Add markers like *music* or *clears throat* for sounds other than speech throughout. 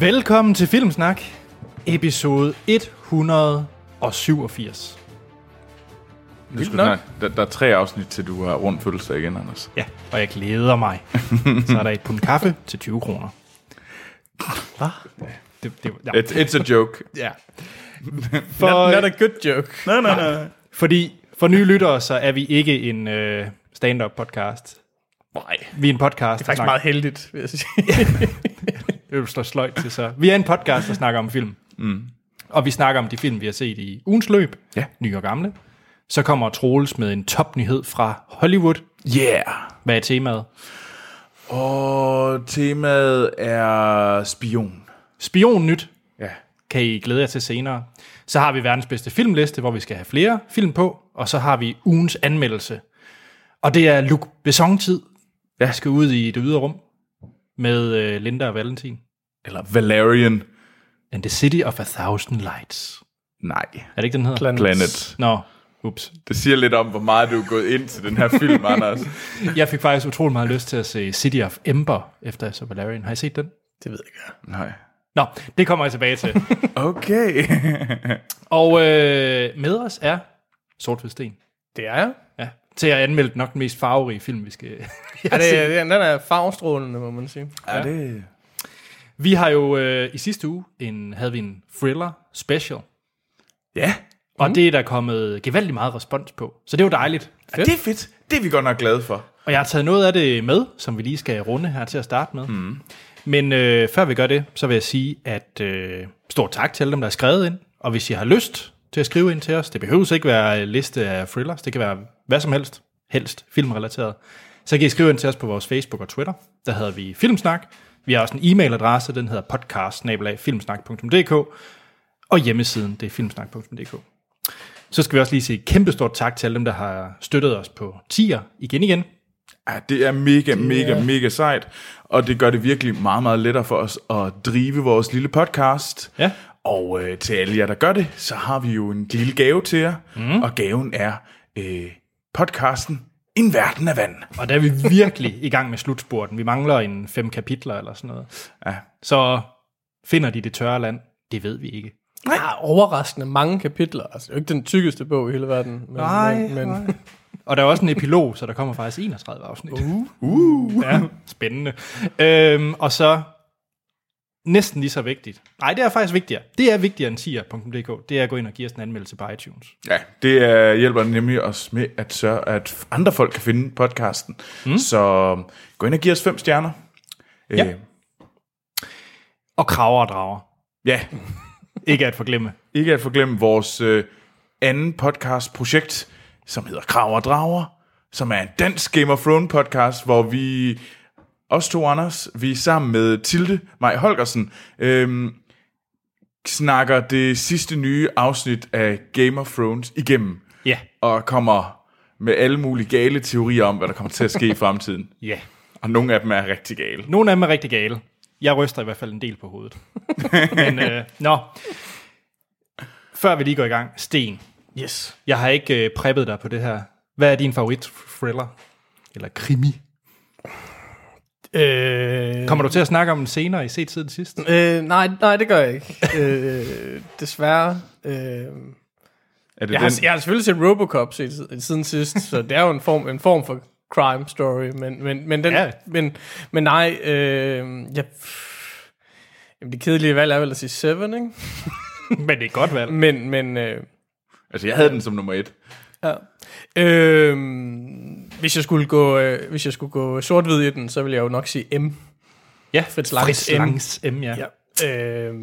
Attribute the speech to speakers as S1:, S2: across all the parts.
S1: Velkommen til Filmsnak, episode 187.
S2: Nu skal
S3: nok.
S2: snart, der, der er tre afsnit, til du har rundt fødselsdag igen, Anders.
S1: Ja, og jeg glæder mig. *laughs* Så er der et pund kaffe til 20 kroner. Hvad? Det, det, ja.
S2: It, it's a joke. *laughs*
S1: ja. *laughs*
S3: Not,
S1: For,
S3: not a good joke.
S2: Nej, nej, nej.
S1: fordi for nye lyttere, så er vi ikke en øh, stand-up podcast.
S3: Nej.
S1: Vi er en podcast,
S3: Det er faktisk meget heldigt, vil jeg sige.
S1: Vil slå sløjt til så. Vi er en podcast, der snakker om film. Mm. Og vi snakker om de film, vi har set i ugens løb.
S2: Ja.
S1: Nye og gamle. Så kommer Troels med en topnyhed fra Hollywood.
S2: Yeah.
S1: Hvad er temaet?
S2: Og temaet er spion.
S1: Spion nyt
S2: Ja.
S1: kan I glæde jer til senere. Så har vi verdens bedste filmliste, hvor vi skal have flere film på. Og så har vi ugens anmeldelse. Og det er Luc Besson-tid.
S2: Ja.
S1: Jeg skal ud i det ydre rum med øh, Linda og Valentin.
S2: Eller Valerian.
S1: And the City of a Thousand Lights.
S2: Nej.
S1: Er det ikke, den hedder?
S3: Planets.
S2: Planet.
S1: Nå, ups.
S2: Det siger lidt om, hvor meget du er gået ind til den her film, Anders. *laughs*
S1: Jeg fik faktisk utrolig meget lyst til at se City of Ember, efter jeg så Valerian. Har I set den?
S3: Det ved jeg ikke.
S2: Nej.
S1: Nå, det kommer jeg tilbage til. *laughs*
S2: Okay.
S1: Og øh, med os er Sort Sten.
S3: Det er jeg.
S1: Ja, til at anmelde nok den mest farverige film, vi skal... *laughs*
S3: Ja, det, er- den er farvestrålende, må man sige.
S2: er det...
S1: Vi har jo øh, i sidste uge en, havde vi en thriller special,
S2: Ja.
S1: og det er der kommet gevaldigt meget respons på. Så det er jo dejligt.
S2: ja. Det er fedt. Det er vi godt nok glade for.
S1: Og jeg har taget noget af det med, som vi lige skal runde her til at starte med. Mm. Men øh, før vi gør det, så vil jeg sige, at øh, stort tak til alle dem, der har skrevet ind. Og hvis I har lyst til at skrive ind til os, det behøver ikke være en liste af thrillers, det kan være hvad som helst, helst filmrelateret. Så kan I skrive ind til os på vores Facebook og Twitter. Der hedder vi Filmsnak. Vi har også en e-mailadresse, den hedder podcast og hjemmesiden, det er filmsnak.dk. Så skal vi også lige sige kæmpestort tak til alle dem, der har støttet os på tier igen igen.
S2: Ja, det er mega, mega, mega sejt. Og det gør det virkelig meget, meget lettere for os at drive vores lille podcast.
S1: Ja.
S2: Og øh, til alle jer, der gør det, så har vi jo en lille gave til jer. Mm. Og gaven er øh, podcasten En Verden af Vand.
S1: Og der er vi virkelig i gang med slutspurten. Vi mangler en fem kapitler eller sådan noget.
S2: Ja.
S1: Så finder de det tørre land? Det ved vi ikke.
S3: Der er overraskende mange kapitler. Altså, det er jo ikke den tykkeste bog i hele verden. Men, men, men
S1: Og der er også en epilog, så der kommer faktisk 31 afsnit. Uh. uh. Ja, spændende. Øhm, og så næsten lige så vigtigt. Nej, det er faktisk vigtigere. Det er vigtigere end tier.dk. Det er at gå ind og give os en anmeldelse på iTunes.
S2: Ja, det er, hjælper nemlig os med at sørge, at andre folk kan finde podcasten. Mm. Så gå ind og giv os fem stjerner.
S1: Ja.
S2: Øh,
S1: Og kraver og drager.
S2: ja, *laughs*
S1: Ikke at forglemme.
S2: ikke at forglemme vores øh, anden podcast-projekt, som hedder Krav og Drager, som er en dansk Game of Thrones podcast, hvor vi, os to Anders, vi sammen med Tilde Maj Holgersen, øhm, snakker det sidste nye afsnit af Game of Thrones igennem,
S1: Ja.
S2: og kommer med alle mulige gale teorier om, hvad der kommer til at ske i fremtiden. *laughs*
S1: Ja.
S2: Og nogle af dem er rigtig gale.
S1: Nogle af dem er rigtig gale. Jeg ryster i hvert fald en del på hovedet. *laughs* Men, øh, nå. Før vi lige går i gang. Sten,
S3: yes.
S1: jeg har ikke øh, preppet dig på det her. Hvad er din favorit thriller? Eller krimi?
S3: Øh,
S1: Kommer du til at snakke om den senere i set siden sidst?
S3: øh, nej, nej, det gør jeg ikke. øh, desværre. Øh,
S2: Er det
S3: jeg,
S2: den?
S3: har, jeg har selvfølgelig set Robocop siden, siden sidst, så det er jo en form, en form for crime story, men, men, men, den,
S1: Ja.
S3: men, men nej, øh, jeg, jamen det kedelige valg er vel at sige Seven, ikke? *laughs*
S1: Men det er godt valg.
S3: Men, men øh,
S2: Altså, jeg havde den som nummer et.
S3: ja. øh, hvis jeg skulle gå, øh, hvis jeg skulle gå sort-hvid i den, så ville jeg jo nok sige M.
S1: Ja,
S3: Fritz Langs
S1: Fritz
S3: M.
S1: Langs M, ja.
S3: Ja. Øh,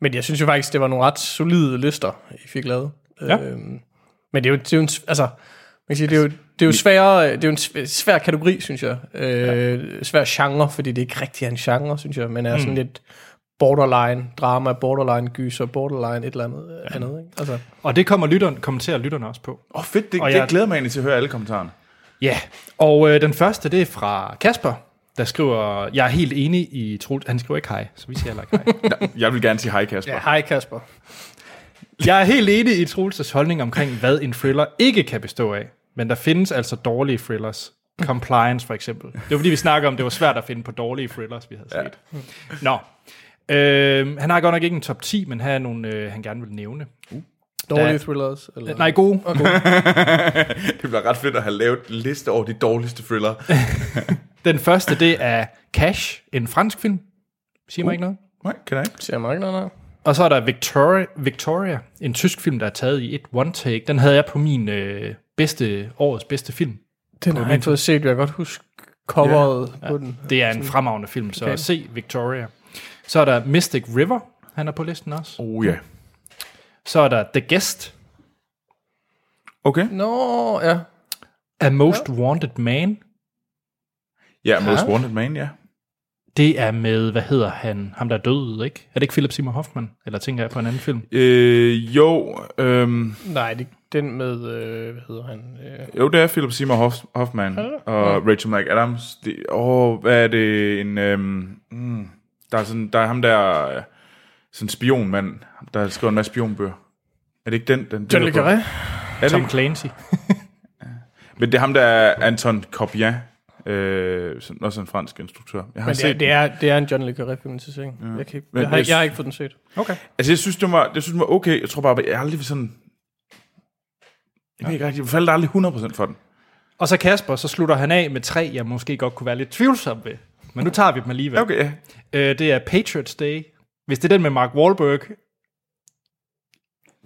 S3: men jeg synes jo faktisk, det var nogle ret solide lister, I fik lavet.
S1: Ja.
S3: Øh, men det er jo, det er jo en, altså, man kan sige, det er jo, det er jo sværere, det er jo en sv- svær kategori, synes jeg. Øh, svær genre, fordi det ikke rigtig er en genre, synes jeg, men er sådan lidt borderline drama, borderline gyser, borderline et eller andet ja. andet. Ikke? Altså,
S1: Og det kommer lytteren, kommenterer lytterne også på.
S2: Åh, oh, fedt. Det,
S1: Og
S2: det
S1: jeg
S2: glæder mig egentlig til at høre alle kommentarerne.
S1: Ja, og øh, den første, det er fra Kasper, der skriver, jeg er helt enig i Troels. Han skriver ikke hej, så vi siger heller ikke hej. *laughs*
S2: Jeg vil gerne sige hej, Kasper.
S3: ja, hej Kasper.
S1: Jeg er helt enig i Troels' holdning omkring, hvad en thriller ikke kan bestå af. Men der findes altså dårlige thrillers. Compliance for eksempel. Det var fordi, vi snakker om, det var svært at finde på dårlige thrillers, vi havde set. Nå. Øh, han har godt nok ikke en top 10, men her er nogle, øh, han gerne vil nævne.
S3: Dårlige
S1: Der-
S3: thrillers? Eller?
S1: Nej, gode. *laughs*
S2: det bliver ret fedt at have lavet en liste over de dårligste thriller. *laughs*
S1: Den første, det er Cash, en fransk film. Siger mig ikke noget.
S2: Nej, kan jeg ikke.
S3: Ser mig ikke noget, nej.
S1: Og så er der Victoria, Victoria, en tysk film, der er taget i et one-take. Den havde jeg på min øh, bedste, årets bedste film.
S3: Den har jeg ikke fået set, jeg kan godt huske coveret ja, på den.
S1: Det er en fremragende film, så
S3: Okay.
S1: okay. se Victoria. Så er der Mystic River, han er på listen også.
S2: Oh ja.
S1: Så er der The Guest,
S2: Okay.
S3: Nå, ja.
S1: A Most Wanted Man.
S2: Ja, Most Wanted Man, ja.
S1: Det er med, hvad hedder han, ham der er død, ikke? Er det ikke Philip Seymour Hoffman? Eller tænker jeg på en anden film?
S2: Øh, jo, øhm,
S3: Nej, det, den med, øh, hvad hedder han? Øh,
S2: jo, det er Philip Seymour Hoff- Hoffman og Rachel McAdams. Det, åh, hvad er det? En, øhm, mm, der, er sådan, der er ham der, øh, sådan en spionmand, der har skrevet en masse spionbøger. Er det ikke den? den
S3: John Le? Carré?
S2: Er det
S1: Tom
S2: ikke?
S1: Clancy. *laughs*
S2: Men det er ham, der er Anton Corbien, øh, som også er en fransk instruktør. Jeg har
S3: Men det er,
S2: set
S3: det, er, det er en John Le Carré film til sig. Ja. Jeg, kan ikke, jeg, har,
S2: jeg-
S3: jeg har ikke fået den set.
S1: Okay.
S2: Altså, jeg synes, det var, jeg synes, det var okay. Jeg tror bare, jeg aldrig sådan... Jeg ved ikke rigtig, jeg faldt aldrig 100% for den.
S1: Og så Kasper, så slutter han af med tre, jeg måske godt kunne være lidt tvivlsom ved. Men nu tager vi dem alligevel.
S2: Okay, ja.
S1: Øh, det er Patriots Day. Hvis det er den med Mark Wahlberg,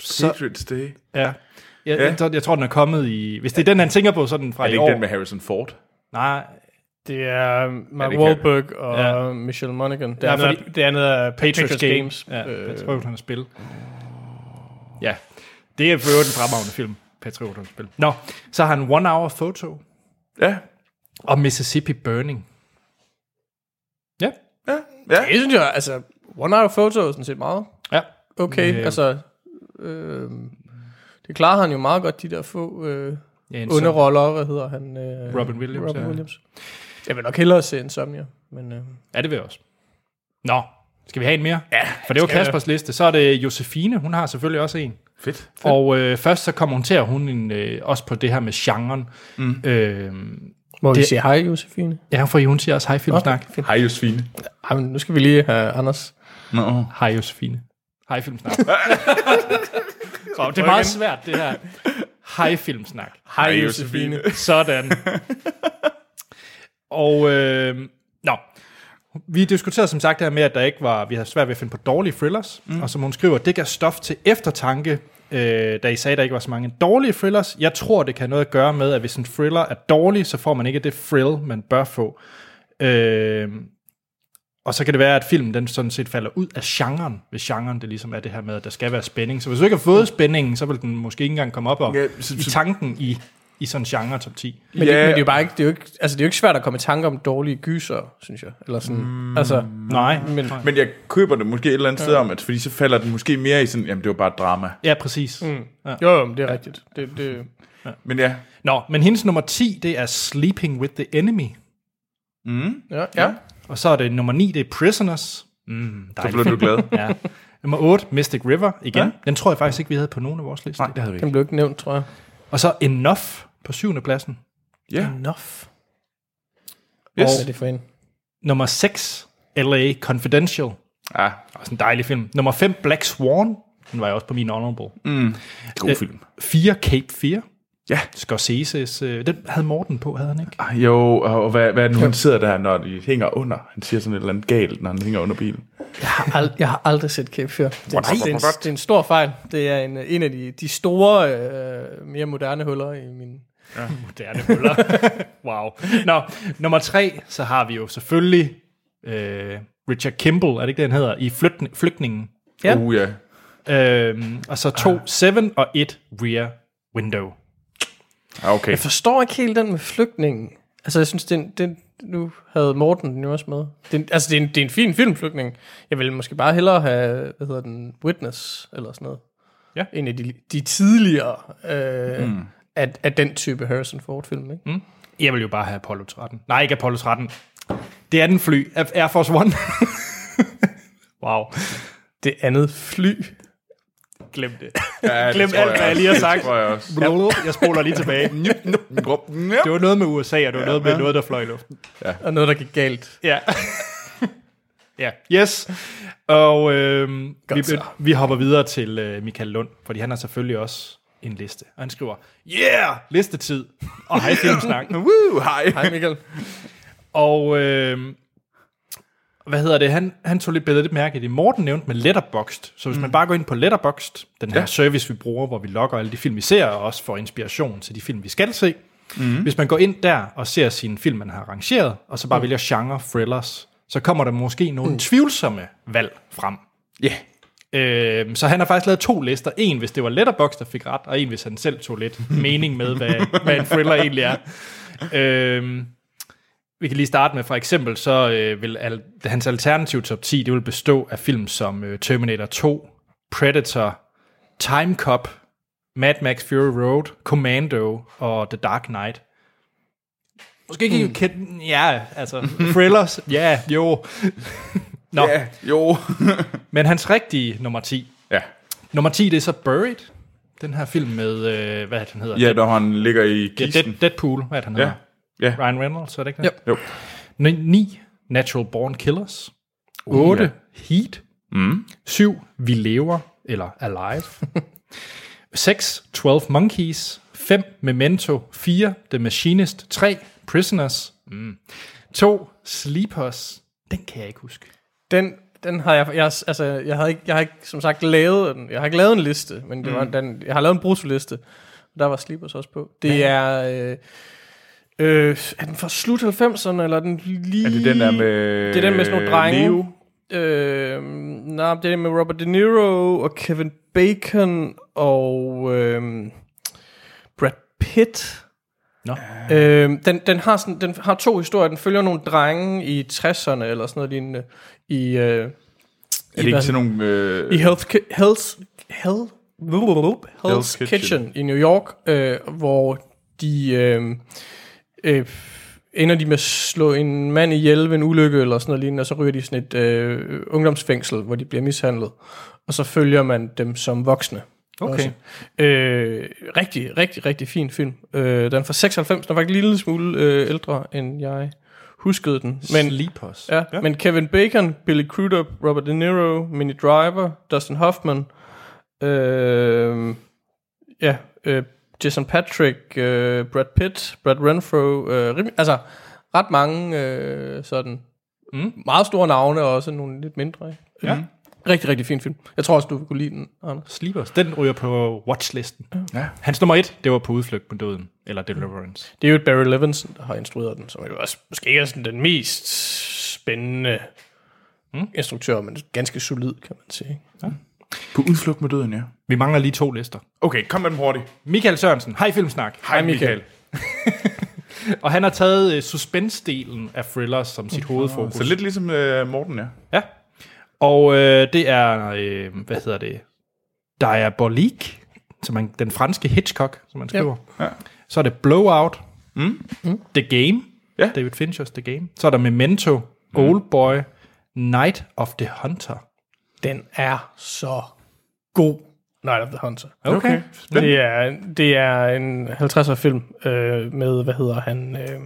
S1: så,
S2: Patriots Day.
S1: ja. Jeg,
S2: Ja.
S1: jeg, tror- jeg tror, den er kommet i... Hvis det er den, han tænker på sådan fra
S2: Er det
S1: i
S2: ikke
S1: år.
S2: den med Harrison Ford?
S1: Nej,
S3: Det er Mark
S2: det kan-
S3: Wahlberg og
S1: Ja.
S3: ja. Michelle Monaghan. Det,
S1: Ja,
S3: andet,
S1: fordi-
S3: er, det andet er
S1: Patriots,
S3: Patriots,
S1: Game.
S3: Games.
S1: Ja,
S3: Øh,
S1: Patriot, han har spillet. Ja, det er for øvrigt en fremragende film. Patriot, han spil. Nå, så har han One Hour Photo
S2: Ja.
S1: og Mississippi Burning. Ja,
S2: Ja. Ja.
S3: det synes jeg, altså, One Hour Photo er sådan set meget
S1: ja.
S3: okay.
S1: Øh.
S3: Altså, øh, det klarer han jo meget godt, de der få øh,
S1: ja
S3: underroller. Hvad hedder han? Øh,
S1: Robin Williams,
S3: Robin
S1: ja.
S3: Williams. Jeg vil nok hellere se Insomnia. Men, øh,
S1: Ja, det vil jeg også. Nå, skal vi have en mere?
S3: ja,
S1: For det var. Kaspers liste. Så er det Josefine, hun har selvfølgelig også en.
S2: Fedt. Fedt.
S1: Og øh, først så kommenterer hun en, øh, også på det her med genren. Mm. Øh,
S3: Må vi
S1: Det-
S3: sige hej, Josefine?
S1: ja, for hun siger også hej filmsnak.
S3: Okay.
S2: Hej, Josefine.
S3: Ej, men nu skal vi lige have Anders.
S2: Nå.
S1: Hej Josefine. Hej filmsnak. Så *laughs* det er meget svært det her. Hej filmsnak.
S3: Hej,
S2: Hej,
S3: Josefine.
S2: Josefine.
S1: Sådan. og øh, nå, vi diskuterede som sagt det her med, at der ikke var, vi havde svært ved at finde på dårlige thrillers, mm. og som hun skriver, det gav stof til eftertanke, øh, da I sagde, at der ikke var så mange dårlige thrillers. Jeg tror, det kan have noget at gøre med, at hvis en thriller er dårlig, så får man ikke det thrill, man bør få. Øh, og så kan det være, at filmen den sådan set falder ud af genren, hvis genren det ligesom er det her med, at der skal være spænding. Så hvis du ikke har fået spændingen, så vil den måske ikke engang komme op og,
S2: Ja, så-
S1: i tanken i, i sådan en genre top 10.
S3: Men, ja. det, men det er jo bare ikke, det er jo ikke, altså det er jo ikke svært at komme i tanke om dårlige gyser, synes jeg. Eller sådan, mm. altså,
S1: Nej,
S3: men,
S2: Men jeg køber det måske et eller andet sted om, at fordi så falder den måske mere i sådan, jamen det var bare drama.
S1: ja, præcis. Mm. Ja.
S3: jo, jo, det er rigtigt. Det, det,
S2: Men ja,
S1: Nå, men hendes nummer 10, det er Sleeping with the Enemy.
S2: mm,
S3: ja, ja.
S1: Og så er det nummer 9, det er Prisoners. Mm,
S2: så
S1: dejligt.
S2: blev du glad. *laughs*
S1: ja. Nummer 8, Mystic River, igen.
S2: Ja.
S1: Ja. Den tror jeg faktisk ikke, vi havde på nogen af vores lister.
S2: Nej, det havde vi
S3: Den
S2: ikke.
S3: blev ikke nævnt, tror jeg.
S1: Og så Enough på syvende pladsen.
S2: Ja,
S3: Enough.
S2: yes.
S3: Hvad er det for en?
S1: Nummer 6, LA Confidential.
S2: Ja,
S1: Også en dejlig film. Nummer 5, Black Swan. Den var jeg også på min honorable.
S2: mm, god film.
S1: 4, Cape Fear.
S2: Ja.
S1: Scorsese's. Øh, den havde Morten på, havde han ikke?
S2: Ah, Jo, og hvad, hvad er det nu, han sidder der, når de hænger under? Han siger sådan et eller andet galt, når han hænger under bilen.
S3: Jeg har, ald- jeg har aldrig set Cape Fear. Det er,
S2: What?
S3: det, er en, det er en stor fejl. Det er en, en af de, de store, øh, mere moderne huller i min... *laughs*
S1: Moderne huller. wow. Nå, nummer 3, så har vi jo selvfølgelig øh, Richard Kimball, er det ikke det, han hedder, i Flygt- Flygtningen.
S3: Ja.
S2: Uh, ja.
S1: Øhm, og så to, Seven og et Rear Window.
S2: Ah, okay.
S3: Jeg forstår ikke helt den med flygtningen. Altså, jeg synes, den, den, nu havde Morten den jo også med. Den, altså, det er, en, det er en fin filmflygtning. Jeg ville måske bare hellere have, hvad hedder den, Witness, eller sådan noget.
S1: Ja.
S3: En af de, de tidligere øh, mm. Af, af den type Harrison Ford-film, ikke? Mm.
S1: Jeg vil jo bare have Apollo 13. Nej, ikke Apollo 13. Det er den fly. Air Force One. *laughs* wow.
S3: Det andet fly.
S1: Glem det.
S2: Ja, det
S1: Glem
S2: tror
S1: alt, hvad jeg lige har sagt.
S2: Det tror jeg også.
S1: Jeg, jeg spoler lige tilbage. *laughs* Det var noget med USA, og det var noget med noget, der fløj i luften.
S3: Og noget, der gik galt.
S1: Ja. Ja, yes. Og øh, vi,
S3: så.
S1: vi hopper videre til øh, Michael Lund, fordi han har selvfølgelig også en liste. Og han skriver, yeah, listetid. Og hej filmsnak. *laughs*
S2: Woo, hej.
S3: Hej Michael.
S1: Og øh, hvad hedder det? Han, han tog lidt bedre lidt mærke i det. Morten nævnte med Letterboxd. Så hvis mm. man bare går ind på Letterboxd, den her ja. Service, vi bruger, hvor vi logger alle de film, vi ser, og også får inspiration til de film, vi skal se. Mm. Hvis man går ind der og ser sine film, man har arrangeret, og så bare mm. vælger genre thrillers, så kommer der måske nogle mm. tvivlsomme valg frem.
S2: Ja.
S1: Øh, så han har faktisk lavet to lister. En, hvis det var Letterboxd, der fik ret, og en, hvis han selv tog lidt *laughs* mening med, hvad, hvad en thriller egentlig er. Øh, vi kan lige starte med, for eksempel, så øh, vil al, hans alternativ top 10, det vil bestå af film som øh, Terminator 2, Predator, Time Cop, Mad Max Fury Road, Commando og The Dark Knight. Måske ikke mm. kendt, ja, altså, thrillers, *laughs* ja, jo. Nå,
S2: Ja, jo. *laughs*
S1: men hans rigtige nummer 10.
S2: ja.
S1: Nummer 10, det er så Buried. Den her film med, øh, hvad er det, den hedder?
S2: Ja, når han ligger i kisten.
S1: Dead, Deadpool, hvad er det, han
S2: Ja.
S1: hedder?
S2: Ja.
S1: Ryan Reynolds, er det ikke det?
S3: Jo.
S2: Jo.
S1: 9. Natural Born Killers. 8.
S2: ja.
S1: Heat.
S2: Mm.
S1: 7. Vi lever, eller Alive. *laughs* 6. 12 Monkeys. 5. Memento. 4. The Machinist. 3. Prisoners. Mm. 2. Sleepers. Den kan jeg ikke huske.
S3: Den, den har jeg, jeg, altså, jeg har ikke, jeg har ikke, som sagt, lavet den. Jeg har ikke lavet en liste, men det var, den, jeg har lavet en bruttoliste. Der var Sleepers også på. Det er, øh, øh, er den fra slut 90'erne, eller er den lige...
S2: Er det den der med...
S3: Det er den med sådan nogle drenge.
S2: Leo?
S3: Øh, nej, det er den med Robert De Niro og Kevin Bacon og øh, Brad Pitt.
S1: Nå.
S3: Øh, den, den, har sådan, den har to historier. Den følger nogle drenge i 60'erne eller sådan noget lignende i... Øh,
S2: Er det ikke sådan nogle... Øh,
S3: i Health, Health, Health, Health
S2: Hell's
S3: Kitchen.
S2: Kitchen.
S3: I New York, øh, hvor de øh, øh, ender de med at slå en mand ihjel ved en ulykke eller sådan noget lignende, og så ryger de i sådan et øh, ungdomsfængsel, hvor de bliver mishandlet. Og så følger man dem som voksne.
S1: Okay.
S3: Også. Øh, rigtig, rigtig, rigtig fin film. Øh, den er fra 96, den var faktisk en lille smule øh, ældre, end jeg huskede den. Men,
S1: Sleepers.
S3: Ja, ja, men Kevin Bacon, Billy Crudup, Robert De Niro, Minnie Driver, Dustin Hoffman, øh, ja, øh, Jason Patrick, øh, Brad Pitt, Brad Renfro, øh, rim- altså ret mange øh, sådan
S1: Mm.
S3: meget store navne, og også nogle lidt mindre. Ikke?
S1: Ja.
S3: Rigtig, rigtig fin film. Jeg tror også, du vil kunne lide den, Anders.
S1: Sleepers. Den ryger på watchlisten.
S2: Ja.
S1: Hans nummer 1, det var på udflugt med døden. Eller Deliverance.
S3: Det er jo et Barry Levinson, der har instrueret den, som er jo også måske ikke er sådan den mest spændende mm. instruktør, men ganske solid, kan man sige.
S2: På udflugt med døden, ja.
S1: Vi mangler lige to lister.
S2: Okay, kom med dem hurtigt.
S1: Michael Sørensen, hej Filmsnak.
S2: Hej,
S3: Michael.
S2: Michael. *laughs*
S1: Og han har taget uh, suspense-delen af thrillers som sit hovedfokus.
S2: Så lidt ligesom øh, Morten, ja.
S1: Ja. Og øh, det er, øh, hvad hedder det, Diabolique, som man, den franske Hitchcock, som man skriver.
S2: Ja.
S1: Så er det Blowout, mm. The Game,
S2: Ja.
S1: David Finchers The Game. Så er der Memento, mm. Oldboy, Night of the Hunter.
S3: Den er så god, Night of the Hunter.
S2: Okay.
S3: Det er, det er en 50'er film øh, med, hvad hedder han? Øh,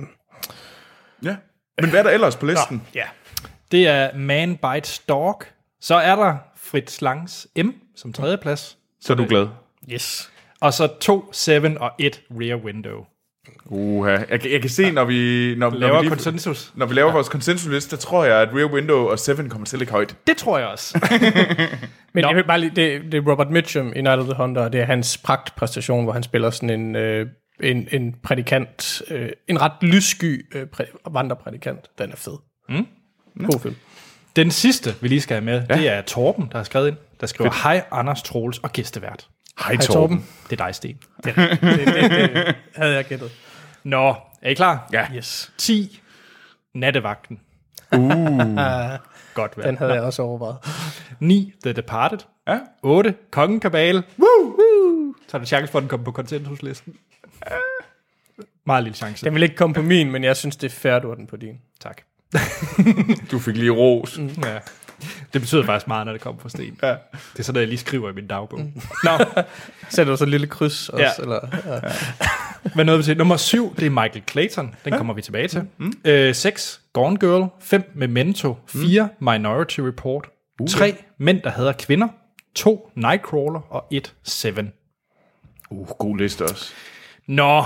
S2: Ja. Men hvad er der ellers på listen?
S3: ja.
S1: Det er Man Bites Dog. Så er der Fritz Langs M som tredje plads.
S2: Så er du glad.
S3: Yes.
S1: Og så to, Seven og et Rear Window.
S2: Uha. Jeg, kan- jeg kan se, når vi, når, når
S1: Laver
S2: vi, lige,
S1: konsensus.
S2: når vi laver vores konsensusliste, der tror jeg, at Rear Window og Seven kommer til at ligge højt.
S1: Det tror jeg også. *laughs*
S3: Men
S1: Nå.
S3: jeg vil bare lige, det, det er Robert Mitchum i Night of the Hunter, og det er hans pragtpræstation, hvor han spiller sådan en, øh, en, en prædikant, øh, en ret lyssky øh, præ, vandreprædikant. Den er fed. Mm. God film.
S1: Den sidste, vi lige skal have med, ja. det er Torben, der har skrevet ind. Der skriver, hej Anders Troels og gæstevært.
S2: Hej,
S3: Hej Torben.
S1: Det er dig, Sten.
S3: Det, det, det havde jeg gættet.
S1: Nå, er I klar?
S2: Ja.
S3: Yes.
S1: 10. Nattevagten.
S2: Uh. *laughs*
S1: Godt værd.
S3: Den havde jeg også overvejet.
S1: 9. The Departed.
S2: Ja.
S1: 8. Kongen Kabale. Woo! Woo! Så er der chance for, at den kommer på konsensuslisten. Meget lille chance.
S3: Den vil ikke komme på min, men jeg synes, det er fair, du har den på din.
S1: Tak. *laughs*
S2: Du fik lige ros. Mm.
S1: Ja. Det betyder faktisk meget, når det kommer fra Sten.
S2: Ja.
S1: Det er sådan noget, jeg lige skriver i min dagbog. Nå, *laughs*
S3: Sætter du så et lille kryds også?
S1: Ja.
S3: Eller, ja.
S1: hvad nåede vi til? Nummer 7, det er Michael Clayton. Den kommer vi tilbage til. Mm. Øh, 6. Gone Girl, 5 Memento, 4 mm. Minority Report, 3 Mænd, der hader kvinder, 2 Nightcrawler og 1 Seven.
S2: Uh, god liste også.
S1: Nå,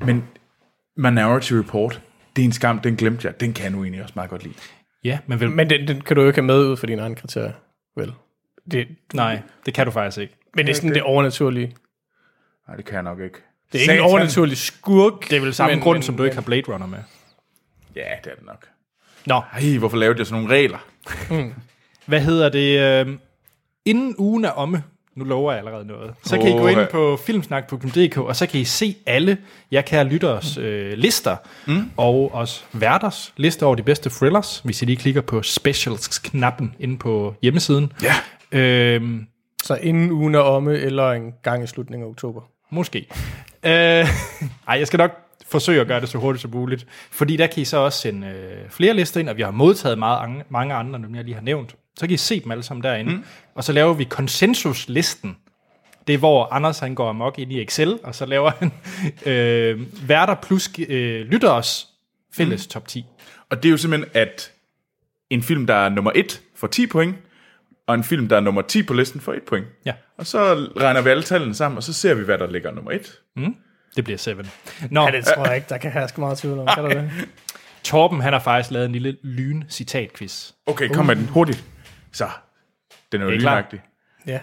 S2: Men Minority Report, det er en skam, den glemte jeg. Den kan jeg nu egentlig også meget godt lide.
S1: ja, men, vel, men
S3: den, den kan du jo ikke have med ud for dine egne kriterier, vel? Det,
S1: nej, det kan du faktisk ikke.
S3: men det er sådan det overnaturlige.
S2: Nej, det kan jeg nok ikke.
S3: Det er ikke en overnaturlig skurk.
S1: Det er vel samme
S3: men-
S1: grund,
S3: men-
S1: som du ikke har Blade Runner med.
S2: Ja, det er det nok.
S1: Nå,
S2: Ej, hvorfor lavede jeg sådan nogle regler?
S1: hvad hedder det? Øh, inden ugen er omme, nu lover jeg allerede noget, så kan I gå ind på filmsnak.dk, og så kan I se alle jeg kære lytteres øh, lister, mm. og også værters liste over de bedste thrillers, hvis I lige klikker på specials-knappen inde på hjemmesiden.
S2: Ja.
S1: Øhm,
S3: Så inden ugen er omme, eller en gang i slutningen af oktober.
S1: Måske. Øh, *laughs* ej, jeg skal nok forsøge at gøre det så hurtigt som muligt. Fordi der kan I så også sende øh, flere lister ind, og vi har modtaget meget, ang- mange andre, dem jeg lige har nævnt. Så kan I se dem alle sammen derinde. Mm. Og så laver vi konsensuslisten. Det er, hvor Anders han går amok ind i Excel, og så laver han *laughs* øh, værter plus øh, lytteres fælles mm. top 10.
S2: Og det er jo simpelthen, at en film, der er nummer 1, får 10 point, og en film, der er nummer 10 på listen, får 1 point.
S1: Ja,
S2: Og så regner vi alle tallene sammen, og så ser vi, hvad der ligger nummer 1.
S1: det bliver 7. Nå,
S3: Ja, det tror jeg ikke, der kan herske meget tvivl om. Kan der det?
S1: Torben han har faktisk lavet en lille lyn-citat-quiz.
S2: Okay, kom med den hurtigt. Så, den er jo lynagtig.
S3: Ja.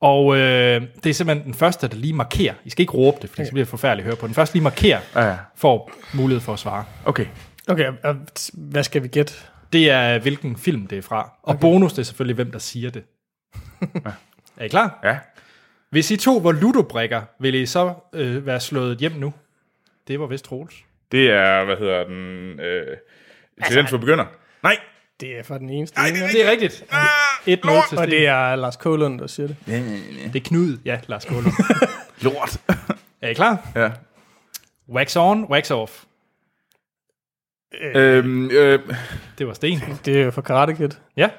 S1: Og øh, det er simpelthen den første, der lige markerer. I skal ikke råbe det, for det bliver forfærdeligt at høre på. Den første lige markerer,
S2: Ja, ja.
S1: får mulighed for at svare.
S2: Okay.
S3: Okay, og hvad skal vi gætte?
S1: Det er, hvilken film det er fra. Og okay. bonus, det er selvfølgelig, hvem der siger det. er I klar?
S2: Ja.
S1: Hvis I to var ludobrikker, vil I så øh, være slået hjem nu? Det var vist Troels.
S2: Det er, hvad hedder den, øh, til den for begynder. Nej.
S3: Det er for den eneste.
S2: Ej,
S3: ene,
S2: det er
S1: Det er rigtigt. 1-0 til
S3: og det er Lars Kålund, der siger det.
S1: det er Knud. Ja, Lars Kålund. *laughs*
S2: Lort. *laughs*
S1: er I klar?
S2: ja.
S1: Wax on, wax off.
S2: Øhm, øh,
S1: Det var Sten. *laughs*
S3: Det er jo for Karate Kid.
S1: Ja.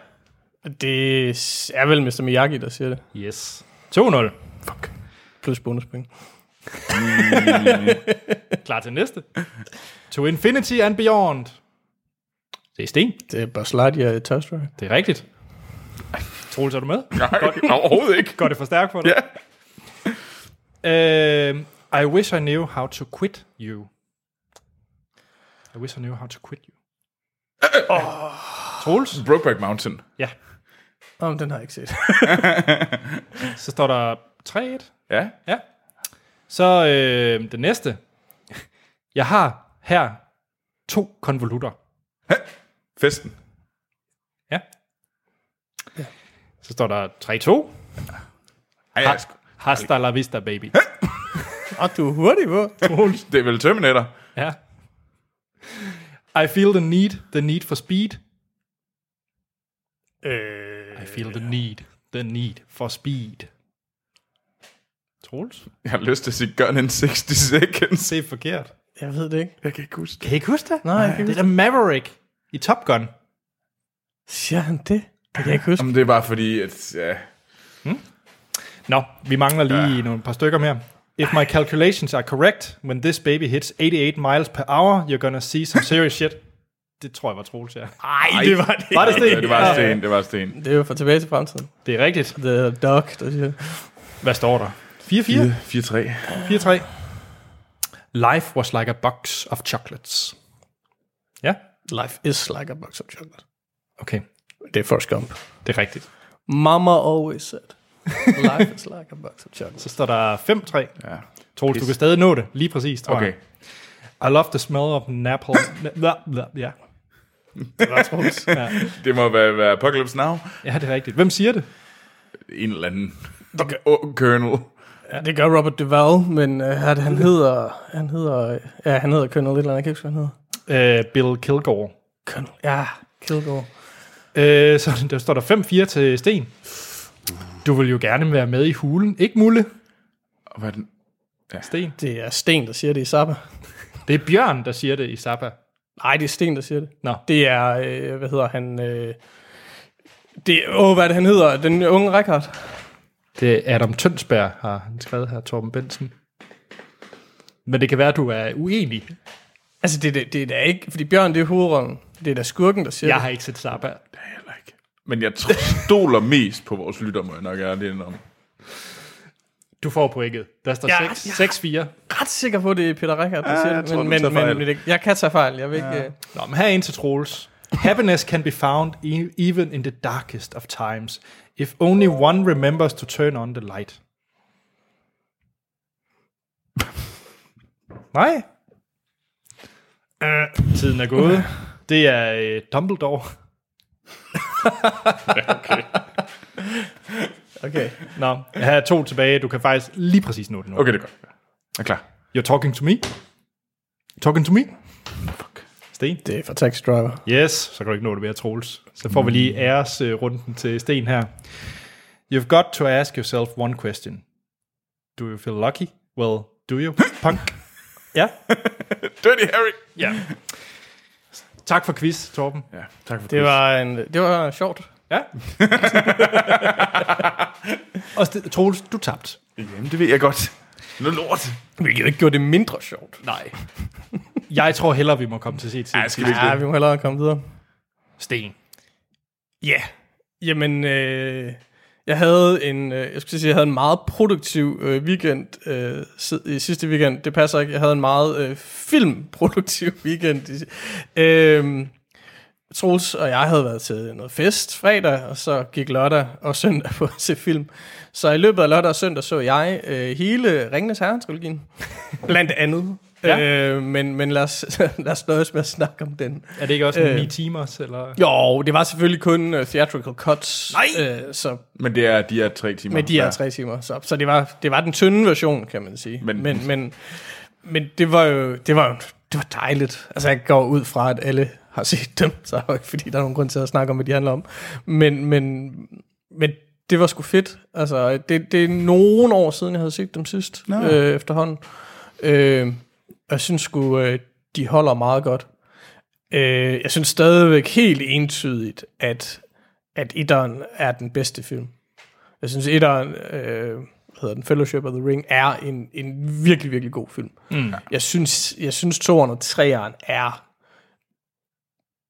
S3: Det er vel Mr. Miyagi, der siger det.
S1: Yes. 2-0.
S2: Fuck.
S3: Plus bonuspoint.
S1: Klar til næste. To Infinity and Beyond. Det er Sten.
S3: Det er Buzz Lightyear i Toy Story.
S1: Det er rigtigt. Troels, er du med?
S2: Nej, overhovedet ikke.
S1: Går det for stærkt for dig?
S2: Ja.
S1: Uh, I wish I knew how to quit you. I wish I knew how to quit you. Oh. Troels?
S2: Brokeback Mountain.
S1: Ja.
S3: Om den har jeg ikke set. *laughs*
S1: Så står der 3-1.
S2: Ja.
S1: Ja. Så øh, det næste. Jeg har her to konvolutter.
S2: Festen.
S1: Ja. Så står der 3-2.
S2: Ej,
S1: Hasta la vista, baby.
S3: Og du er hurtig på. *laughs*
S2: det er vel Terminator.
S1: Ja. I feel the need, the need for speed.
S3: Øh,
S1: I feel the need, the need for speed. Troels?
S2: Jeg har lyst til at sige Gun in 60 Seconds.
S1: Er forkert.
S3: jeg ved det ikke.
S2: Jeg kan ikke huske det.
S1: Kan I ikke huske det?
S3: Nej, jeg kan ikke
S1: Det er da Maverick i Top Gun.
S3: Siger han det? Det kan jeg ikke huske.
S2: Jamen, det er bare fordi, at... Ja,
S1: Nå, vi mangler lige ja. nogle par stykker mere. If my calculations are correct, when this baby hits 88 miles per hour, you're gonna see some serious shit. Det tror jeg var Troels, ja.
S3: Ej, det var det.
S1: Var det Sten?
S2: ja, det var sten, det var sten.
S3: Det er jo for tilbage til fremtiden.
S1: Det er rigtigt.
S3: The Dog, der siger.
S1: Hvad står der? 4-4?
S2: 4-3.
S1: 4-3. Life was like a box of chocolates. Ja,
S3: Life is like a box of chocolate.
S1: okay.
S3: Det er Forrest Gump.
S1: Det er rigtigt.
S3: Mama always said, life is like a box of chocolate.
S1: Så står der 5-3.
S2: Ja.
S1: Troels, du kan stadig nå det. Lige præcis, tror
S2: Okay.
S1: jeg. I love the smell of. Bla, bla, ja.
S3: Det var Troels.
S1: ja. *laughs*
S2: Det må være, være Apocalypse Now.
S1: ja, det er rigtigt. Hvem siger det?
S2: En eller anden. Oh, Colonel.
S3: Ja, det gør Robert Duvall, men uh, han, han hedder, han hedder, ja, han hedder Colonel lidt eller andet, jeg kan ikke huske, hvad han hedder.
S1: Uh, Bill Kilgore.
S3: Colonel, ja, Kilgore.
S1: Uh, så *laughs* der står der 5-4 til Sten. Du vil jo gerne være med i hulen. Ikke Mulle,
S2: Og Hvad er den?
S1: Sten.
S3: Det er Sten, der siger det i Zappa.
S1: Det er Bjørn, der siger det i Zappa.
S3: Nej, det er Sten, der siger det.
S1: Nå,
S3: Det er, øh, hvad hedder han, øh, det, åh, hvad er det, han hedder? Den unge Rikard.
S1: Det er Adam Tønsberg, har han skrevet her, Torben Bensen. Men det kan være, at du er uenig.
S3: Altså, det, det, det er da ikke... Fordi Bjørn, det er hovedrollen. Det er da skurken, der siger
S1: Jeg
S3: det.
S1: har ikke set Zappa.
S2: Heller ikke. Men jeg tr- stoler mest på vores lytter, må jeg nok ærligt indrømme.
S1: Du får pointet. Der står
S3: Ja,
S1: 6 6-4.
S3: ret sikker på, det er Peter Rickard, der
S2: Ja,
S3: siger
S2: jeg
S3: det.
S2: tror,
S3: Men,
S2: du tager
S3: men,
S2: fejl.
S3: men, det- jeg kan tage fejl. Jeg vil ikke... øh,
S1: Nå, men her er en til Troels. Happiness can be found e- even in the darkest of times, if only one remembers to turn on the light. Nej. Uh, tiden er gået. Det er uh, Dumbledore. *laughs*
S3: Okay.
S1: Nå, her er to tilbage. Du kan faktisk lige præcis nå det nu.
S2: Okay, det er godt. Jeg er klar.
S1: You're talking to me? Talking to me?
S2: Fuck.
S1: Sten?
S3: Det er for Taxi Driver.
S1: Yes, så kan du ikke nå det mere, Troels. Så får vi lige æresrunden til Sten her. You've got to ask yourself one question. Do you feel lucky? Well, do you, punk? *laughs* ja.
S2: Dirty Harry!
S1: ja. Tak for quiz, Torben.
S2: Ja, tak for
S3: Det var, en, det var sjovt.
S1: Ja. *laughs* Og Troels, du tabte.
S2: Jamen, det ved jeg godt. Noget lort.
S3: Hvilket ikke gjorde det mindre sjovt.
S1: Nej. Jeg tror hellere, vi må komme til at se til
S2: Ja, skal vi ikke
S3: Ja,
S2: det?
S3: vi må hellere komme videre.
S1: Sten.
S3: Ja, yeah. jamen, øh, jeg havde en, øh, jeg skulle sige, jeg havde en meget produktiv øh, weekend øh, sid- i sidste weekend. Det passer ikke. Jeg havde en meget øh, filmproduktiv *laughs* weekend. Øh, Troels og jeg havde været til noget fest fredag, og så gik lørdag og søndag på at se film. Så i løbet af lørdag og søndag så jeg øh, hele Ringenes Herre-trilogien. *laughs* Blandt andet.
S1: Ja.
S3: Øh, men men lad, os, *laughs* lad os nøjes med at snakke om den.
S1: Er det ikke også øh.
S3: Øh.
S1: 9 timers? Eller?
S3: Jo, det var selvfølgelig kun uh, theatrical cuts.
S1: Nej!
S3: Øh, så
S2: Men det er de her tre timer.
S3: med de her
S2: Ja.
S3: tre timer. Så, så det, var, det var den tynde version, kan man sige.
S2: Men-
S3: Men, men, men, men det var jo det var, det var dejligt. Altså, jeg går ud fra, at alle har set dem, så er ikke, fordi der er nogen grund til at snakke om, hvad de handler om. Men, men, men det var sgu fedt. Altså, det, det er nogle år siden, jeg havde set dem sidst,
S2: Nå.
S3: øh, efterhånden. Øh, jeg synes sgu, øh, de holder meget godt. Øh, jeg synes stadigvæk helt entydigt, at, at etteren er den bedste film. Jeg synes, etteren, øh, hedder den, Fellowship of the Ring, er en, en virkelig, virkelig god film.
S1: Mm.
S3: Jeg synes, jeg synes toeren og treeren er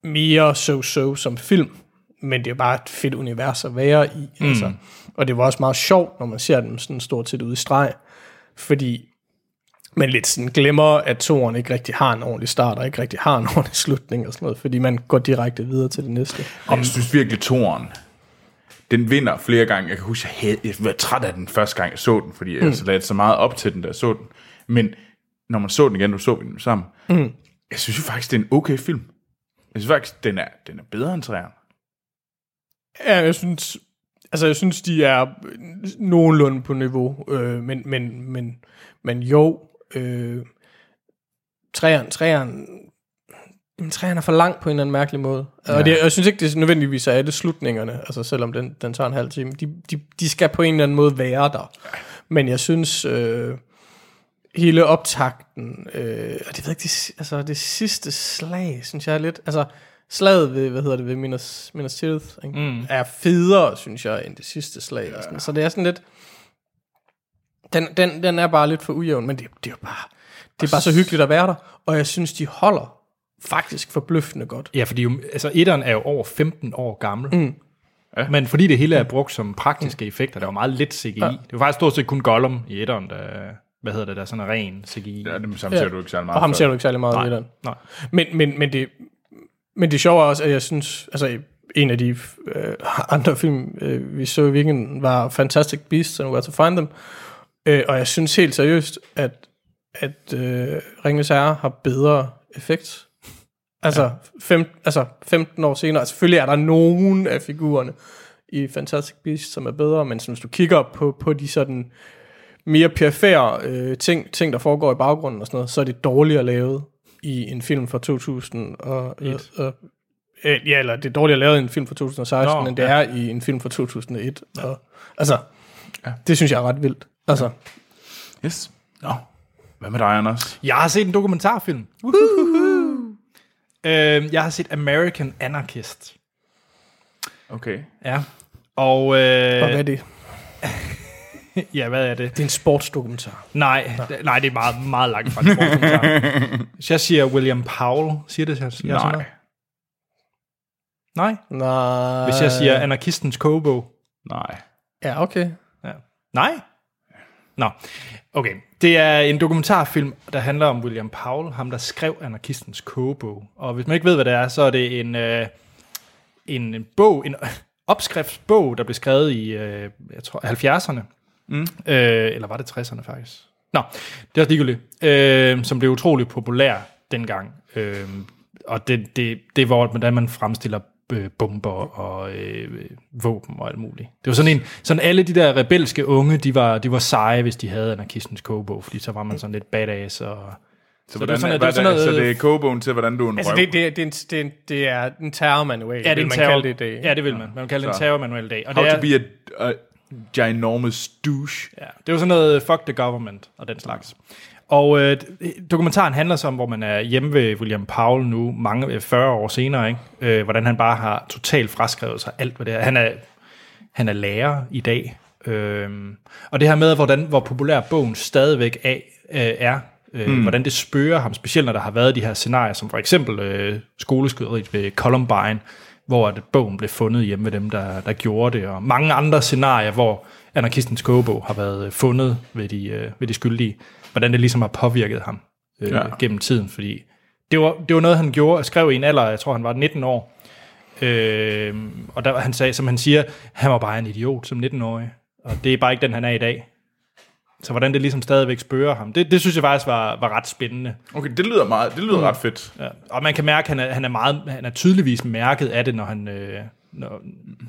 S3: mere so-so som film, men det er bare et fedt univers at være i. Mm. Altså. Og det var også meget sjovt, når man ser dem sådan stort set ude i streg, fordi man lidt sådan glemmer, at toeren ikke rigtig har en ordentlig start, og ikke rigtig har en *laughs* ordentlig slutning og sådan noget, fordi man går direkte videre til det næste.
S2: Jeg synes virkelig, toren, den vinder flere gange. Jeg kan huske, jeg, havde, jeg var træt af den første gang, jeg så den, fordi jeg mm. lagde så meget op til den, da jeg så den. Men når man så den igen, nu så vi den sammen, mm. jeg synes jo faktisk, det er en okay film. Jeg synes faktisk, den er, den er bedre end træerne.
S3: Ja, jeg synes, altså jeg synes, de er nogenlunde på niveau, øh, men, men, men, men jo, øh, træerne, træerne, men træerne er for langt på en eller anden mærkelig måde. Ja. Og det, jeg synes ikke, det er nødvendigvis er alle slutningerne, altså selvom den, den tager en halv time. De, de, de skal på en eller anden måde være der. Men jeg synes, øh, hele optakten, øh, og det ved jeg ikke, det, altså det sidste slag, synes jeg er lidt, altså slaget ved, hvad hedder det, ved Minas, Minas Tirith, ikke? Mm. er federe, synes jeg, end det sidste slag. Og sådan. Så det er sådan lidt, den, den, den er bare lidt for ujævn, men det, det er jo bare, det er bare så hyggeligt at være der, og jeg synes, de holder faktisk forbløffende godt.
S1: Ja, fordi jo, altså, etteren er jo over 15 år gammel. Mm. Ja. Men fordi det hele er brugt som praktiske effekter, der var meget lidt CGI. Ja. Det var faktisk stort set kun Gollum i etteren, der, hvad hedder det, der er sådan en ren CGI.
S2: Ja, dem samme ser
S3: Ja.
S2: du ikke særlig meget
S3: Og ham ser du ikke særlig meget
S1: Nej.
S3: i den.
S1: Nej.
S3: Men, men, men, det, men det sjove er også, at jeg synes, altså en af de øh, andre film, øh, vi så i weekenden, var Fantastic Beasts and Where to Find Them. Øh, og jeg synes helt seriøst, at, at øh, Ringens Herre har bedre effekt. Altså, ja. fem, altså 15 år senere. Selvfølgelig er der nogen af figurerne i Fantastic Beasts, som er bedre, men som hvis du kigger på, på de sådan mere perifære øh, ting, ting, der foregår i baggrunden og sådan noget, så er det dårligere lavet i en film fra 2001. Og, øh, ja, eller det er dårligere lavet i en film fra 2016,
S1: Nå,
S3: end det
S1: ja.
S3: er i en film fra 2001. Og, altså, ja. det synes jeg er ret vildt. Altså,
S2: Yes. Nå. Hvad med dig, Anders?
S1: Jeg har set en dokumentarfilm. Øh, jeg har set American Anarchist.
S2: Okay.
S1: Ja. Og, øh,
S3: og hvad er det? *laughs*
S1: ja, hvad er det?
S3: Det er en sportsdokumentar.
S1: Nej, d- nej, det er meget, meget langt fra en sportsdokumentar. *laughs* Hvis jeg siger William Powell, siger det jeg sådan
S2: Nej.
S1: noget? Nej.
S3: Nej.
S1: Hvis jeg siger anarkistens kogebog.
S2: Nej.
S3: Ja, okay.
S1: Ja. Nej? Nå, okay. Det er en dokumentarfilm, der handler om William Powell, ham der skrev anarkistens kogebog. Og hvis man ikke ved, hvad det er, så er det en, øh, en, en bog, en *laughs* opskriftsbog, der blev skrevet i, øh, jeg tror, 70'erne. Mm. Øh, eller var det 60'erne faktisk? Nå, det er også ligegyldigt. Øh, som blev utrolig populær dengang. Øh, og det, det, det var, hvordan man fremstiller øh, bomber og øh, våben og alt muligt. Det var sådan en, sådan alle de der rebelske unge, de var, de var seje, hvis de havde anarkistens kogebog, fordi så var man sådan lidt badass og...
S2: Så,
S1: det
S2: hvordan,
S1: er sådan-
S2: så,
S1: det er sådan noget-
S2: så det er kogebogen til, hvordan du er en
S3: Altså,
S2: røv.
S3: det, det, det, er en, det, er en, det er en terrormanual,
S1: Ja, det er
S3: vil
S1: en
S3: man
S1: terror,
S3: kalde det i dag.
S1: Ja, det vil man. Man vil kalde det en
S2: Så.
S1: terrormanual i dag. Og
S2: How
S1: det er,
S2: to be a, a ginormous douche.
S1: Ja, det jo sådan noget fuck the government og den slags. Og øh, dokumentaren handler så om, hvor man er hjemme ved William Powell nu, mange øh, 40 år senere, ikke? Øh, hvordan han bare har totalt fraskrevet sig alt, hvad det er. Han er, han er lærer i dag. Øh, og det her med, hvordan, hvor populær bogen stadigvæk af, øh, er, øh, mm. hvordan det spørger ham, specielt når der har været de her scenarier, som for eksempel øh, skoleskyderiet ved Columbine, hvor at bogen blev fundet hjemme ved dem, der, der gjorde det, og mange andre scenarier, hvor anarkistens kogebog har været øh, fundet ved de, øh, ved de skyldige, hvordan det ligesom har påvirket ham øh,
S2: Ja.
S1: gennem tiden, fordi det var, det var noget, han gjorde, skrev i en alder, jeg tror, han var 19 år, øh, og der, han sagde, som han siger, han var bare en idiot som 19-årig, og det er bare ikke den, han er i dag. Så hvordan det ligesom stadigvæk spørger ham, det, det synes jeg faktisk var, var ret spændende.
S2: Okay, det lyder, meget, det lyder ret fedt.
S1: Ja, og man kan mærke, at han er, han er, meget, han er tydeligvis mærket af det, når han... Øh, når,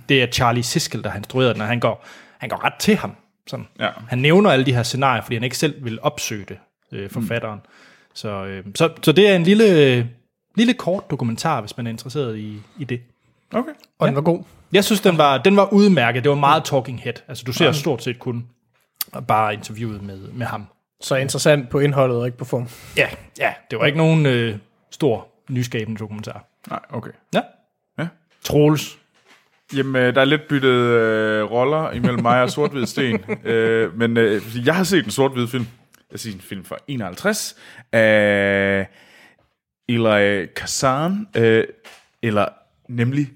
S1: det er Charlie Siskel, der har instrueret den, og han går, han går ret til ham. Sådan.
S2: Ja.
S1: Han nævner alle de her scenarier, fordi han ikke selv vil opsøge det, øh, forfatteren. Mm. Så, øh, så, så det er en lille, lille kort dokumentar, hvis man er interesseret i, i det.
S2: Okay.
S3: Og den var god.
S1: Jeg synes, den var, den var udmærket. Det var meget talking head. Altså, du ser stort set kun bare interviewet med, med ham.
S3: Så interessant på indholdet og ikke på form.
S1: Ja, ja det var ikke nogen øh, stor, nyskabende dokumentar.
S2: Nej, okay.
S1: Ja.
S2: Ja.
S1: Troels.
S2: Jamen, øh, der er lidt byttet øh, roller imellem mig og sort Sten. *laughs* øh, men øh, jeg har set en sort-hvid film. Jeg har set en film fra 51 af Eli Kazan, øh, eller nemlig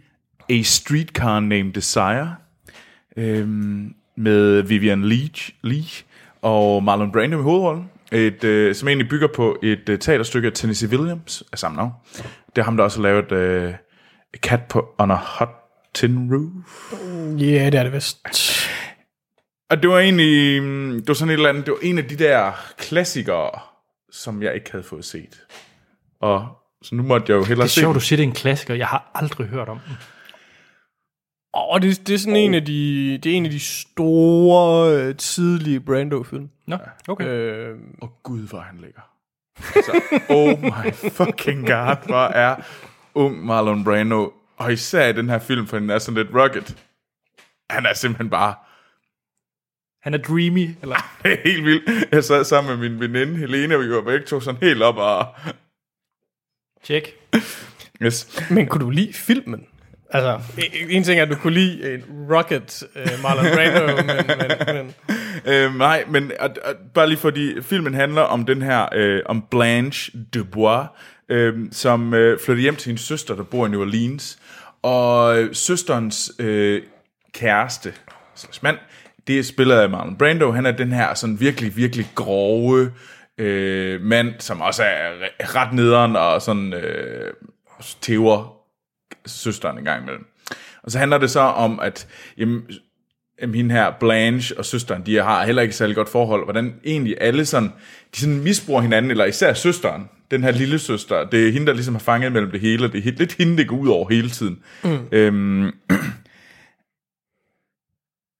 S2: A Streetcar Named Desire, øh, med Vivian Leach, Leach og Marlon Brando i hovedrollen. Et, øh, som egentlig bygger på et øh, teaterstykke af Tennessee Williams af samme navn. Det er ham, der også har lavet øh, Cat på, on a Hot Tin Roof.
S3: Ja, yeah, det er det vist.
S2: Og det var egentlig, mm, det var sådan et eller andet, det var en af de der klassikere, som jeg ikke havde fået set. Og så nu måtte jeg jo hellere
S1: Det er
S2: se
S1: sjovt,
S2: den.
S1: du siger, det er en klassiker. Jeg har aldrig hørt om den.
S3: Og det, det er sådan en af de, det er en af de store, øh, tidlige Brando-film.
S1: Nå, okay.
S3: Øh,
S2: Åh gud, hvor han lækker. Altså, oh my fucking god, hvor er ung Marlon Brando. Og især i den her film, for den er sådan lidt rugged. Han er simpelthen bare
S1: Han er dreamy, eller... *laughs*
S2: helt vild. Jeg sad sammen med min veninde Helene, og vi var begge to sådan helt op og...
S1: Tjek.
S2: Yes.
S3: men kunne du lide filmen? Altså, en- ting er, at du kunne lide en Rocket uh, Marlon Brando, men, men, men
S2: Øh, nej, men at, at, bare lige fordi filmen handler om den her, øh, om Blanche Dubois, øh, som øh, flytter hjem til hendes søster, der bor i New Orleans. Og søsterens øh, kæreste, slags mand, det er spillet af Marlon Brando. Han er den her sådan virkelig, virkelig grove øh, mand, som også er ret nederen og sådan øh, tæver søsteren en gang imellem. Og så handler det så om, at jamen, jamen, hende her, Blanche og søsteren, de har heller ikke særlig godt forhold. Hvordan egentlig alle sådan, de sådan misbruger hinanden, eller især søsteren, den her lille søster, det er hende, der ligesom har fanget mellem det hele, og det er lidt hende, det går ud over hele tiden. Mm. Øhm, *clears throat*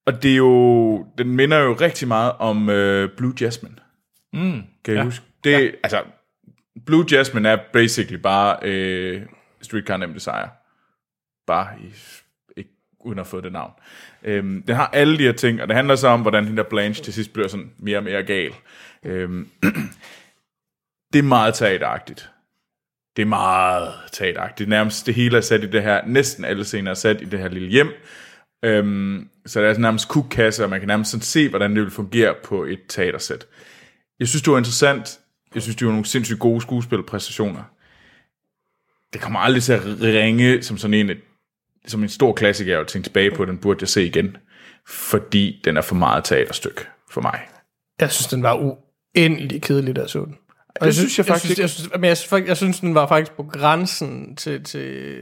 S2: og det er jo, den minder jo rigtig meget om øh, Blue Jasmine.
S1: Mm.
S2: Kan I
S1: Ja.
S2: huske? Det, ja. altså, Blue Jasmine er basically bare øh, Streetcar Named Desire. Bare i, ikke, uden at få det navn. Øhm, den har alle de her ting, og det handler så om, hvordan hende der Blanche til sidst bliver sådan mere og mere gal. Øhm, *clears throat* det er meget teateragtigt. Det er meget teateragtigt. Nærmest det hele er sat i det her, næsten alle scener er sat i det her lille hjem. Øhm, så der er sådan nærmest kukkasse, og man kan nærmest sådan se, hvordan det vil fungere på et teatersæt. Jeg synes, det var interessant. Jeg synes, det var nogle sindssygt gode skuespilpræstationer. Det kommer aldrig til at ringe som sådan en, som en stor klassiker, og tænke tilbage på, den burde jeg se igen. Fordi den er for meget teaterstykke for mig.
S3: Jeg synes, den var uendelig kedelig, der så den. Og
S2: Det synes jeg faktisk
S3: jeg synes, jeg synes, men jeg, synes, faktisk- jeg synes, den var faktisk på grænsen til, til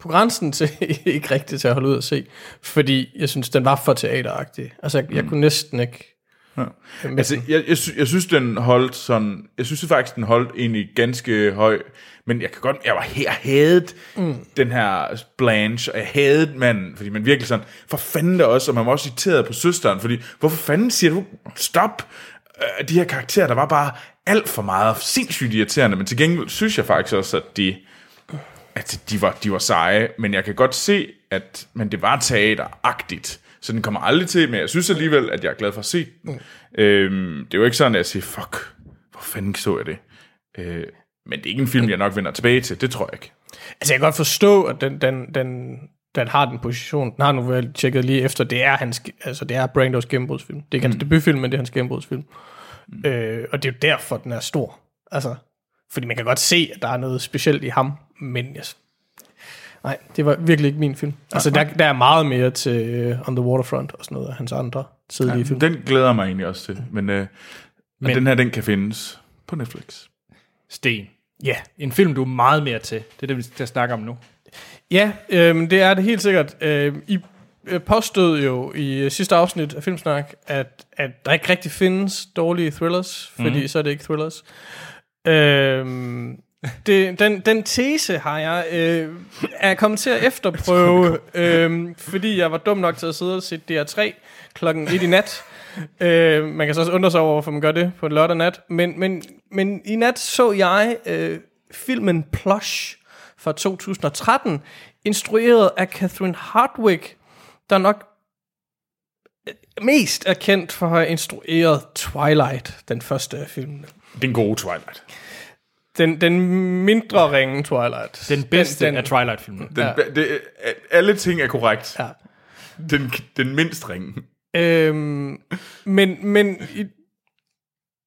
S3: på grænsen til *laughs* ikke rigtigt til at holde ud og se, fordi jeg synes, den var for teateragtig. Altså, jeg, jeg kunne næsten ikke...
S2: Ja. Altså, jeg, jeg, sy- jeg synes, den holdt sådan... Jeg synes faktisk, den holdt egentlig ganske høj. Men jeg kan godt... Jeg var her hadet mm. den her Blanche, og jeg havde manden, fordi man virkelig sådan... For fanden det også, og man var også irriteret på søsteren, fordi hvorfor fanden siger du stop? Øh, De her karakterer, der var bare alt for meget sindssygt irriterende, men til gengæld synes jeg faktisk også, at de at de var, de var seje, men jeg kan godt se, at men det var teateragtigt, så den kommer aldrig til, men jeg synes alligevel, at jeg er glad for at se den. Mm. Øhm, det er jo ikke sådan, at jeg siger, fuck, hvor fanden så jeg det? Øh, men det er ikke en film, jeg nok vender tilbage til, det tror jeg ikke.
S3: Altså, jeg kan godt forstå, at den, den, den, den har den position. Den har nu vel tjekket lige efter. Det er, hans, altså, det er Brandos gennembrudsfilm. Det er ikke hans debutfilm, men det er hans gennembrudsfilm. Mm. Øh, og det er jo derfor, den er stor. Altså, fordi man kan godt se, at der er noget specielt i ham, men jeg, nej, det var virkelig ikke min film. Altså, der, der er meget mere til uh, On the Waterfront og sådan noget af hans andre tidlige film.
S2: Den glæder mig egentlig også til, men, øh, men den her, den kan findes på Netflix.
S1: Sten.
S3: Ja,
S1: En film, du er meget mere til. Det er det, vi skal snakke om nu.
S3: Ja, øh, det er det helt sikkert. Øh, I øh, påstod jo i øh, sidste afsnit af Filmsnak, at, at der ikke rigtig findes dårlige thrillers, fordi mm. så er det ikke thrillers. Øh, det, den, den tese har jeg øh, er kommet til at efterprøve, *laughs* øh, fordi jeg var dum nok til at sidde og se DR3 klokken 1 i nat. Øh, man kan så også undre sig over, hvorfor man gør det på en lørdag nat. Men, men, men i nat så jeg øh, filmen Plush fra 2013, instrueret af Catherine Hardwicke, der nok øh, mest er kendt for at have instrueret Twilight, den første af filmene.
S2: Den gode Twilight.
S3: Den, den mindre ringe Twilight.
S1: Den bedste
S3: den,
S1: den, af Twilight-filmen.
S2: Den,
S3: Ja.
S2: ja. det, alle ting er korrekt.
S3: Ja.
S2: Den, den mindst ringe.
S3: Øhm, men, men i,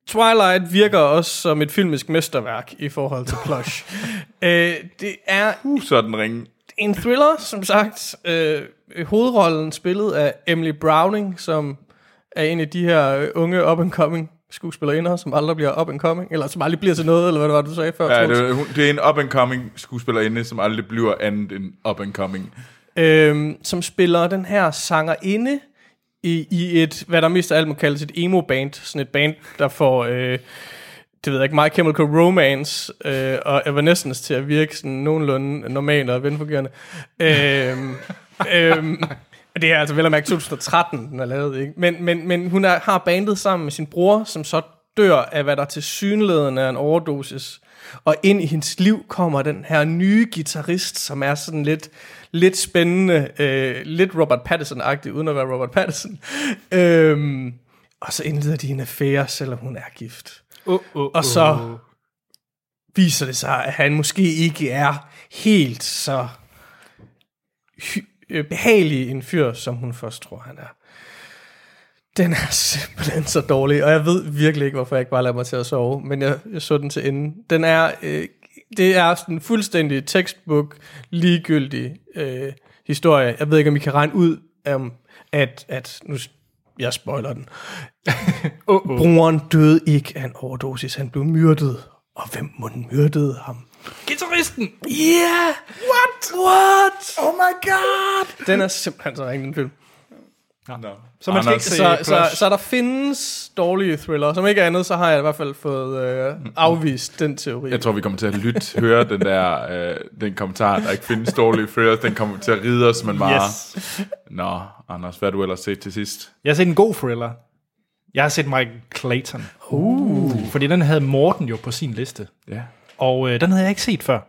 S3: Twilight virker også som et filmisk mesterværk i forhold til Plush. *laughs* øh, det er
S2: Uh, så den ringe.
S3: en thriller, som sagt. Øh, hovedrollen spillet af Emily Browning, som er en af de her øh, unge up-and-coming skuespillerinder, som aldrig bliver up-and-coming, eller som aldrig bliver til noget, eller hvad det var, du sagde før.
S2: Ja, det, er- hun- det er en up-and-coming skuespillerinde, som aldrig bliver andet end up-and-coming.
S3: øhm, som spiller den her sangerinde i, i et, hvad der mest af alt må kaldes et emo-band. Sådan et band, der får, øh, det ved jeg ikke, My Chemical Romance øh, og Evanescence til at virke sådan nogenlunde normalt og velfungerende. øhm, *laughs* øhm, det er altså vel at mærke 2013, den er lavet, ikke? Men, men, men hun er, har bandet sammen med sin bror, som så dør af, hvad der til synligheden er en overdosis. Og ind i hendes liv kommer den her nye guitarist, som er sådan lidt, lidt spændende, øh, lidt Robert Pattinson-agtig, uden at være Robert Pattinson. Øhm, og så indleder de en affære, selvom hun er gift.
S1: Uh, uh,
S3: Og så viser det sig, at han måske ikke er helt så øh, behagelig en fyr, som hun først tror, han er. Den er simpelthen så dårlig, og jeg ved virkelig ikke, hvorfor jeg ikke bare lader mig til at sove, men jeg, jeg så den til enden. Den er, øh, det er sådan en fuldstændig textbook, ligegyldig øh, historie. Jeg ved ikke, om I kan regne ud, um, at, at nu, jeg spoiler den. *laughs*
S1: uh, uh.
S3: Broren døde ikke af en overdosis, han blev myrdet. Og hvem må den myrdede ham?
S1: Gitarristen!
S3: Yeah! What? What? Oh my god! Den er simpelthen så ringen, den film.
S2: No.
S1: Så man skal ikke se
S3: Så, så, så der findes dårlige thriller. Som ikke andet, så har jeg i hvert fald fået øh, afvist den teori.
S2: Jeg tror, vi kommer til at lytte, høre den der øh, den kommentar, der ikke findes dårlige thrillers, den kommer til at ride os, men bare...
S1: Yes.
S2: Nå, Anders, hvad har du ellers set til sidst?
S1: Jeg har set en god thriller. Jeg har set Michael Clayton. Uh. Fordi den havde Morten jo på sin liste.
S2: Ja.
S1: Og øh, den havde jeg ikke set før.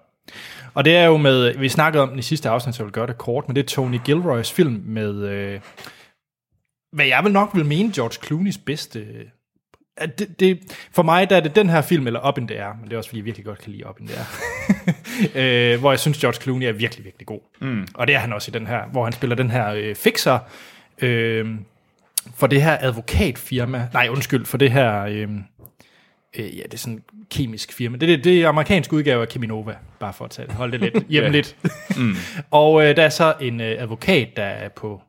S1: Og det er jo med, vi snakkede om den i sidste afsnit, så jeg vil gøre det kort, men det er Tony Gilroys film med, øh, hvad jeg vil nok vil mene, George Clooney's bedste at det, det, for mig der er det den her film, eller Up in the Air, men det er også fordi, jeg virkelig godt kan lide Up in the Air, *laughs* øh, hvor jeg synes, George Clooney er virkelig, virkelig god. Mm. Og det er han også i den her, hvor han spiller den her øh, fixer øh, for det her advokatfirma, nej undskyld, for det her, øh, øh, ja det er sådan en kemisk firma, det, det, det er amerikansk udgave af Keminova, bare for at tage det, hold det lidt hjemligt. *laughs* mm. Og øh, der er så en øh, advokat, der er på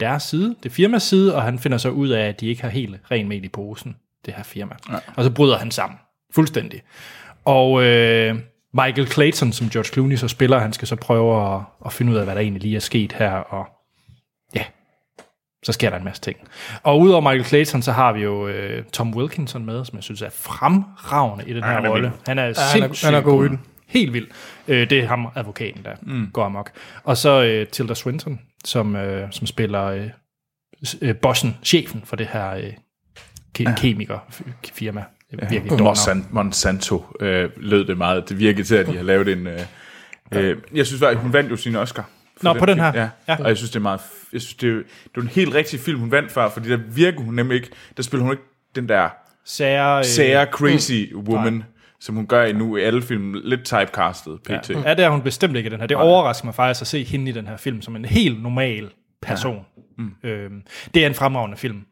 S1: deres side, det firmas side, og han finder så ud af, at de ikke har helt ren mel i posen, det her firma. Ja. Og så bryder han sammen, fuldstændig. Og øh, Michael Clayton, som George Clooney så spiller, han skal så prøve at, at finde ud af, hvad der egentlig lige er sket her, og ja, så sker der en masse ting. Og udover Michael Clayton, så har vi jo øh, Tom Wilkinson med, som jeg synes er fremragende i den her
S2: han er
S1: rolle. Han er
S3: han er-
S1: sindssygt
S3: han er god i den.
S1: Helt vild. Øh, det er ham, advokaten, der mm. går amok. Og så øh, Tilda Swinton, som, øh, som spiller øh, øh, bossen, chefen for det her øh, ke- ja. kemikerfirma. Er virkelig.
S2: Monsanto, Monsanto øh, lød det meget. Det virkede til, at de har lavet en... Øh, øh, jeg synes faktisk, hun vandt jo sin Oscar.
S1: Nå, på den her?
S2: film. Ja.
S1: Ja.
S2: ja. Og jeg synes, det er meget... Jeg synes, det er, det er en helt rigtig film, hun vandt for, fordi der virker hun nemlig ikke... Der spiller hun ikke den der
S1: Sære, øh,
S2: sære, crazy woman, som hun gør i nu i alle film. Lidt typecastet, pt.
S1: Ja, det er hun bestemt ikke i den her. Det overrasker mig faktisk at se hende i den her film som en helt normal person. Ja. Mm. Øhm, det er en fremragende film.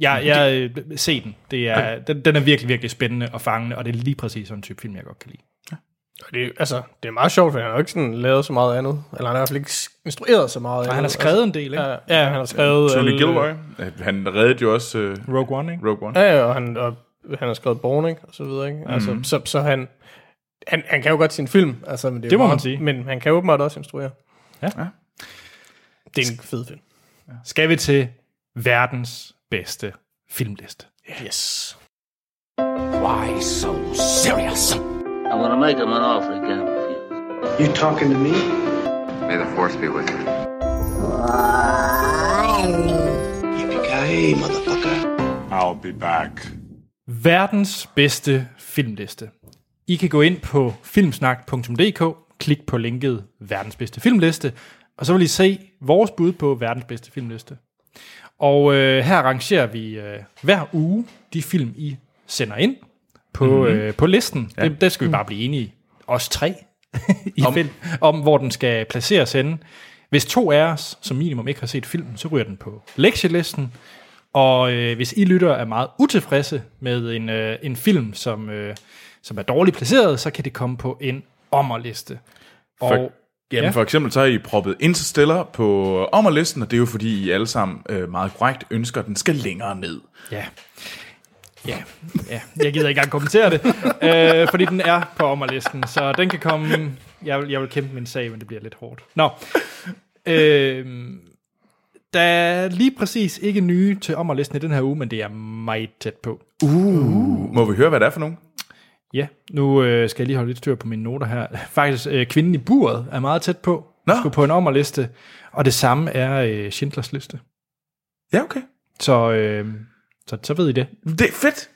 S1: Jeg, jeg øh, se den. Det er, den. Den er virkelig, virkelig spændende og fangende, og det er lige præcis sådan en type film, jeg godt kan lide.
S3: Og det, er- altså, det er meget sjovt, for han har jo ikke sådan lavet så meget andet. Eller han har i hvert fald ikke instrueret så meget
S1: Og
S3: andet.
S1: han har skrevet en del, ikke?
S3: Altså, ja, ja, han har skrevet...
S2: Tony
S3: alle-
S2: Gilroy, øh, han reddede jo også øh,
S1: Rogue One, ikke?
S2: Rogue One.
S3: Ja, ja, og han, og han har skrevet Born, ikke? Og så videre, ikke? Altså,
S2: Mhm.
S3: så, så han, han, han kan jo godt sin film, altså, men det, er
S1: Det må man
S3: meget,
S1: sige.
S3: Men han kan jo åbenbart også instruere.
S1: Ja.
S2: Ja.
S3: Det er en fed film.
S1: Skal vi til verdens bedste filmliste?
S3: Yes.
S4: Why so serious?
S5: I'm gonna make him an offer can't refuse.
S6: You talking to me?
S7: May the force be with you.
S6: Yippee-ki-yay, motherfucker.
S7: I'll be back.
S1: Verdens bedste filmliste. I kan gå ind på filmsnak.dk, klik på linket verdens bedste filmliste, og så vil I se vores bud på verdens bedste filmliste. Og øh, her rangerer vi øh, hver uge de film, I sender ind på, mm-hmm. øh, på listen. Ja. Det, der skal vi bare blive enige, os tre, *laughs* i om. Film, om hvor den skal placeres henne. Hvis to af os som minimum ikke har set filmen, så ryger den på lektielisten. Og øh, hvis I lytter er meget utilfredse med en, øh, en film, som, øh, som er dårligt placeret, så kan det komme på en ommerliste. Og,
S2: For, jamen,
S1: Ja.
S2: for eksempel så har I proppet Interstellar på ommerlisten, og det er jo fordi, I alle sammen øh, meget korrekt ønsker, at den skal længere ned.
S1: Ja. Ja, ja, jeg gider ikke engang kommentere det, *laughs* øh, fordi den er på ommerlisten, så den kan komme... Jeg vil, jeg vil kæmpe min sag, men det bliver lidt hårdt. Nå. Øh, der er lige præcis ikke nye til ommerlisten i den her uge, men det er meget tæt på.
S2: Uh. Må vi høre, hvad det er for nogen?
S1: Ja, nu øh, skal jeg lige holde lidt styr på mine noter her. *laughs* Faktisk, øh, Kvinden i buret er meget tæt på.
S2: Nå.
S1: Skulle på en ommerliste. Og det samme er øh, Schindlers liste.
S2: Ja, okay.
S1: Så, øh, så, så ved I det.
S2: Det er fedt.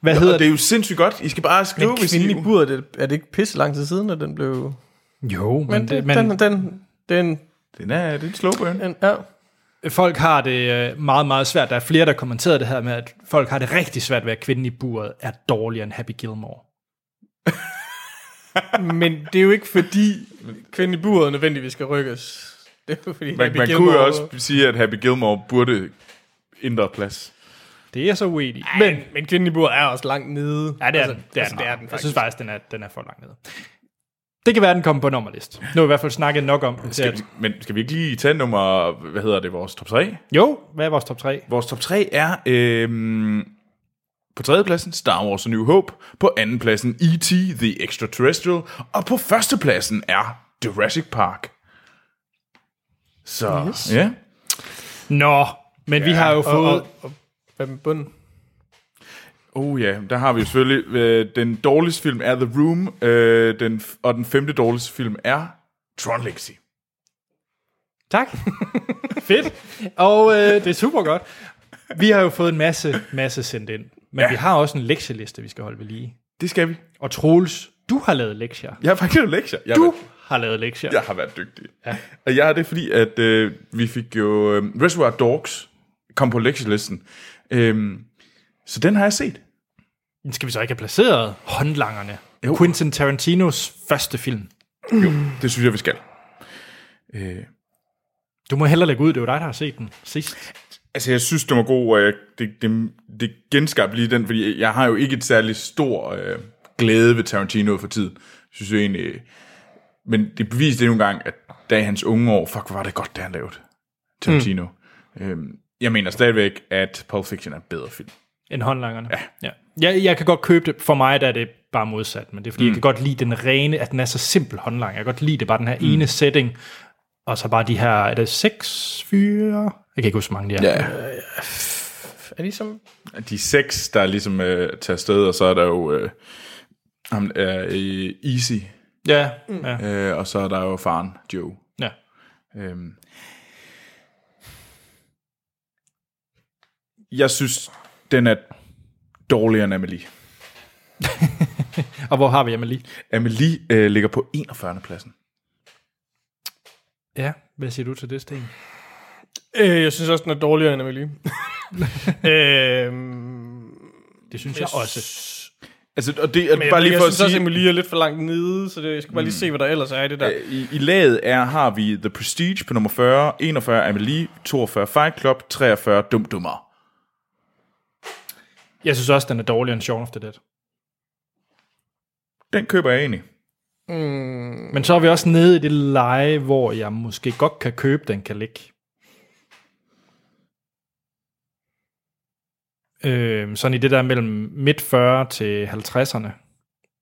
S1: Hvad
S2: Og
S1: hedder
S2: det
S1: det?
S2: er jo sindssygt godt. I skal bare skrive,
S3: Men
S2: hvis
S3: kvinden
S2: I...
S3: i buret, det, er det ikke pisse lang tid siden, at den blev...
S1: Jo, men,
S3: Men,
S1: det, men
S3: den, den, den,
S2: Den er, det er en slow burn.
S3: den, ja.
S1: Folk har det øh, meget, meget svært. Der er flere, der kommenterede det her med, at folk har det rigtig svært ved, at Kvinden i buret er dårligere end Happy Gilmore. *laughs*
S3: Men det er jo ikke fordi, kvinden i buret nødvendigvis skal rykkes. Det er jo fordi,
S2: Man,
S3: Happy
S2: man kunne
S3: Gilmore-
S2: jo også sige, at Happy Gilmore burde ændre plads.
S1: Det er jeg så uenig i.
S3: Men, men kvinden i buret er også langt nede.
S1: Ja, det er
S3: altså,
S1: den. Det er,
S3: altså,
S1: den.
S3: det er den
S1: Jeg synes faktisk, den er, den er for langt nede. Det kan være, den kommer på nummerlist. Nu har vi i hvert fald snakket nok om til
S2: Skal
S1: at...
S2: vi, men skal vi ikke lige tage nummer, hvad hedder det, vores top 3?
S1: Jo, hvad er vores top 3?
S2: Vores top 3 er øhm, på tredjepladsen Star Wars A New Hope, på andenpladsen E.T. The Extraterrestrial, og på førstepladsen er Jurassic Park. Så, yes. ja.
S1: Nå, men ja, vi har jo
S3: Og,
S1: fået...
S3: og, og, hvad med bunden?
S2: Oh ja, der har vi jo selvfølgelig, øh, den dårligste film er The Room, øh, den, og den femte dårligste film er Tron Legacy.
S1: Tak. *laughs* Fedt. Og øh, det er super godt. Vi har jo fået en masse, masse sendt ind. Men ja. Vi har også en lektieliste, vi skal holde ved lige.
S2: Det skal vi.
S1: Og Troels, du har lavet lektier.
S2: Jeg har faktisk lavet lektier. Jeg
S1: Du
S2: været-
S1: har lavet lektier.
S2: Jeg har været dygtig. Ja. Og jeg har det, fordi at øh, vi fik jo... Øh, Reservoir Dogs kom på lektielisten. Øhm, Så den har jeg set.
S1: Skal vi så ikke have placeret håndlangerne?
S2: Jo.
S1: Quentin Tarantinos første film.
S2: Det synes jeg, vi skal. Øh,
S1: Du må hellere lægge ud, det var dig, der har set den sidst.
S2: altså, jeg synes, det var god, og jeg, det, det, det genskabte lige den, fordi jeg har jo ikke et særligt stor øh, glæde ved Tarantino for tiden. Jeg synes jo egentlig... Men det beviste endnu en gang, at da i hans unge år, fuck, hvor var det godt, det han lavede. Tarantino. Mm. Øhm, jeg mener stadigvæk, at Pulp Fiction er en bedre film.
S1: End håndlangerne. Ja. ja. Jeg, jeg kan godt købe det. For mig der er det bare modsat, men det er fordi, mm. jeg kan godt lide den rene, at den er så simpel håndlang. Jeg kan godt lide det, bare den her mm. ene setting, og så bare de her, er det seks fyre? Jeg kan ikke huske, hvor mange de er.
S2: Ja.
S3: Er de som...
S2: De seks, der ligesom øh, tager afsted, og så er der jo øh, ham, øh, Easy,
S1: Ja, mm. ja.
S2: øh, og så er der jo faren, Joe.
S1: ja.
S2: Øhm. Jeg synes, den er dårligere end Amelie. *laughs*
S1: Og hvor har vi Amelie?
S2: Amelie øh, ligger på 41. pladsen.
S1: Ja, hvad siger du til det, Sten?
S3: Øh, jeg synes også, den er dårligere end Amelie. *laughs* øh,
S1: Det synes jeg, jeg også.
S2: Altså, og det er
S3: Men
S2: bare
S3: jeg,
S2: lige
S3: jeg
S2: for at
S3: synes også,
S2: sige,
S3: at Amelie er lidt for langt nede, så det, jeg skal bare lige se, hvad der ellers er i det der.
S2: øh, i, i laget er, har vi The Prestige på nummer 40, 41 Amelie, 42 Fight Club, 43 Dum Dummer.
S1: Jeg synes også, den er dårligere end Shaun of the Dead.
S2: Den køber jeg egentlig.
S1: Men så er vi også nede i det leje, hvor jeg måske godt kan købe, den kan ligge. Øh, sådan i det der mellem midt 40 til 50'erne.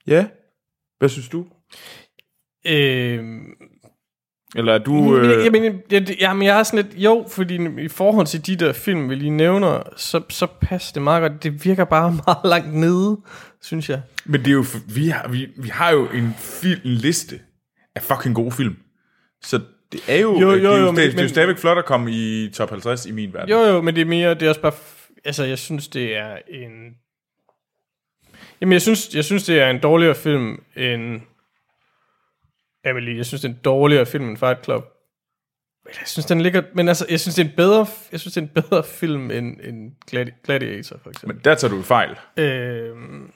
S2: Ja. Hvad synes du?
S3: Øh,
S2: Eller er du...
S3: Øh, jamen, jeg, jamen, jeg har sådan lidt, jo, fordi i forhold til de der film, vi lige nævner, så, så passer det meget godt. Det virker bare *laughs* meget langt nede, synes jeg.
S2: Men det er jo, vi har, vi, vi har jo en, film, en liste af fucking gode film. Så det er jo,
S3: Jo, jo,
S2: det er
S3: jo,
S2: jo,
S3: men-
S2: det, det er jo stadigvæk flot at komme i top 50 i min verden.
S3: Jo, jo, men det er mere, det er også bare, altså, jeg synes, det er en... Jamen, jeg synes, jeg synes, det er en dårligere film end Emily. Jeg synes, det er en dårligere film end Fight Club. Men jeg synes, den ligger... Men altså, jeg synes, det er en bedre, jeg synes, det er en bedre film end, end Gladi- Gladiator, for eksempel.
S2: Men der tager du fejl.
S3: Øhm,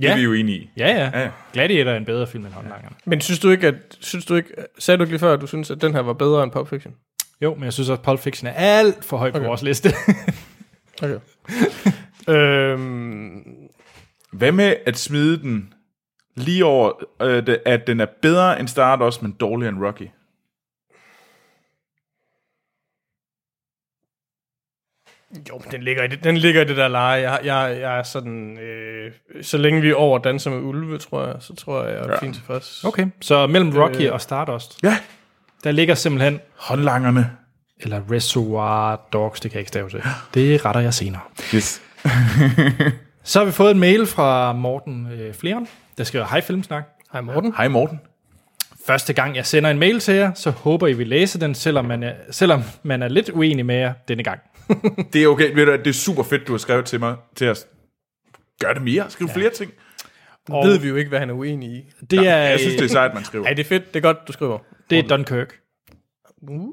S2: Det er
S1: Ja.
S2: vi jo enige i.
S1: Ja, ja.
S2: Ja, ja.
S1: Gladiator er en bedre film end håndlangerne.
S3: men synes du ikke, at... Synes du ikke, sagde du ikke lige før, at du synes, at den her var bedre end Pulp Fiction?
S1: Jo, men jeg synes også, at Pulp Fiction er alt for højt på
S3: Okay.
S1: vores liste.
S3: Okay. *laughs* øhm,
S2: Hvad med at smide den lige over, øh, at den er bedre end Stardust, men dårligere end Rocky?
S3: Jo, men den ligger i det, den ligger i det der leje. Jeg, jeg, jeg er sådan... Øh, så længe vi er over danser med ulve, tror jeg, så tror jeg, jeg er
S2: Ja.
S3: ja. fint tilfreds.
S1: Okay, så mellem Rocky
S3: Øh.
S1: og Stardust,
S2: Ja.
S1: der ligger simpelthen,
S2: Håndlangerne.
S1: eller Reservoir Dogs, det kan jeg ikke stave til. Det retter jeg senere.
S2: Yes. *laughs*
S1: Så har vi fået en mail fra Morten øh, Fleren, der skriver, Hej Filmsnak.
S3: Hej Morten.
S2: Hej Morten.
S1: Første gang jeg sender en mail til jer, så håber I vil læse den, selvom man er, selvom man er lidt uenig med jer denne gang. *laughs*
S2: Det er okay. Ved du, det er super fedt, du har skrevet til mig. Til os. Gør det mere. Skriv ja. flere ting.
S3: Og ved vi jo ikke, hvad han er uenig i.
S1: Det er,
S2: Jeg synes, det er sejt, man skriver.
S3: Ej, det er fedt. Det er godt, du skriver.
S1: det er Dunkirk.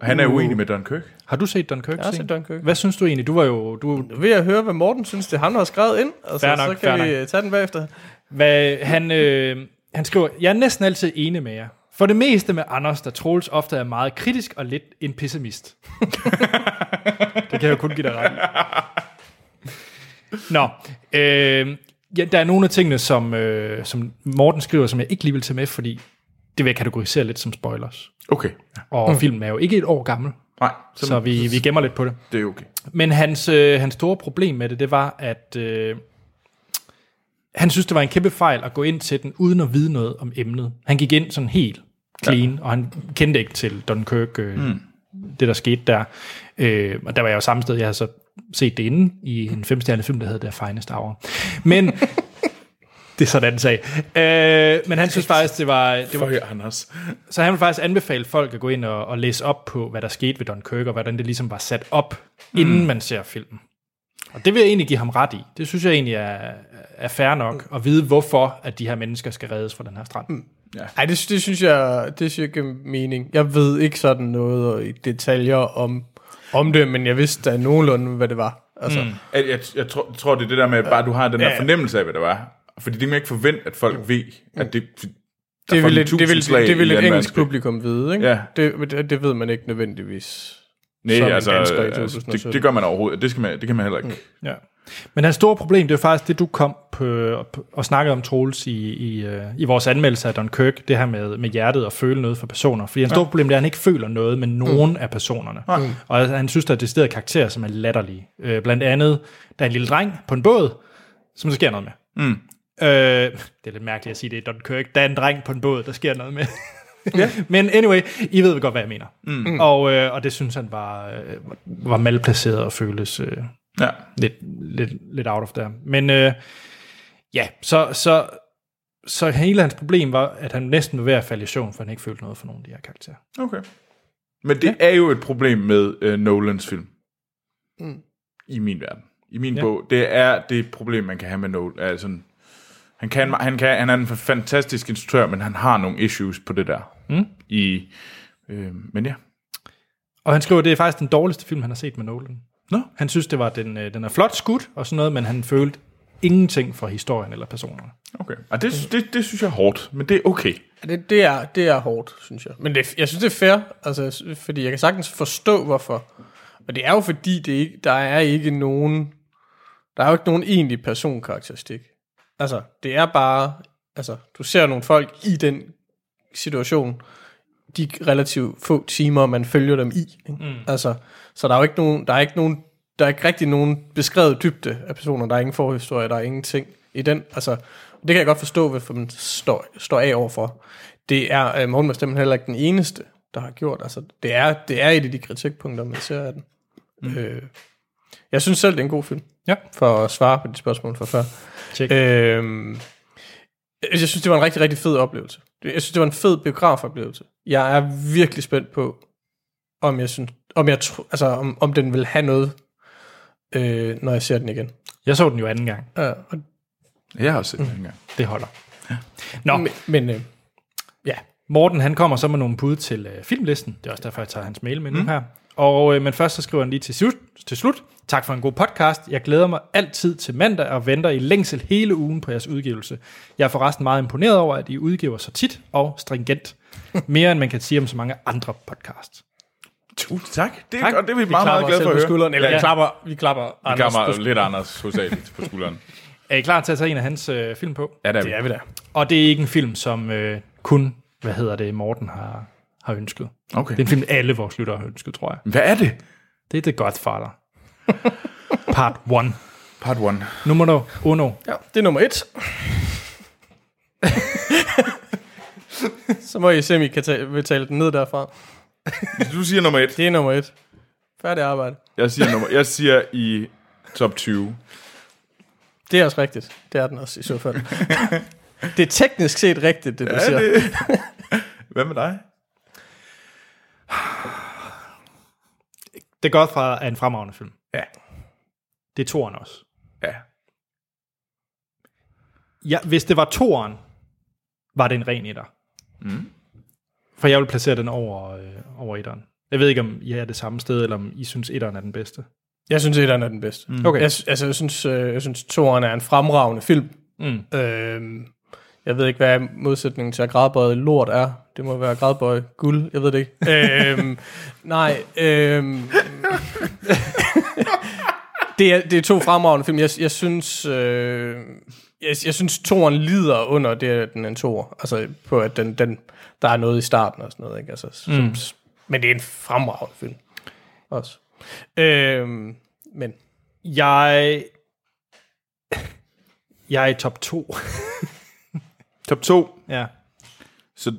S2: Han er uenig med Dunkirk.
S1: Har du set Dunkirk?
S3: Jeg har set Dunkirk.
S1: Hvad synes du egentlig? Du var jo... Du,
S3: Nu vil jeg høre, hvad Morten synes, det er han, der har skrevet ind. Altså,
S1: Fair nok,
S3: så kan vi
S1: nok.
S3: tage den bagefter.
S1: Hvad, han, øh, han skriver, jeg er næsten altid enig med jer. For det meste med Anders, der Troels ofte er meget kritisk og lidt en pessimist. *laughs* det kan jeg jo kun give dig ret i. Nå, øh, ja, der er nogle af tingene, som, øh, som Morten skriver, som jeg ikke lige vil tage med, fordi det vil jeg kategorisere lidt som spoilers.
S2: Okay.
S1: Og mm. filmen er jo ikke et år gammel,
S2: Nej, så,
S1: så vi, vi gemmer lidt på det.
S2: det er okay.
S1: Men hans, øh, hans store problem med det, det var, at øh, han synes, det var en kæmpe fejl at gå ind til den, uden at vide noget om emnet. Han gik ind sådan helt clean, ja. og han kendte ikke til Dunkirk, øh, mm. det der skete der. Øh, og der var jeg jo samme sted, jeg havde så set det inde i en femstjernet film, der hedder The Finest Hour. Men *laughs* det er sådan en sag. Øh, men han synes faktisk, det var, det var,
S2: Fuck, Anders.
S1: så han vil faktisk anbefale folk at gå ind og, og læse op på, hvad der skete ved Dunkirk, og hvordan det ligesom var sat op, mm. inden man ser filmen. Og det vil jeg egentlig give ham ret i. Det synes jeg egentlig er, er fair nok, at vide, hvorfor at de her mennesker skal reddes fra den her strand. Mm.
S3: Ej, det, det synes jeg, det synes jeg giver mening. Jeg ved ikke sådan noget i detaljer om, om det, men jeg vidste da nogenlunde, hvad det var. Altså, mm.
S2: Jeg, jeg, jeg, tror, jeg tror, det er det der med, at bare du har den der
S3: Ja.
S2: fornemmelse af, hvad det var. Fordi det kan man ikke forvente, at folk ved, at det...
S3: det vil, et, det vil, det vil et engelsk
S2: verdenskrig.
S3: publikum vide, ikke?
S2: Ja.
S3: Det, det, det ved man ikke nødvendigvis.
S2: Nej, altså, altså
S3: 2017.
S2: det, det gør man overhovedet. Det, skal man, det kan man heller ikke.
S1: Ja. Men hans store problem, det er faktisk det, du kom på, på og snakkede om, Troels, i, i, øh, i vores anmeldelse af Dunkirk, det her med, med hjertet og føle noget for personer. Fordi hans store problem, det er, at han ikke føler noget med nogen mm. af personerne. Mm. Og han synes, der er decideret karakterer, som er latterlige. Øh, blandt andet, der er en lille dreng på en båd, som der sker noget med. Mm. Øh, det er lidt mærkeligt at sige det i Dunkirk. Der er en dreng på en båd, der sker noget med. Ja. *laughs* Men anyway, I ved godt, hvad jeg mener. Mm. Og, øh, og det synes han var, øh, var malplaceret og føles øh,
S2: Ja.
S1: lidt, lidt, lidt out of der. Men øh, ja, så, så, så hele hans problem var, at han næsten var ved at falde i søvn, for han ikke følte noget for nogen af de her karakterer.
S2: Okay. Men det ja. er jo et problem med øh, Nolans film. Mm. I min verden. I min
S1: Ja.
S2: ja. bog. Det er det problem, man kan have med Nolan. Altså, han, kan, han, kan, han er en fantastisk instruktør, men han har nogle issues på det der. Mm. I, øh, men ja.
S1: Og han skriver, at det er faktisk den dårligste film, han har set med Nolan.
S2: Nå.
S1: Han synes, det var den, øh, den er flot skudt og sådan noget, men han følte ingenting for historien eller personerne.
S2: Okay. Og det, det, det synes jeg er hårdt, men det er okay.
S3: Ja, Det, det, er, det er hårdt, synes jeg. Men det, jeg synes, det er fair, altså, fordi jeg kan sagtens forstå, hvorfor. Og det er jo fordi, det ikke, der er ikke nogen, der er jo ikke nogen egentlig personkarakteristik. Altså, det er bare, altså, du ser nogle folk i den situation, de relativt få timer, man følger dem i. Ikke? Mm. Altså, så der er jo ikke nogen, der er ikke nogen, der er ikke rigtig nogen beskrevet dybde af personer, der er ingen forhistorie, der er ingenting i den. Altså, det kan jeg godt forstå, hvorfor man står, står af overfor. Det er uh, Morten heller ikke den eneste, der har gjort. Altså, det er, det er et af de kritikpunkter, man ser af den. Mm. Øh, jeg synes selv, det er en god film.
S1: Ja.
S3: For at svare på de spørgsmål fra før.
S1: Check.
S3: Øhm, jeg synes, det var en rigtig, rigtig fed oplevelse. Jeg synes, det var en fed biografoplevelse. Jeg er virkelig spændt på, om jeg synes, om jeg tro, altså om, om den vil have noget, øh, når jeg ser den igen.
S1: Jeg så den jo anden gang.
S3: Ja, og,
S2: Jeg har også set den engang.
S1: Det holder. Nå,
S3: men men øh, ja,
S1: Morten han kommer så med nogle bud til øh, filmlisten. Det er også derfor, jeg tager hans mail med mm. nu her. Og, øh, men først så skriver han lige til slut, til slut. Tak for en god podcast. Jeg glæder mig altid til mandag og venter i længsel hele ugen på jeres udgivelse. Jeg er forresten meget imponeret over, at I udgiver så tit og stringent. *laughs* Mere end man kan sige om så mange andre podcasts.
S2: Tusind tak. Det er,
S1: Tak.
S2: Og det er vi,
S3: vi
S2: meget, meget
S3: klapper
S2: glade for at
S3: på
S2: høre.
S3: skulderen. Eller
S1: Ja.
S3: vi klapper, vi klapper
S2: Vi
S3: Anders på
S2: kommer
S3: skulderen.
S2: lidt Anders hovedsageligt på skulderen. *laughs*
S1: Er I klar til at tage en af hans øh, film på?
S2: Ja, der er vi.
S3: Det er vi da.
S1: Og det er ikke en film, som øh, kun, hvad hedder det, Morten har, har ønsket.
S2: Okay.
S1: Det er en film, alle vores lyttere har ønsket, tror jeg.
S2: Hvad er det?
S1: Det er The Godfather. *laughs* Part 1.
S2: Part 1.
S1: Nummer uno.
S3: Ja, det er nummer et. *laughs* Så må I se, om I kan tage, vil tale den ned derfra. *laughs*
S2: Du siger nummer 1.
S3: Det er nummer et. Færdig arbejde.
S2: Jeg siger, nummer, jeg siger i top 20.
S3: Det er også rigtigt. Det er den også i så fald. *laughs* det er teknisk set rigtigt, det du siger.
S2: det? *laughs* Hvad med dig?
S1: The Godfather er en fremragende film.
S2: Ja.
S1: Det er toeren også.
S2: Ja.
S1: Ja, hvis det var toeren, var det en ren etter. Mm. For jeg vil placere den over, øh, over etteren. Jeg ved ikke, om I er det samme sted, eller om I synes, etteren er den bedste.
S3: Jeg synes, etteren er den bedste. Mm.
S1: Okay.
S3: Jeg, altså, jeg synes, øh, jeg synes toeren er en fremragende film.
S1: Mm.
S3: Øhm, jeg ved ikke, hvad modsætningen til at gradbøjet lort er. Det må være gradbøjet guld. Jeg ved det ikke. *laughs* øhm, nej. Øhm, *laughs* det, er, det er to fremragende film. Jeg, jeg synes... Øh, jeg, jeg synes, toren lider under det, at den er en toer. Altså, på at den, den, der er noget i starten og sådan noget. Ikke? Altså, mm. som, men det er en fremragende film. Også. Øhm, men
S1: Jeg... Jeg er i top 2. *laughs*
S2: Top 2.
S1: ja.
S2: Så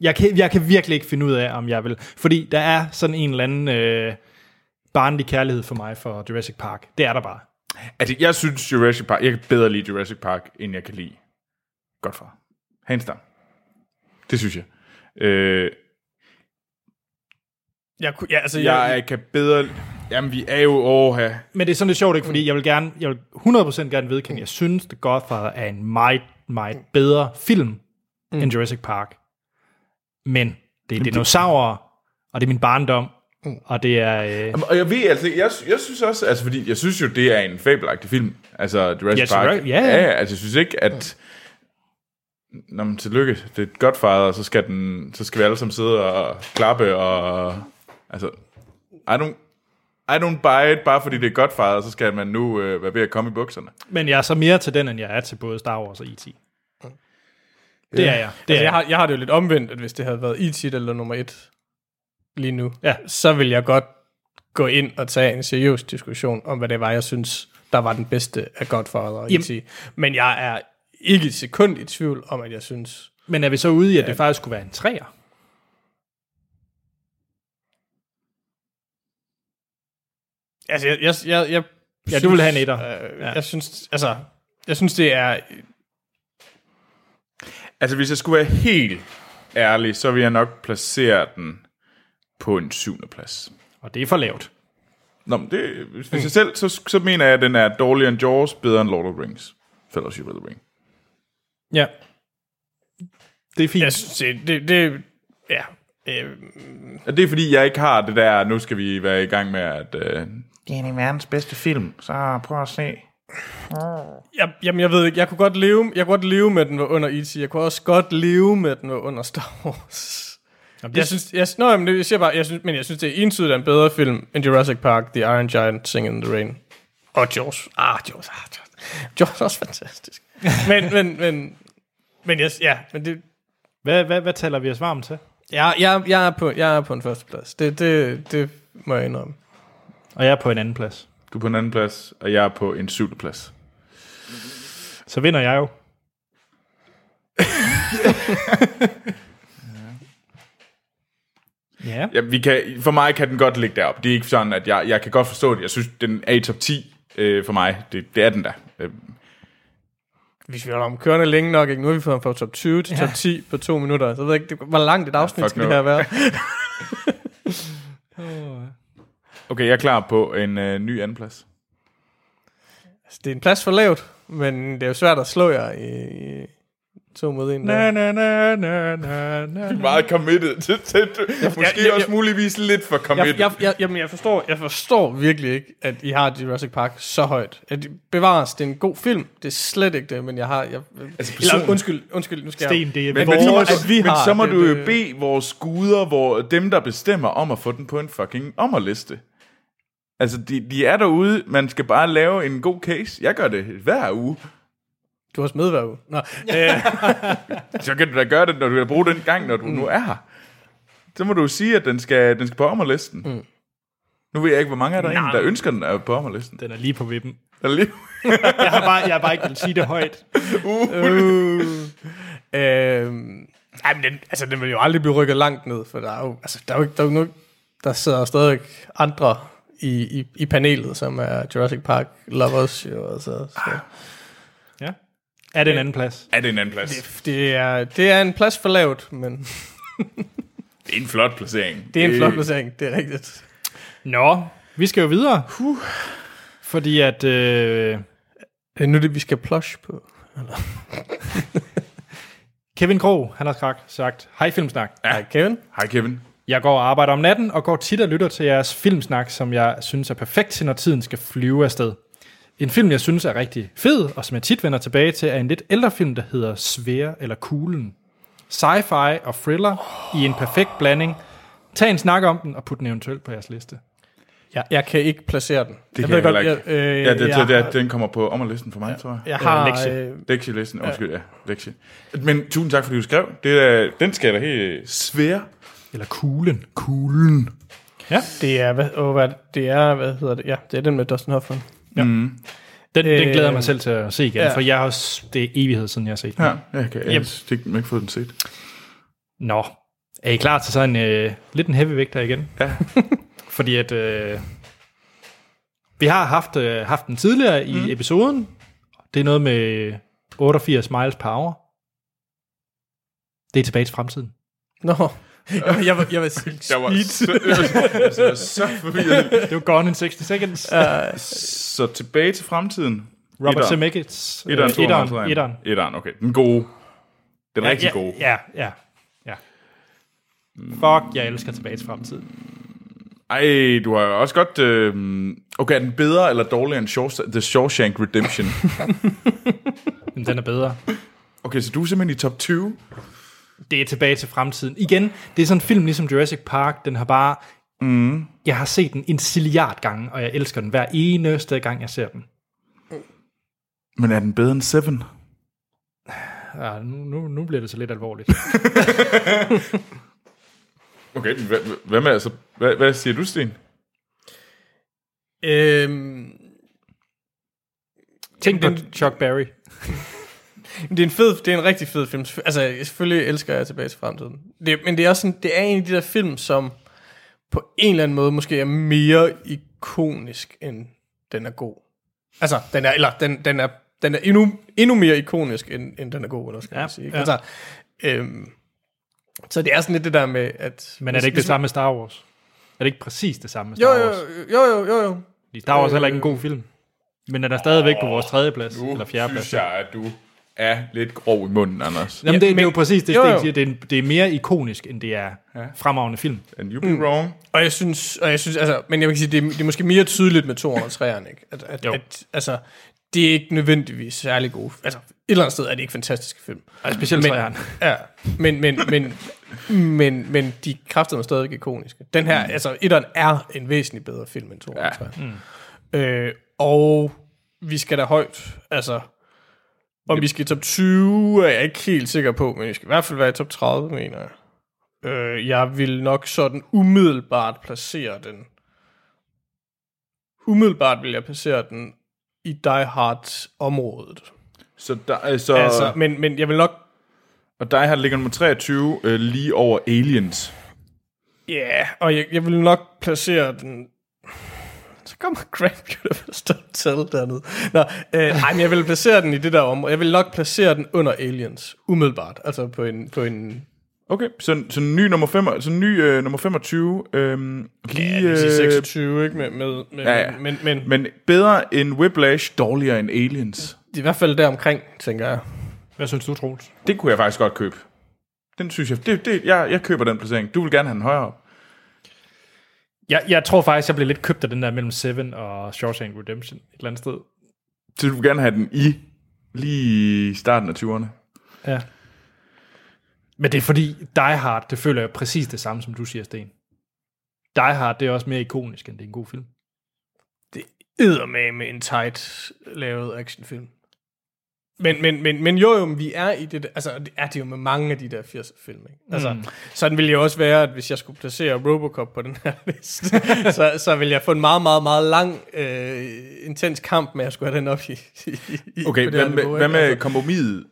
S1: Jeg kan, jeg kan virkelig ikke finde ud af, om jeg vil... Fordi der er sådan en eller anden øh, barnlig kærlighed for mig for Jurassic Park. Det er der bare.
S2: altså, jeg synes Jurassic Park, jeg kan bedre lide Jurassic Park, end jeg kan lide Godfather. Hands down. Det synes jeg. Øh,
S3: jeg, kunne- ja, altså, jeg,
S2: jeg kan bedre... Jamen, vi er jo over her.
S1: Men det er sådan lidt sjovt, ikke? Fordi jeg vil gerne, jeg vil 100% gerne vedkende, jeg synes, The Godfather er en meget, meget bedre film mm. end Jurassic Park. Men det er dinosaurer, og det er min barndom, Og det er... Øh,
S2: Jamen, Og jeg ved altså, jeg, jeg synes også, altså fordi, jeg synes jo, det er en fabelagtig film. Altså, Jurassic
S1: Yes,
S2: Park.
S1: right. Ja, ja.
S2: ja. altså jeg synes ikke, at... Nå, men tillykke, det er et godt og så skal, den, så skal vi alle sammen sidde og klappe, og... Altså, I don't, I don't buy it, bare fordi det er godt og så skal man nu øh, være ved at komme i bukserne.
S1: men jeg er så mere til den, end jeg er til både Star Wars og E.T. Det er jeg. Det
S3: Altså,
S1: er
S3: jeg, har, jeg har det jo lidt omvendt, at hvis det havde været E.T. eller nummer et lige nu,
S1: Ja.
S3: så vil jeg godt gå ind og tage en seriøs diskussion om, hvad det var, jeg synes, der var den bedste af Godfather og
S1: Jamen-
S3: E.T. Men jeg er ikke et sekund i tvivl om, at jeg synes...
S1: Men er vi så ude i, at det faktisk skulle være en træer?
S3: Altså, jeg... jeg, jeg, jeg
S1: Ja, du vil have en etter.
S3: Øh,
S1: ja.
S3: Jeg synes, altså... Jeg synes, det er...
S2: Altså, hvis jeg skulle være helt ærlig, så vil jeg nok placere den på en syvende plads.
S1: Og det er for lavt.
S2: Nå, men det, hvis hvis jeg selv, så, så mener jeg, at den er dårligere end Jaws, bedre end Lord of the Rings. Fellowship of the Ring.
S1: Ja. Det er fint.
S3: Jeg synes, det... det, det ja. Øh,
S2: Og det er fordi, jeg ikke har det der, nu skal vi være i gang med, at øh, det er en af verdens bedste film, så prøv at se.
S3: jeg, jamen, jeg ved ikke, jeg kunne godt leve, jeg kunne godt leve med den var under E.T. Jeg kunne også godt leve med den var under Star Wars.
S1: Jamen,
S3: Jeg synes, jeg, nå, jamen, det, jeg siger bare, jeg synes, men jeg synes, det er entydigt en bedre film end Jurassic Park, The Iron Giant, Singing in the Rain. Og Jaws. Ah, Jaws. Ah, Jaws. *laughs* Jaws er også fantastisk. *laughs* men, men, men, men jeg, ja, men det,
S1: Hvad, hvad, hvad taler vi os varmt til?
S3: jeg, jeg, jeg, er på, jeg er på en første plads. Det, det, det må jeg indrømme.
S1: Og jeg er på en anden plads.
S2: Du er på en anden plads, og jeg er på en syvende plads.
S1: Så vinder jeg jo. *laughs* ja.
S2: Ja, vi kan, for mig kan den godt ligge deroppe. Det er ikke sådan, at jeg, jeg kan godt forstå det. Jeg synes, den er i top 10 øh, for mig. Det, det er den der. Øh,
S3: Hvis vi holder om kørende længe nok, ikke? nu har vi fået ham fra top 20 til top 10 på to minutter, så jeg ved jeg ikke, det, hvor langt et afsnit
S2: fuck
S3: skal det
S2: no.
S3: her være? *laughs* *laughs*
S2: Okay, jeg er klar på en øh, ny anden plads.
S3: Altså, det er en plads for lavt, men det er jo svært at slå jer i, i to mod en.
S1: Na,
S3: Der.
S1: na, na, na, na, na.
S2: Meget committed *laughs* til, til, Måske
S3: jeg- jeg-
S2: også muligvis lidt for committed.
S3: Jeg, jeg, jeg, jamen, jeg, forstår, jeg forstår virkelig ikke, at I har Jurassic Park så højt. At det bevares, det er en god film. Det er slet ikke det, men jeg har... Jeg,
S2: Altså,
S3: eller, undskyld, undskyld, nu skal jeg...
S1: Sten, det er
S2: Men,
S1: vores...
S2: men, så må,
S3: at
S2: du,
S3: vi
S2: men
S3: har
S2: så må
S3: det-
S2: du jo
S3: det-
S2: bede vores guder, hvor dem, der bestemmer om at få den på en fucking ommerliste. Altså, de, de er derude. Man skal bare lave en god case. Jeg gør det hver uge.
S3: Du har smed hver uge. Nå, *laughs* øh,
S2: Så kan du da gøre det, når du vil bruge den gang, når du mm. nu er her. Så må du jo sige, at den skal, den skal på ommerlisten. Mm. Nu ved jeg ikke, hvor mange er der egentlig, der ønsker den er på ommerlisten.
S1: Den er lige på vippen.
S2: Der er lige... *laughs*
S1: Jeg har bare, jeg har bare ikke vil sige det højt.
S3: øh, øh, ej, men den, altså, den vil jo aldrig blive rykket langt ned, for der er jo, altså, der er jo, ikke- der er jo nogen, der sidder stadig andre i, i, i panelet, som er Jurassic Park lovers, jo, altså, så.
S1: Ja. Er det en anden plads?
S2: Er det en anden plads?
S3: Det er, det er en plads for lavt, men *laughs*
S2: Det er en flot placering.
S3: det er en flot placering, det er rigtigt.
S1: Nå, vi skal jo videre. Huh. Fordi at... Øh,
S3: Det er nu det, vi skal plush på. *laughs*
S1: Kevin Krog, han har skak- sagt, hej Filmsnak.
S2: Ja.
S3: Hej, Kevin.
S2: Hej Kevin.
S1: Jeg går og arbejder om natten, og går tit og lytter til jeres filmsnak, som jeg synes er perfekt til, når tiden skal flyve afsted. En film, jeg synes er rigtig fed, og som jeg tit vender tilbage til, er en lidt ældre film, der hedder Svære eller Kuglen. Sci-fi og thriller i en perfekt blanding. Tag en snak om den, og put den eventuelt på jeres liste.
S3: Jeg, jeg kan ikke placere den.
S2: Det
S3: jeg
S2: kan jeg,
S3: ved
S2: heller ikke.
S3: jeg, øh,
S2: ja, det,
S3: jeg,
S2: det, det, den kommer på ommerlisten for mig, ja. tror jeg.
S3: jeg har...
S1: lektie.
S3: Øh,
S2: Lektielisten, undskyld, ja. lektie. Men tusind tak, fordi du skrev. Det er, den skal da helt svær.
S1: Eller Kuglen.
S2: Kuglen.
S3: det er, hvad, åh, hvad, det er, hvad hedder det? Ja, det er den med Dustin Hoffman.
S1: Den, den glæder jeg
S3: Øh,
S1: mig selv til at se igen, ja.
S3: ja.
S1: for jeg har også, det er evighed siden, jeg har set den.
S2: Ja, jeg kan
S1: Yep.
S2: ikke fået den set.
S1: Nå, er I klar til sådan øh, lidt en heavyvægter igen?
S2: Ja. *laughs*
S1: Fordi at øh, vi har haft, øh, haft den tidligere i mm. episoden. Det er noget med 88 miles per hour. Det er tilbage til fremtiden.
S3: Nå, jeg, jeg, var- jeg var sige
S2: Jeg var så, *laughs* jeg var så forvirret.
S1: Det var Gone in 60 Seconds. Uh,
S2: Så tilbage til fremtiden.
S1: Robert
S2: Etteren.
S1: Zemeckis.
S2: Etteren,
S1: øh,
S2: toeren,
S1: etteren, etteren.
S2: Etteren, okay. Den gode. Den
S1: Ja,
S2: rigtig
S1: ja,
S2: gode.
S1: Ja, ja, ja. Fuck, jeg elsker tilbage til fremtiden.
S2: Ej, du har også godt... Øh, okay, er den bedre eller dårligere end Shaw- The Shawshank Redemption? *laughs*
S1: Den er bedre.
S2: okay, så du er simpelthen i top 20?
S1: Det er tilbage til fremtiden. Igen, det er sådan en film ligesom Jurassic Park. Den har bare... Mm. Jeg har set den en zilliard gange, og jeg elsker den hver eneste gang, jeg ser den.
S2: Men er den bedre end Seven?
S1: Ja, nu, nu, nu bliver det så lidt alvorligt. *laughs*
S2: Okay, men hvad, hvad med altså... Hvad, hvad siger du, Sten?
S3: Øhm,
S1: Tænk på
S3: Den-
S1: Chuck Berry.
S3: Det er en fed, det er en rigtig fed film. Altså, selvfølgelig elsker jeg tilbage til fremtiden. Det, men det er også sådan, det er en af de der film, som på en eller anden måde måske er mere ikonisk, end den er god. Altså, den er, eller den, den er, den er endnu, endnu mere ikonisk, end, end den er god, eller skal
S1: Ja,
S3: sige. ikke?
S1: ja.
S3: Altså, øhm, så det er sådan lidt det der med, at...
S1: Men er det ikke det samme med Star Wars? Er det ikke præcis det samme med
S3: Jo,
S1: Star
S3: jo,
S1: Wars?
S3: jo, jo, jo, jo.
S1: Fordi Star Wars er heller ikke en god film. Men den er stadigvæk på vores tredje plads,
S2: Nu
S1: eller fjerde plads.
S2: synes jeg, at du er lidt grov i munden, Anders.
S1: Jamen, det, det er jo
S3: men-
S1: præcis det,
S3: jo,
S1: Sten
S3: jo.
S1: siger. Det er, en- det er mere ikonisk, end det er fremragende film.
S2: And you be mm. wrong.
S3: Og jeg synes, og jeg synes altså, men jeg vil sige, det er, det er måske mere tydeligt med 203'eren, ikke? At, at,
S1: Jo.
S3: at, altså, det er ikke nødvendigvis særlig gode. Altså, et eller andet sted er det ikke fantastiske film.
S1: Og specielt
S3: Men-
S1: træerne.
S3: Ja, men, men, men, men, men de kræfter er stadig ikoniske. Den her, mm. altså, etteren er en væsentlig bedre film end 203. Ja. Mm. Øh, og vi skal da højt, altså, om vi skal i top 20, er jeg ikke helt sikker på, men vi skal i hvert fald være i top 30, mener jeg. Øh, jeg vil nok sådan umiddelbart placere den. Umiddelbart vil jeg placere den i Die Hard-området.
S2: Så, der, øh, så
S3: Altså, men, men jeg vil nok
S2: og dig har ligger nummer 23 øh, lige over Aliens.
S3: Ja, yeah, og jeg, jeg vil nok placere den... Så kommer *laughs* Grand Budapest Hotel dernede. Nå, øh, nej, men jeg vil placere den i det der område. Jeg vil nok placere den under Aliens, umiddelbart. Altså på en... På en
S2: Okay, så, så ny nummer, fem, så ny, øh, nummer 25. Øhm, lige,
S3: ja, det vil sige
S2: øh,
S3: 26, ikke? Med, med, med,
S2: Ja, ja.
S3: Men, men, men
S2: bedre end Whiplash, dårligere end Aliens.
S3: i hvert fald deromkring, tænker jeg.
S1: Hvad synes du, Troels?
S2: Det kunne jeg faktisk godt købe. Den synes jeg, det, det, jeg, jeg køber den placering. Du vil gerne have den højere op.
S1: Jeg, jeg tror faktisk, jeg blev lidt købt af den der mellem Seven og Shawshank Redemption et eller andet sted.
S2: Så du vil gerne have den i lige i starten af 20'erne.
S1: Ja. Men det er fordi, Die Hard, det føler jeg præcis det samme, som du siger, Sten. Die Hard, det er også mere ikonisk, end det er en god film.
S3: Det æder med med en tight lavet actionfilm. Men, men, men, men jo, jo, vi er i det, der- altså det er det jo med mange af de der 80'er film, ikke? Altså, mm. sådan ville jeg også være, at hvis jeg skulle placere Robocop på den her *laughs* liste, så, så ville jeg få en meget, meget, meget lang, øh, intens kamp med at skulle have den op i, i,
S2: Okay,
S3: på det
S2: hvad
S3: her
S2: med,
S3: niveau,
S2: hvad med
S3: Altså,
S2: kompromiset?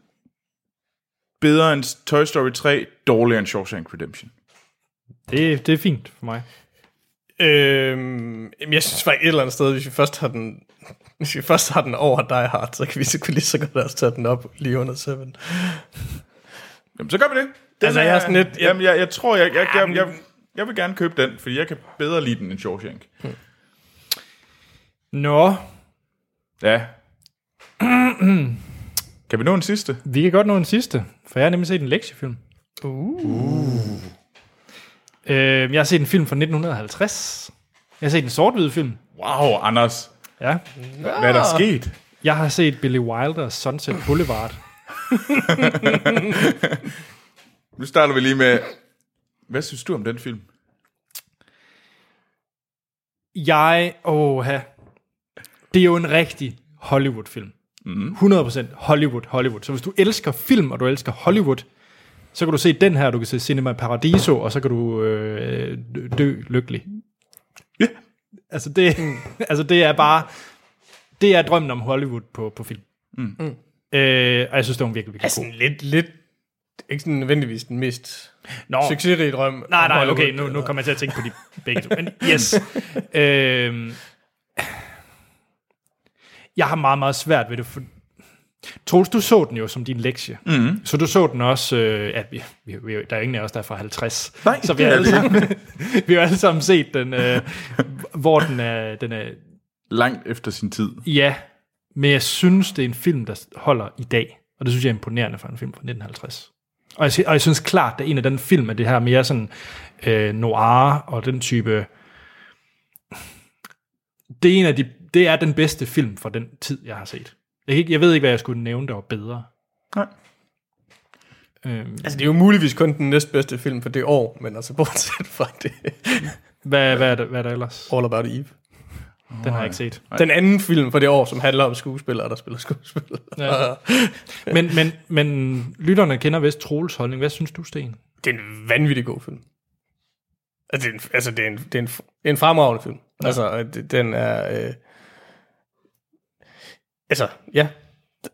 S2: Bedre end Toy Story 3, dårligere end Shawshank Redemption.
S1: Det, det er fint for mig.
S3: Øhm, jeg synes faktisk et eller andet sted, hvis vi først har den, hvis vi først har den over Die Hard, så kan vi så kunne lige så godt også tage den op lige under Seven.
S2: Jamen, så gør vi det. Den
S3: Altså, jeg er sådan lidt- jeg-
S2: Jamen, jeg, jeg tror, jeg, jeg, jeg, jeg, jeg vil gerne købe den, fordi jeg kan bedre lide den end Shawshank.
S1: Nå,
S2: Ja. kan vi nå en sidste?
S1: vi kan godt nå en sidste, for jeg har nemlig set en lektiefilm. Uh. Øh, jeg har set en film fra 1950. Jeg har set en sort-hvid film.
S2: Wow, Anders.
S1: Ja.
S2: Hvad er der sket?
S1: Jeg har set Billy Wilders Sunset Boulevard. *laughs*
S2: Nu starter vi lige med... Hvad synes du om den film?
S1: Jeg, åh, det er jo en rigtig Hollywood-film. Mm. 100% Hollywood, Hollywood. Så hvis du elsker film, og du elsker Hollywood, så kan du se den her, du kan se Cinema Paradiso, og så kan du øh, dø lykkelig. Altså det, *laughs* altså det er bare, det er drømmen om Hollywood på, på film. Mm. Øh, og jeg synes, det var virkelig, virkelig
S3: Altså,
S1: god.
S3: lidt, lidt, ikke sådan nødvendigvis den mest
S1: Nå,
S3: succesrige drøm.
S1: Nej, nej,
S3: Hollywood,
S1: okay, nu, nu kommer jeg til at tænke på de *laughs* begge to. Men yes. *laughs* øhm, jeg har meget, meget svært ved det. For... Troels, du så den jo som din lektie. Mm-hmm. Så du så den også, øh, at vi, vi, vi, der er ingen af os, der er fra 50.
S2: Nej,
S1: så vi har
S2: er
S1: alle sammen, *laughs* vi har alle sammen set den, øh, hvor den er, den er,
S2: Langt efter sin tid.
S1: ja, men jeg synes, det er en film, der holder i dag. Og det synes jeg er imponerende for en film fra 1950. Og jeg, og jeg synes klart, det er en af den film, at det her mere sådan øh, noir og den type det er en af de, det er den bedste film for den tid, jeg har set. Jeg, ikke, jeg ved ikke, hvad jeg skulle nævne, der var bedre.
S2: Nej.
S1: Øhm,
S3: Altså, det er jo muligvis kun den næstbedste film for det år, men altså, bortset fra det.
S1: hvad, hvad, er der, hvad er der ellers?
S3: All About Eve.
S1: Den har jeg ikke set.
S3: Den anden film for det år, som handler om skuespillere, der spiller skuespillere.
S1: Ja. Men, men, men lytterne kender vist Troels holdning. Hvad synes du, Sten?
S3: Det er en vanvittig god film. Altså, det er en, altså, det er en, det er en, det er en fremragende film. Ja. Altså, det- den er... Øh, altså, ja.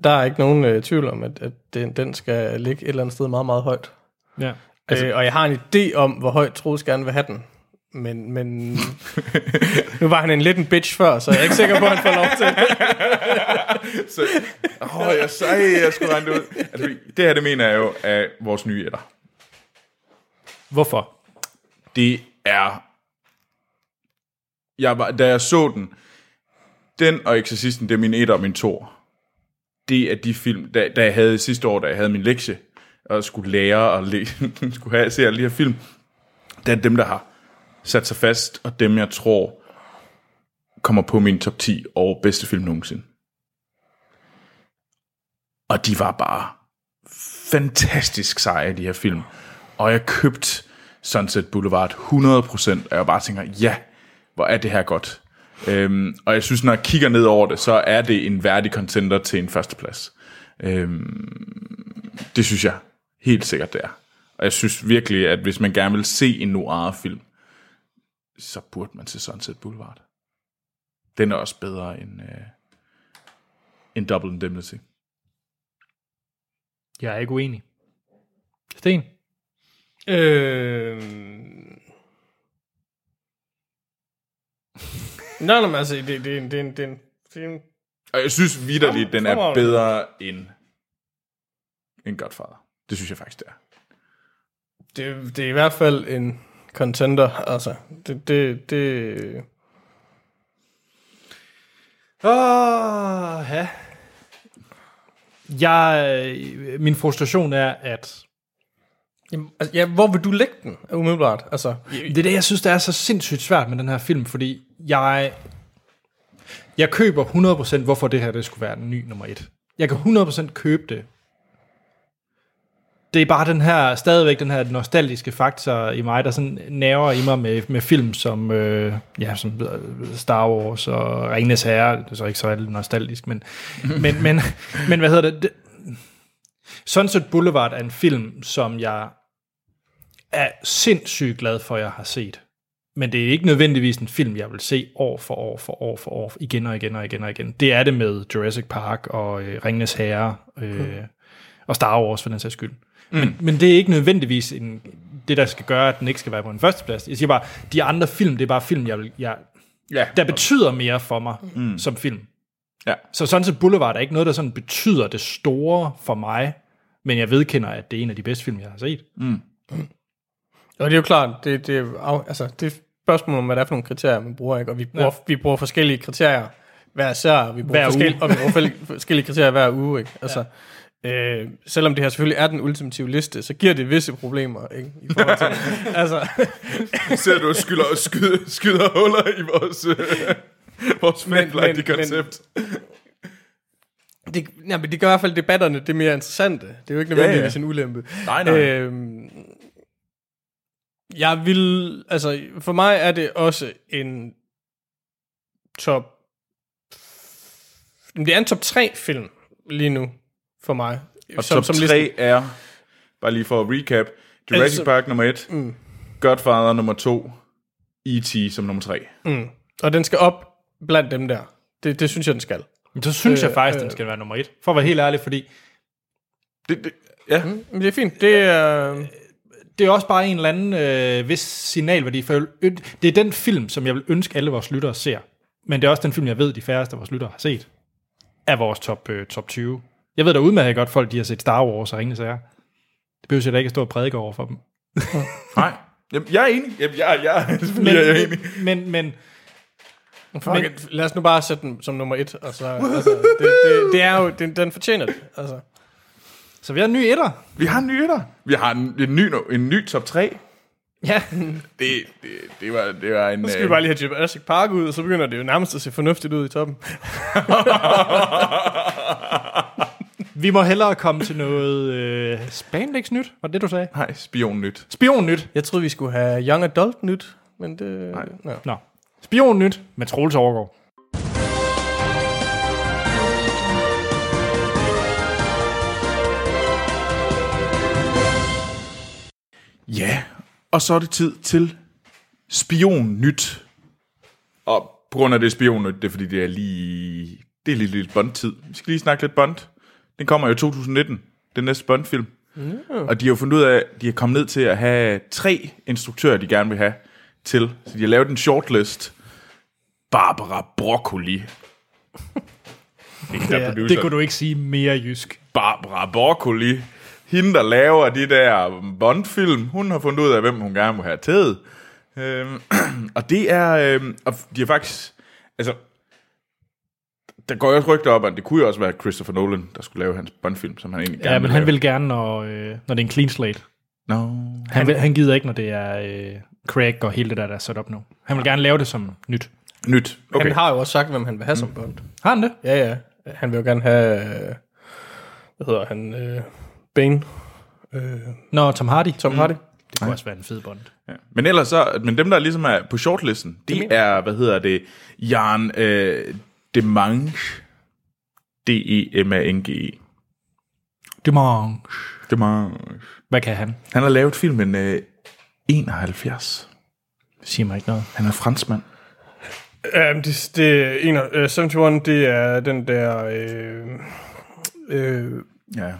S3: Der er ikke nogen øh, tvivl om, at, at den, den skal ligge et eller andet sted meget, meget højt.
S1: Ja.
S3: Altså, øh, og jeg har en idé om, hvor højt Troels gerne vil have den. Men, men *laughs* nu var han en lidt en bitch før, så jeg er ikke sikker på, at han får lov til det. *laughs*
S2: Så, åh, jeg sagde, jeg skulle regne det ud. Altså, det her, det mener jeg jo er vores nye etter.
S1: Hvorfor?
S2: Det er... Jeg var, da jeg så den, den og Exorcisten, det er min et og min tor. Det er de film, da, da jeg havde sidste år, da jeg havde min lektie, og skulle lære og læ- *laughs* skulle have, se alle de her film, det er dem, der har sat sig fast, og dem, jeg tror, kommer på min top 10 over bedste film nogensinde. Og de var bare fantastisk seje, de her film. Og jeg købte Sunset Boulevard 100%, og jeg bare tænker, ja, hvor er det her godt. Øhm, og jeg synes, når jeg kigger ned over det, så er det en værdig contender til en førsteplads. Øhm, det synes jeg helt sikkert, det er. Og jeg synes virkelig, at hvis man gerne vil se en noir-film, så burde man se Sunset Boulevard. Den er også bedre end, øh, end Double Indemnity.
S1: Jeg er ikke uenig. Sten?
S3: Øh... Nej, nej, men altså, det, det, det, er en- det, er en- det, er en- det,
S2: Og jeg synes vidderligt, den er bedre end, end Godfather. Det synes jeg faktisk, det er.
S3: det, det er i hvert fald en contender, altså. Det, det, det,
S1: Åh, ja. Jeg, min frustration er, at
S3: jamen, altså, ja, hvor vil du lægge den, umiddelbart? Altså,
S1: det er det, jeg synes, der er så sindssygt svært med den her film, fordi jeg, jeg køber 100% hvorfor det her det skulle være den nye nummer et. Jeg kan 100% købe det. Det er bare den her, stadigvæk den her nostalgiske faktor i mig, der sådan næver i mig med, med film som, øh, ja, som øh, Star Wars og Ringenes Herre. Det er så ikke så alt nostalgisk, men, *laughs* men, men, men hvad hedder det? det? Sunset Boulevard er en film, som jeg er sindssygt glad for, at jeg har set. Men det er ikke nødvendigvis en film, jeg vil se år for år for år for år, igen og igen og igen og igen. Det er det med Jurassic Park og øh, Ringenes Herre øh, og Star Wars for den sags skyld. Mm. Men, men det er ikke nødvendigvis en, det, der skal gøre, at den ikke skal være på en førsteplads. Jeg siger bare, de andre film, det er bare film, jeg vil, jeg,
S2: Ja.
S1: der betyder mere for mig mm. som film.
S2: Ja.
S1: Så sådan set Boulevard er ikke noget, der sådan betyder det store for mig, men jeg vedkender, at det er en af de bedste film, jeg har set.
S3: Og det er jo klart, det, det, er, jo altså, det er et spørgsmål om, hvad det er for nogle kriterier, man bruger, ikke? Og vi bruger, ja. vi bruger forskellige kriterier hver især, og vi bruger
S1: Hver
S3: forskellige,
S1: uge.
S3: og vi bruger forskellige- *laughs* forskellige kriterier hver uge, ikke? Altså, ja. øh, selvom det her selvfølgelig er den ultimative liste, så giver det visse problemer, ikke? I forhold til, *laughs* altså, *laughs*
S2: Ser du skyder, skyder, skyder huller i vores, øh, vores
S3: Men-
S2: fanflight
S3: men-
S2: koncept.
S3: det, ja, men det gør i hvert fald debatterne det mere interessante. Det er jo ikke nødvendigvis
S2: ja.
S3: en ulempe.
S2: Nej, nej.
S3: Øhm, jeg vil, altså for mig er det også en top, det er en top 3 film lige nu for mig.
S2: Og top 3
S3: listen-
S2: er, bare lige for at recap, Jurassic
S3: Altså-
S2: Park nummer 1,
S3: Mm.
S2: Godfather nummer 2, E.T. som nummer 3.
S3: Mm. Og den skal op blandt dem der. Det, det synes jeg, den skal.
S1: Men så synes øh,
S3: Øh,
S1: jeg faktisk,
S3: øh.
S1: den skal være nummer et. For at være helt ærlig, fordi
S2: Det, det, ja, mm.
S3: Men det er fint. Det er...
S1: det er også bare en eller anden øh, vis signalværdi. For vil det er den film, som jeg vil ønske, alle vores lyttere ser. Men det er også den film, jeg ved, de færreste af vores lyttere har set. Af vores top, øh, top 20. Jeg ved da udmærket godt, folk de har set Star Wars og Ringenes Herre. Det behøver jeg da ikke at stå og prædike over for dem. *laughs*
S2: nej. Jamen, jeg er enig. Jamen, jeg, jeg, *laughs*
S1: Men,
S2: jeg er enig.
S1: men, men,
S3: Fuck men, it. Lad os nu bare sætte den som nummer et. Altså, altså, det, det, det er jo, den, den fortjener det. Altså.
S1: Så vi har en ny etter.
S2: Vi har en ny etter. Vi har en, en, ny, en ny top 3.
S1: Ja,
S2: Det, det, det, var, det var en...
S3: Så skal vi
S2: øh,
S3: bare lige have Jurassic Park ud, og så begynder det jo nærmest at se fornuftigt ud i toppen. *laughs*
S1: vi må hellere komme til noget øh, spandex nyt, var det det, du sagde?
S2: Nej, spion nyt.
S1: Spion nyt.
S3: Jeg troede, vi skulle have Young Adult nyt, men det...
S2: Nej.
S3: Nå.
S1: Nå. Spion nyt med Troels Overgaard.
S2: Ja, og så er det tid til spion nyt. Og på grund af det spion nyt, det er fordi, det er lige... Det er lige lidt Bond-tid. Vi skal lige snakke lidt Bond. Den kommer jo i 2019, den næste Bond-film. Mm. Og de har jo fundet ud af, at de er kommet ned til at have tre instruktører, de gerne vil have til. Så de har lavet en shortlist. Barbara Broccoli. *laughs*
S1: Ja, det kunne du ikke sige mere jysk.
S2: Barbara Broccoli, hende der laver de der Bond-film, hun har fundet ud af, hvem hun gerne vil have taget. Øhm, *clears throat* og det er, øhm, og de har faktisk, altså, der går jo også rygter op, at det kunne jo også være Christopher Nolan, der skulle lave hans Bond-film, som han egentlig gerne
S1: Ja, men
S2: vil
S1: han
S2: lave.
S1: vil gerne, når, øh, når det er en clean slate.
S2: No.
S1: Han, vil, han gider ikke, når det er øh, Craig og hele det der, der er sat op nu. Han vil gerne lave det som nyt.
S2: Nyt. Okay.
S3: Han har jo også sagt, hvem han vil have som Bond.
S1: Har han det?
S3: Ja, ja. Han vil jo gerne have... øh, Hvad hedder han? Øh, Bane. Øh,
S1: Nå, Tom Hardy.
S3: Tom Hardy.
S1: Det kunne også være en fed Bond.
S2: Ja. Men ellers så, men dem der ligesom er på shortlisten, det,
S3: mener
S2: er, hvad hedder det, Jan øh, Demange, D-E-M-A-N-G-E.
S1: Demange.
S2: Demange.
S1: Hvad kan han?
S2: Han har lavet filmen øh, 71.
S1: Siger mig ikke noget.
S2: Han er franskmand.
S3: Um, det, det en uh, 71, det er den der... Øh, øh,
S2: Ja.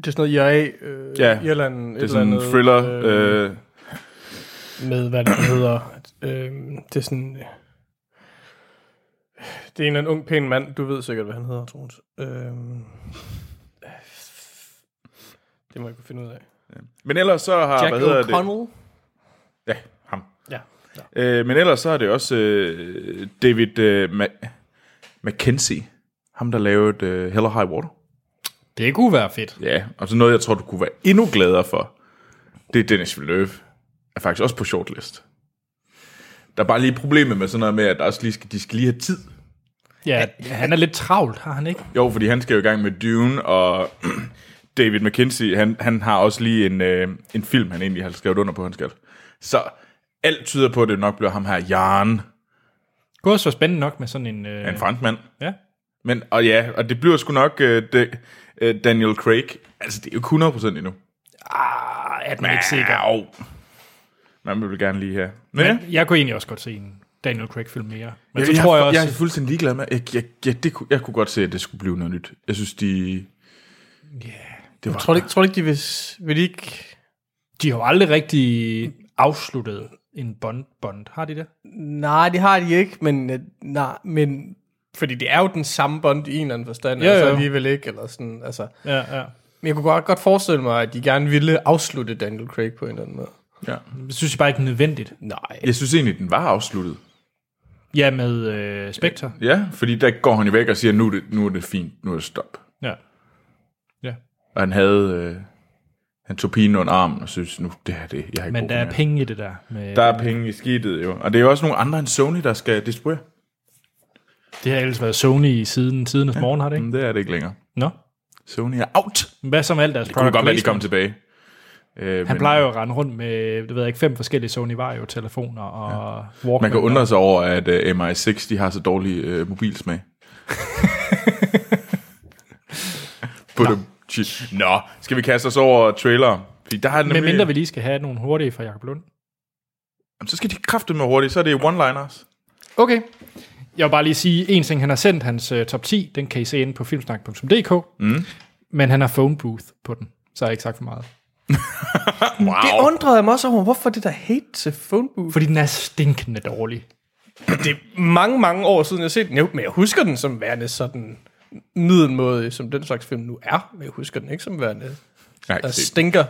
S3: Det er sådan noget IRA, øh,
S2: Ja,
S3: Irland,
S2: Det er sådan en thriller. Øh,
S3: med, hvad det hedder. Øh, det er sådan... øh, Det er en eller anden ung, pæn mand. Du ved sikkert, hvad han hedder, Troels. Øh, det må jeg kunne finde ud af.
S2: men ellers så har,
S3: Jack
S2: hvad hedder det?
S3: O'Connell.
S2: Ja, ham.
S3: Ja.
S2: Øh, men ellers så er det også øh, David øh, Ma- Mackenzie. Ham, der lavede øh, Hell or High Water.
S1: Det kunne være fedt.
S2: Ja, og så noget, jeg tror, du kunne være endnu gladere for. Det er Dennis Villeneuve. Er faktisk også på shortlist. Der er bare lige problemet med sådan noget med, at der også lige skal, de skal lige have tid.
S1: Ja, han er lidt travlt, har han ikke?
S2: Jo, fordi han skal jo i gang med Dune, og *clears throat* David McKinsey, han, han har også lige en, øh, en film, han egentlig har skrevet under på, han skal. Så alt tyder på, at det nok bliver ham her, Jan,
S1: Det kunne også være spændende nok med sådan en... Øh,
S2: en franskmand.
S1: Ja.
S2: Men, og ja, og det bliver sgu nok øh, det, øh, Daniel Craig. Altså, det er jo ikke 100% endnu.
S1: Ah, er man ikke sikker.
S2: Au. Man vil gerne lige have. Men, ja.
S1: Men jeg kunne egentlig også godt se en Daniel Craig-film mere. Men
S2: jeg,
S1: så
S2: jeg,
S1: tror jeg
S2: jeg,
S1: også...
S2: jeg er fuldstændig ligeglad med, jeg, jeg, jeg, det kunne, jeg kunne godt se, at det skulle blive noget nyt. Jeg synes, de... Det var,
S3: Tror du ikke, tror du ikke de vil, vil de ikke...
S1: De har jo aldrig rigtig afsluttet en Bond-Bond. Har de det?
S3: Nej, det har de ikke, men... øh, Nej, men... Fordi det er jo den samme Bond i en eller anden forstand,
S1: Ja,
S3: altså
S1: ja.
S3: alligevel ikke, eller sådan, altså...
S1: Ja, ja.
S3: Men jeg kunne godt, godt forestille mig, at de gerne ville afslutte Daniel Craig på en eller anden måde.
S2: ja.
S1: Det synes jeg bare ikke er nødvendigt.
S3: Nej.
S2: Jeg synes egentlig, den var afsluttet.
S1: Ja, med øh, Spectre.
S2: Ja, fordi der går han jo væk og siger, nu er det, nu er det fint, nu er det stop.
S1: Ja. Ja.
S2: Og han havde... Øh, han tog pigen under armen og synes, nu det her, det, jeg har ikke
S1: Men der er
S2: mere.
S1: penge i det der. Med,
S2: Der er penge i skidtet jo. Og det er jo også nogle andre end Sony, der skal distribuere.
S1: Det har ellers været Sony i siden tidernes ja. morgen, har det ikke?
S2: Men det er det ikke længere.
S1: Nå.
S2: Sony er out.
S1: Hvad som alt deres
S2: Det kunne godt være, de kom tilbage. Øh,
S1: Han
S2: men
S1: plejer jo at rende rundt med, det ved jeg ikke, fem forskellige Sony Vario-telefoner og ja. Walkman.
S2: Man kan undre sig over, at uh, MI6 de har så dårlig uh, mobilsmag. *laughs* På Nå. Nå, skal vi kaste os over trailer? Fordi der er
S1: Med
S2: nemlig,
S1: mindre vi lige skal have nogle hurtige fra Jacob Lund.
S2: Jamen, så skal de kræfte med hurtigt, så er det one-liners.
S1: Okay. Jeg vil bare lige sige en ting. Han har sendt hans uh, top 10. Den kan I se inde på filmsnak.dk. Mm. Men han har phone booth på den. Så har jeg ikke sagt for meget. *laughs*
S2: Wow.
S3: Det undrede jeg mig også over, hvorfor det der hate til phone booth.
S1: Fordi den er stinkende dårlig.
S3: Det er mange, mange år siden, jeg har set den. Jo, men jeg husker den som værende sådan middelmåde, som den slags film nu er. Men jeg husker den ikke som værende
S2: Nej,
S3: der
S2: det,
S3: stinker.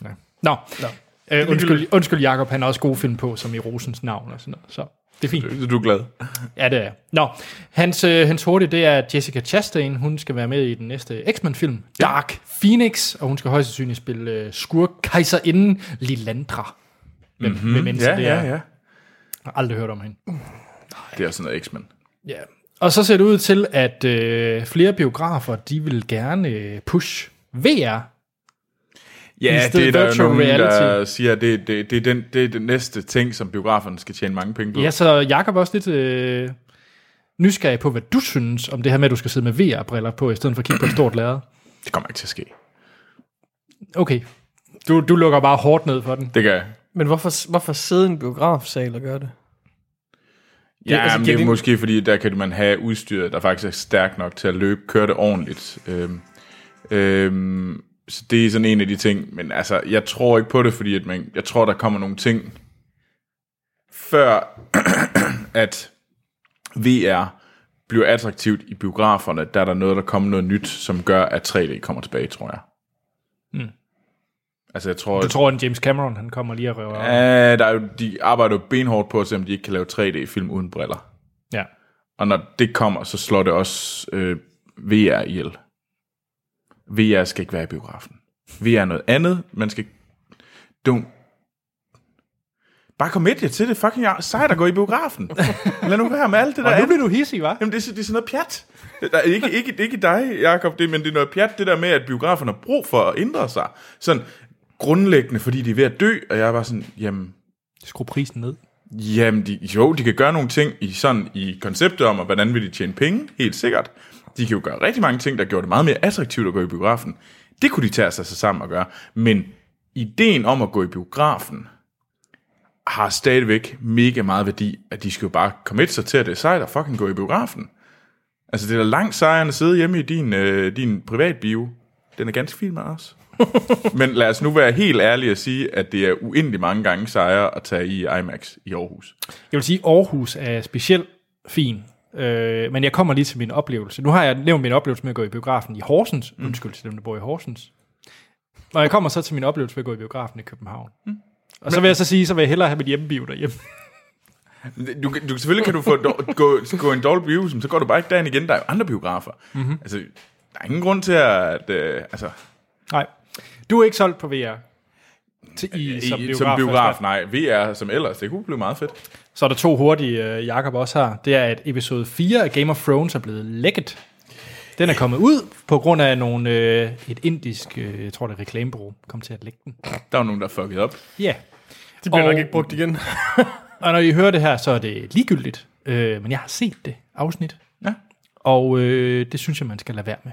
S1: Nå. Nå.
S3: Nå.
S1: Øh, undskyld, undskyld Jacob, han har også gode film på, som i Rosens navn og sådan noget. Så det er fint.
S2: så du er glad.
S1: Ja, det er. Nå, hans, øh, hans hurtige, det er Jessica Chastain. Hun skal være med i den næste X-Men-film, Dark Phoenix, og hun skal højst sandsynligt spille øh, skurk kejserinden Lilandra. Hvem, mm-hmm. hvem end.
S2: Ja,
S1: det
S2: ja,
S1: er.
S2: ja.
S1: Jeg har aldrig hørt om hende.
S2: Det er sådan noget X-Men.
S1: Ja. Og så ser det ud til, at øh, flere biografer, de vil gerne øh, push VR. I
S2: Ja,
S1: stedet
S2: det er der jo nogen, der
S1: reality.
S2: siger, at det, det, det, er den, det er den næste ting, som biograferne skal tjene mange penge på.
S1: Ja, så Jacob også lidt øh, nysgerrig på, hvad du synes om det her med, at du skal sidde med VR-briller på, i stedet for at kigge på et stort *clears throat* lærred.
S2: Det kommer ikke til at ske.
S1: Okay. Du, du lukker bare hårdt ned for den.
S2: Det gør jeg.
S3: Men hvorfor, hvorfor sidde i en biografsal og gøre det?
S2: Ja, det,
S3: altså,
S2: altså,
S3: giver
S2: det er
S3: det-
S2: måske fordi, der kan man have udstyr, der faktisk er stærkt nok til at løbe, køre det ordentligt. Øhm, øhm, så det er sådan en af de ting, men altså, jeg tror ikke på det, fordi at man, jeg tror, der kommer nogle ting, før *clears throat* at VR bliver attraktivt i biograferne, der er der noget, der kommer noget nyt, som gør, at 3D kommer tilbage, tror jeg.
S1: Mm.
S2: Altså, jeg tror,
S1: Du tror, at James Cameron han kommer lige og røver?
S2: Ja, der er jo, de arbejder jo benhårdt på at se, om de ikke kan lave 3D-film uden briller.
S1: Ja.
S2: Og når det kommer, så slår det også øh, VR ihjel. VR skal ikke være i biografen. VR er noget andet. Man skal... Don't... Bare kom med jer til det. Fucking sejt at gå i biografen. *laughs* Lad nu være med alt det der
S1: Og nu bliver du hissig, hva'?
S2: Jamen, det er, det er sådan noget pjat. Det er ikke, ikke, ikke dig, Jacob, det, men det er noget pjat, det der med, at biografen har brug for at ændre sig. Sådan grundlæggende, fordi de er ved at dø, og jeg er bare sådan, jamen,
S1: Skru prisen ned.
S2: Jamen, de, jo, de kan gøre nogle ting i, sådan, i konceptet om, at hvordan vil de tjene penge, helt sikkert. De kan jo gøre rigtig mange ting, der gjorde det meget mere attraktivt at gå i biografen. Det kunne de tage sig sammen og gøre. Men ideen om at gå i biografen har stadigvæk mega meget værdi, at de skal jo bare komme sig til, at det er sejt at fucking gå i biografen. Altså, det er da langt sejere end at sidde hjemme i din, øh, din privatbio. Den er ganske fin med os. *laughs* Men lad os nu være helt ærlige og sige, at det er uendelig mange gange sejre at tage i IMAX i Aarhus.
S1: Jeg vil sige, at Aarhus er specielt fin. Øh, men jeg kommer lige til min oplevelse. Nu har jeg nævnt min oplevelse med at gå i biografen i Horsens. Mm. Undskyld til dem, der bor i Horsens. Og jeg kommer så til min oplevelse med at gå i biografen i København. Mm. Og så vil jeg så sige, så vil jeg hellere have mit hjemmebio derhjemme. *laughs*
S2: Du, du, selvfølgelig kan du få do, gå, gå en dårlig bio, så går du bare ikke derind igen. Der er jo andre biografer. Mm-hmm. Altså, der er ingen grund til at... Øh, altså,
S1: Nej. Du er ikke solgt på VR. Til, i,
S2: i,
S1: som, biograf,
S2: som biograf, nej. VR som ellers, det kunne blive meget fedt.
S1: Så er der to hurtige, uh, Jakob også har. Det er, at episode 4 af Game of Thrones er blevet lækket. Den er kommet ud på grund af nogle, øh, et indisk, øh, jeg tror det er reklamebureau, kom til at lægge den.
S2: Der var nogen, der fuckede op.
S1: Ja.
S3: De bliver
S1: Og-
S3: nok ikke brugt igen. *laughs*
S1: Og når I hører det her, så er det ligegyldigt. Øh, men jeg har set det afsnit.
S2: Ja.
S1: Og øh, det synes jeg, man skal lade være med.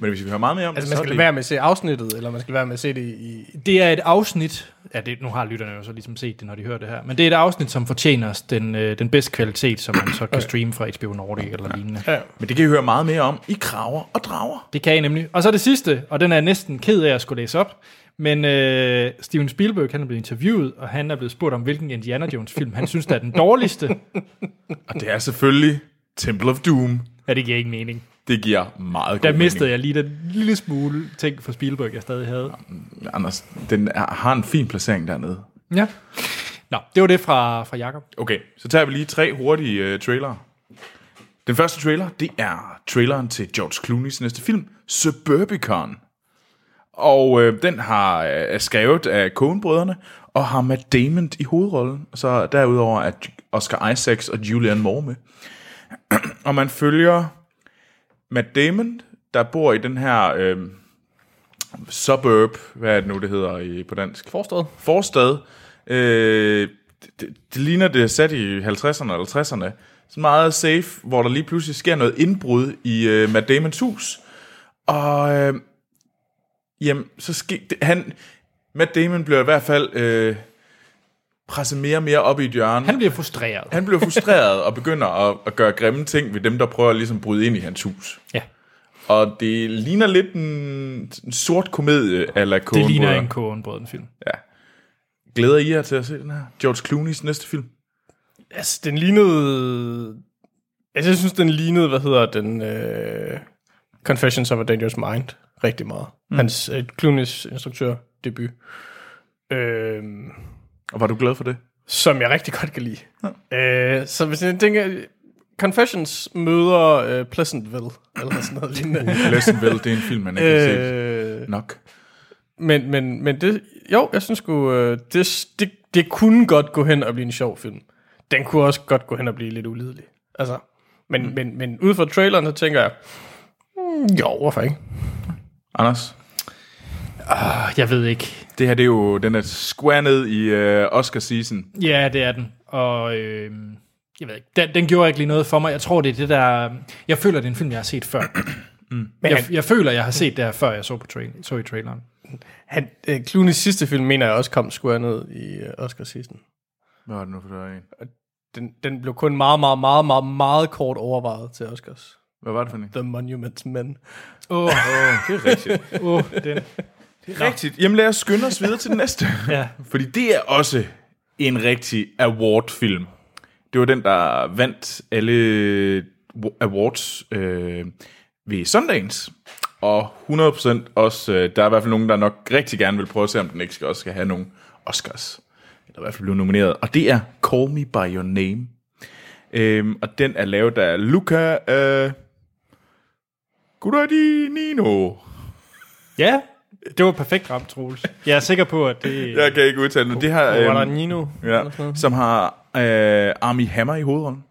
S2: Men hvis vi hører meget mere om
S3: Altså,
S2: det,
S3: man
S2: så
S3: skal
S2: det...
S3: være med at se afsnittet, eller man skal være med at se det i...
S1: Det er et afsnit, ja, det, nu har lytterne jo så ligesom set det, når de hører det her, men det er et afsnit, som fortjener den, øh, den bedste kvalitet, som man så kan streame fra HBO Nordic eller lignende.
S3: Ja.
S2: Men det kan I høre meget mere om i Kraver og Drager.
S1: Det kan I nemlig. Og så det sidste, og den er jeg næsten ked af at skulle læse op, men øh, Steven Spielberg, han er blevet interviewet, og han er blevet spurgt om, hvilken Indiana Jones film han synes, der er den dårligste.
S2: Og det er selvfølgelig Temple of Doom.
S1: Ja, det giver ikke mening.
S2: Det giver meget god
S1: Der mistede
S2: mening.
S1: jeg lige den lille smule ting for Spielberg, jeg stadig havde.
S2: Anders, den er, har en fin placering dernede.
S1: Ja. Nå, det var det fra, fra Jakob.
S2: Okay, så tager vi lige tre hurtige uh, trailere. Den første trailer, det er traileren til George Clooney's næste film, Suburbicon. Og øh, den har, øh, er skrevet af Coen-brødrene, og har Matt Damon i hovedrollen. Og så derudover er Oscar Isaacs og Julianne Moore med. *clears throat* og man følger Matt Damon, der bor i den her øh, suburb, hvad er det nu, det hedder i, på dansk?
S3: Forstået.
S2: forstad. Øh, det, det, ligner det er sat i 50'erne eller 60'erne. Så meget safe, hvor der lige pludselig sker noget indbrud i øh, Matt Damons hus. Og øh, jamen, så sker han, Matt Damon bliver i hvert fald øh, presset mere og mere op i et hjørne.
S1: Han bliver frustreret.
S2: han bliver frustreret og begynder at, at gøre grimme ting ved dem, der prøver at ligesom bryde ind i hans hus.
S1: Ja,
S2: Og det ligner lidt en, sort komedie ala
S1: det ligner en kogenbrøden film.
S2: Ja. Glæder I jer til at se den her? George Clooney's næste film?
S3: Altså, den lignede... Altså, jeg synes, den lignede, hvad hedder den... Øh, Confessions of a Dangerous Mind rigtig meget. Mm. Hans øh, Clooney's instruktør debut. Øh,
S2: Og var du glad for det?
S3: som jeg rigtig godt kan lide. Ja. Øh, så hvis jeg tænker... Confessions møder øh, Pleasantville, eller sådan noget lignende. *laughs*
S2: Pleasantville, det er en film, man ikke har set
S3: øh,
S2: nok.
S3: men, men, men det, jo, jeg synes sgu, øh, det, det, det kunne godt gå hen og blive en sjov film. Den kunne også godt gå hen og blive lidt ulidelig. Altså, men, mm. men, men ud fra traileren, så tænker jeg, mm, jo, hvorfor ikke?
S2: Anders?
S1: Jeg ved ikke.
S2: Det her, det er jo, den er square ned i øh, Oscar season.
S1: Ja, det er den. Og øh, jeg ved ikke, den, den gjorde ikke lige noget for mig. Jeg tror, det er det der... Jeg føler, det er en film, jeg har set før. *clears throat*
S3: Men
S1: Jeg, jeg føler, jeg har set det her, før jeg så, på trail, så i traileren.
S3: han, øh, Clooney's sidste film, mener jeg også kom square ned i øh, Oscar season.
S2: Hvad var det nu for en?
S3: Den, den blev kun meget, meget, meget, meget, meget kort overvejet til Oscars.
S2: Hvad var det for en?
S3: The Monuments Men.
S1: Åh, oh,
S2: Det er rigtigt.
S1: oh, den.
S2: Rigtigt. Jamen lad os skynde os videre til den næste. *laughs*
S1: Ja.
S2: Fordi det er også en rigtig award-film. Det var den, der vandt alle awards øh, ved Sundance. Og 100% også, øh, der er i hvert fald nogen, der nok rigtig gerne vil prøve at se, om den ikke skal, også skal have nogle Oscars. Eller i hvert fald blive nomineret. Og det er Call Me By Your Name. Øhm, og den er lavet af Luca øh, Guadagnino.
S1: Ja, det var perfekt ramt, Troels. Jeg er sikker på, at det... *laughs*
S2: Jeg kan ikke udtale det. Det har, øhm,
S3: Guadagnino.
S2: ja, som har øh, Army Hammer i hovedrollen.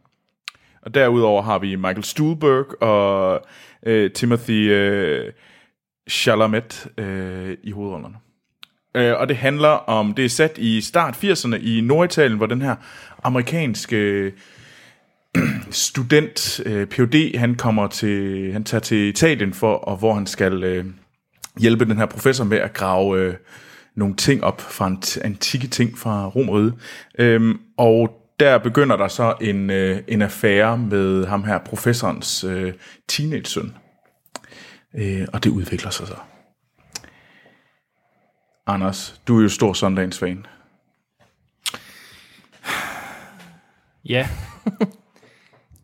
S2: Og derudover har vi Michael Stuhlberg og øh, Timothy øh, Chalamet øh, i hovedrollerne. Øh, og det handler om, det er sat i start 80'erne i Norditalien, hvor den her amerikanske *clears throat* student, øh, Ph.D., han kommer til, han tager til Italien for, og hvor han skal øh, hjælpe den her professor med at grave øh, nogle ting op fra en antikke ting fra Romeriet. Øhm, og der begynder der så en, øh, en affære med ham her, professorens øh, teenage-søn. Øh, og det udvikler sig så. Anders, du er jo stor Sundance-fan.
S1: Ja,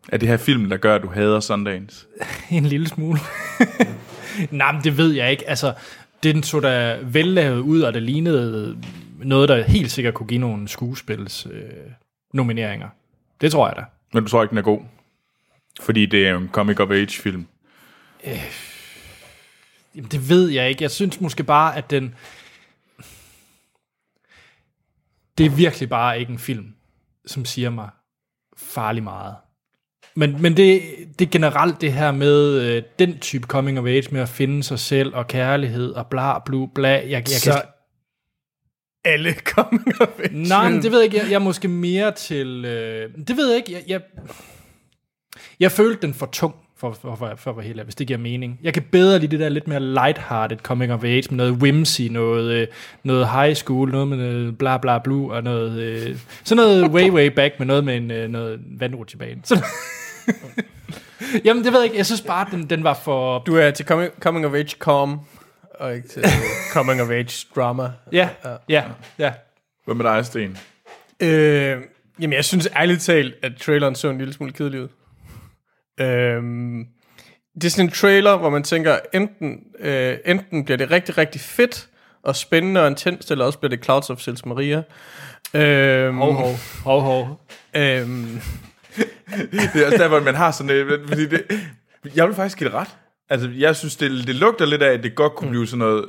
S2: Er det her film, der gør, at du hader Sundance? *laughs*
S1: en lille smule. *laughs* Nej, men det ved jeg ikke. Altså, den så da vellavet ud, og det lignede noget, der helt sikkert kunne give nogle skuespils øh, nomineringer. Det tror jeg da.
S2: Men du tror ikke, den er god? Fordi det er jo en comic-of-age-film.
S1: Jamen, det ved jeg ikke. Jeg synes måske bare, at den... Det er virkelig bare ikke en film, som siger mig farlig meget. Men, men det, det er generelt det her med øh, den type coming of age, med at finde sig selv og kærlighed og bla bla bla. Jeg, jeg
S3: Så
S1: kan,
S3: alle coming of age
S1: nej, men det ved jeg ikke. Jeg, jeg er måske mere til... Øh, det ved jeg ikke. Jeg, jeg, jeg følte den for tung, for, for, for, for at være helt hvis det giver mening. Jeg kan bedre lide det der lidt mere lighthearted coming of age, med noget whimsy, noget, øh, noget high school, noget med noget bla bla blue, og noget, øh, sådan noget way way back, med noget med en, øh, noget vandrutsjebane. *laughs* Sådan. *laughs* Jamen, det ved jeg ikke. Jeg synes bare, den, den var for...
S3: Du er til coming, coming of age com, og ikke til coming of age drama.
S1: Ja, ja, ja.
S2: Hvad med dig, Sten?
S3: Øh, jamen, jeg synes ærligt talt, at traileren så en lille smule kedelig ud. Øh, det er sådan en trailer, hvor man tænker, enten, øh, enten bliver det rigtig, rigtig fedt og spændende og intenst, eller også bliver det Clouds of Sils Maria. Øh,
S1: Hov, hov, hov, hov.
S3: Øh,
S2: Det er også derfor, at man har sådan et... Fordi det, jeg vil faktisk give det ret. Altså, jeg synes, det, det lugter lidt af, at det godt kunne blive sådan noget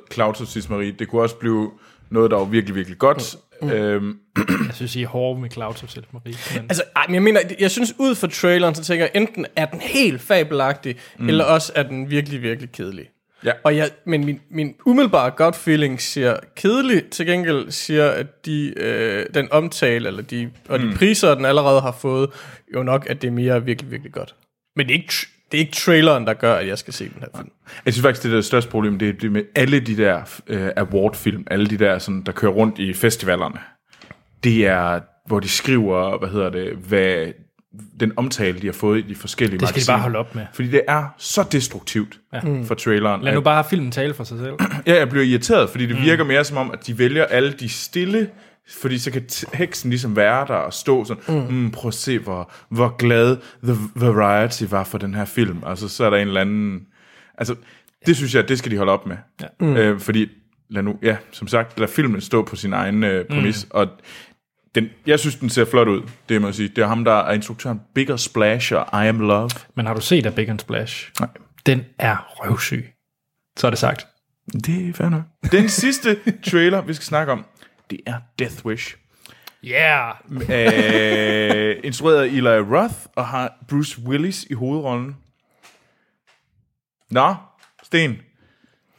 S2: Sis Marie. Det kunne også blive noget, der var virkelig, virkelig godt. Mm. Øhm,
S1: Jeg synes, I er hårde med Clouds of Self Marie. Men...
S3: Altså, ej, men jeg mener, jeg synes ud fra traileren, så tænker jeg, enten er den helt fabelagtig, mm. eller også er den virkelig, virkelig kedelig.
S2: Ja.
S3: Og jeg, men min, min umiddelbare gut feeling siger kedelig, til gengæld siger, at de, øh, den omtale, eller de, og de priser, den allerede har fået, jo nok, at det er mere virkelig, virkelig godt. Men det er ikke, det er ikke traileren, der gør, at jeg skal se den her film.
S2: jeg synes faktisk, det er det største problem, det er med alle de der øh, award-film, alle de der, sådan, der kører rundt i festivalerne. Det er, hvor de skriver, hvad hedder det, hvad den omtale, de har fået i de forskellige
S1: Det skal de
S2: magasiner.
S1: bare holde op med.
S2: Fordi det er så destruktivt ja. for traileren.
S1: Lad
S2: at-
S1: nu bare filmen tale for sig selv. *clears throat*
S2: Ja, jeg bliver irriteret, fordi det virker mere som om, at de vælger alle de stille, fordi så kan heksen ligesom være der og stå sådan, mm. Mm, prøv at se, hvor, hvor glad The Variety var for den her film. Altså, så er der en eller anden... Altså, det synes jeg, det skal de holde op med. Ja. Mm. Øh, fordi, lad nu, ja, som sagt, lad filmen stå på sin egen øh, præmis, mm. og den, jeg synes, den ser flot ud, det må jeg sige. Det er ham, der er instruktøren Bigger Splash og I Am Love.
S1: Men har du set af Big and Splash?
S2: Nej.
S1: Den er røvsyg. Så er det sagt.
S2: Det er fair nok. Den sidste trailer, vi skal snakke om, det er Death Wish.
S1: Yeah!
S2: øh, instrueret af Eli Roth, og har Bruce Willis i hovedrollen. Nå, Sten.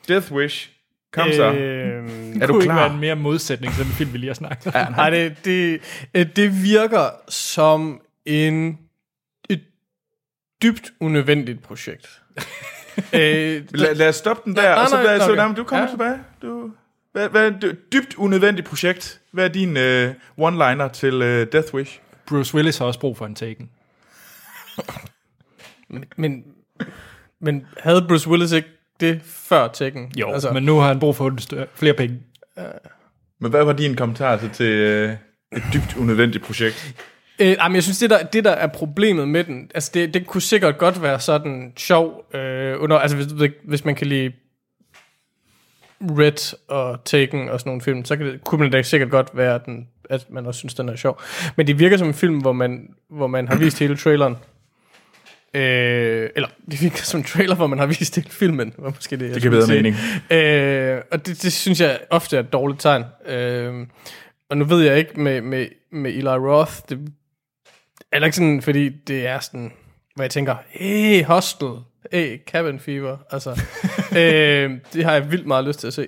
S2: Death Wish. Kom så.
S3: Øhm,
S2: er du
S1: kunne ikke
S2: klar?
S1: være en mere modsætning til den film, vi lige har snakket om.
S3: Nej, det, det, øh, det virker som en et dybt unødvendigt projekt. *laughs* øh,
S2: Lad, lad os stoppe den der,
S3: Nej,
S2: og så,
S3: nej,
S2: lad, så
S3: okay.
S2: nej, du kommer
S3: Ja.
S2: tilbage. Du, hvad, hvad et dybt unødvendigt projekt? Hvad er din uh, one-liner til uh, Death Wish?
S1: Bruce Willis har også brug for en taken.
S3: men, men havde Bruce Willis ikke det før Tekken?
S1: Jo, altså, men nu har han brug for lidt større- flere penge.
S2: Men hvad var din kommentar til, til uh, et dybt unødvendigt projekt?
S3: Øh, jamen, jeg synes, det der, det der er problemet med den, altså det, det kunne sikkert godt være sådan sjov, øh, under, altså hvis, hvis man kan lide Red og Taken og sådan nogle film, så kan det, kunne man da sikkert godt være, den, at man også synes, den er sjov. Men det virker som en film, hvor man, hvor man har vist hele traileren. Øh, eller *laughs* det virker som en trailer, hvor man har vist hele filmen. Var måske det,
S2: Det giver bedre mening.
S3: Øh, og det, det synes jeg ofte er et dårligt tegn. Øh, og nu ved jeg ikke med, med, med Eli Roth, det er ikke sådan, fordi det er sådan, hvor jeg tænker, hey, Hostel, hey, Cabin Fever, altså, *laughs* øh, det har jeg vildt meget lyst til at se.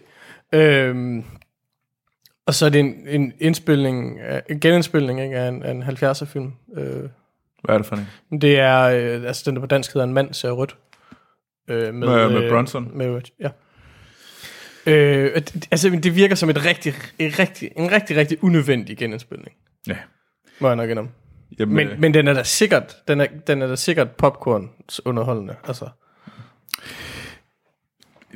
S3: Øh, og så er det en, en indspilning, en genindspilning ikke, af en, af en 70'er film. Øh,
S2: Hvad er det for en?
S3: det er, øh, altså den der på dansk hedder En mand ser rødt. Øh,
S2: Med- med
S3: øh,
S2: Bronson?
S3: Med ja. Øh, altså det virker som et rigtig, et rigtig, en rigtig, rigtig unødvendig genindspilning.
S2: Ja.
S3: Må jeg nok indrømme.
S2: Jamen,
S3: Men,
S2: øh,
S3: men den er da sikkert, den er, den er da sikkert popcorn underholdende. Altså.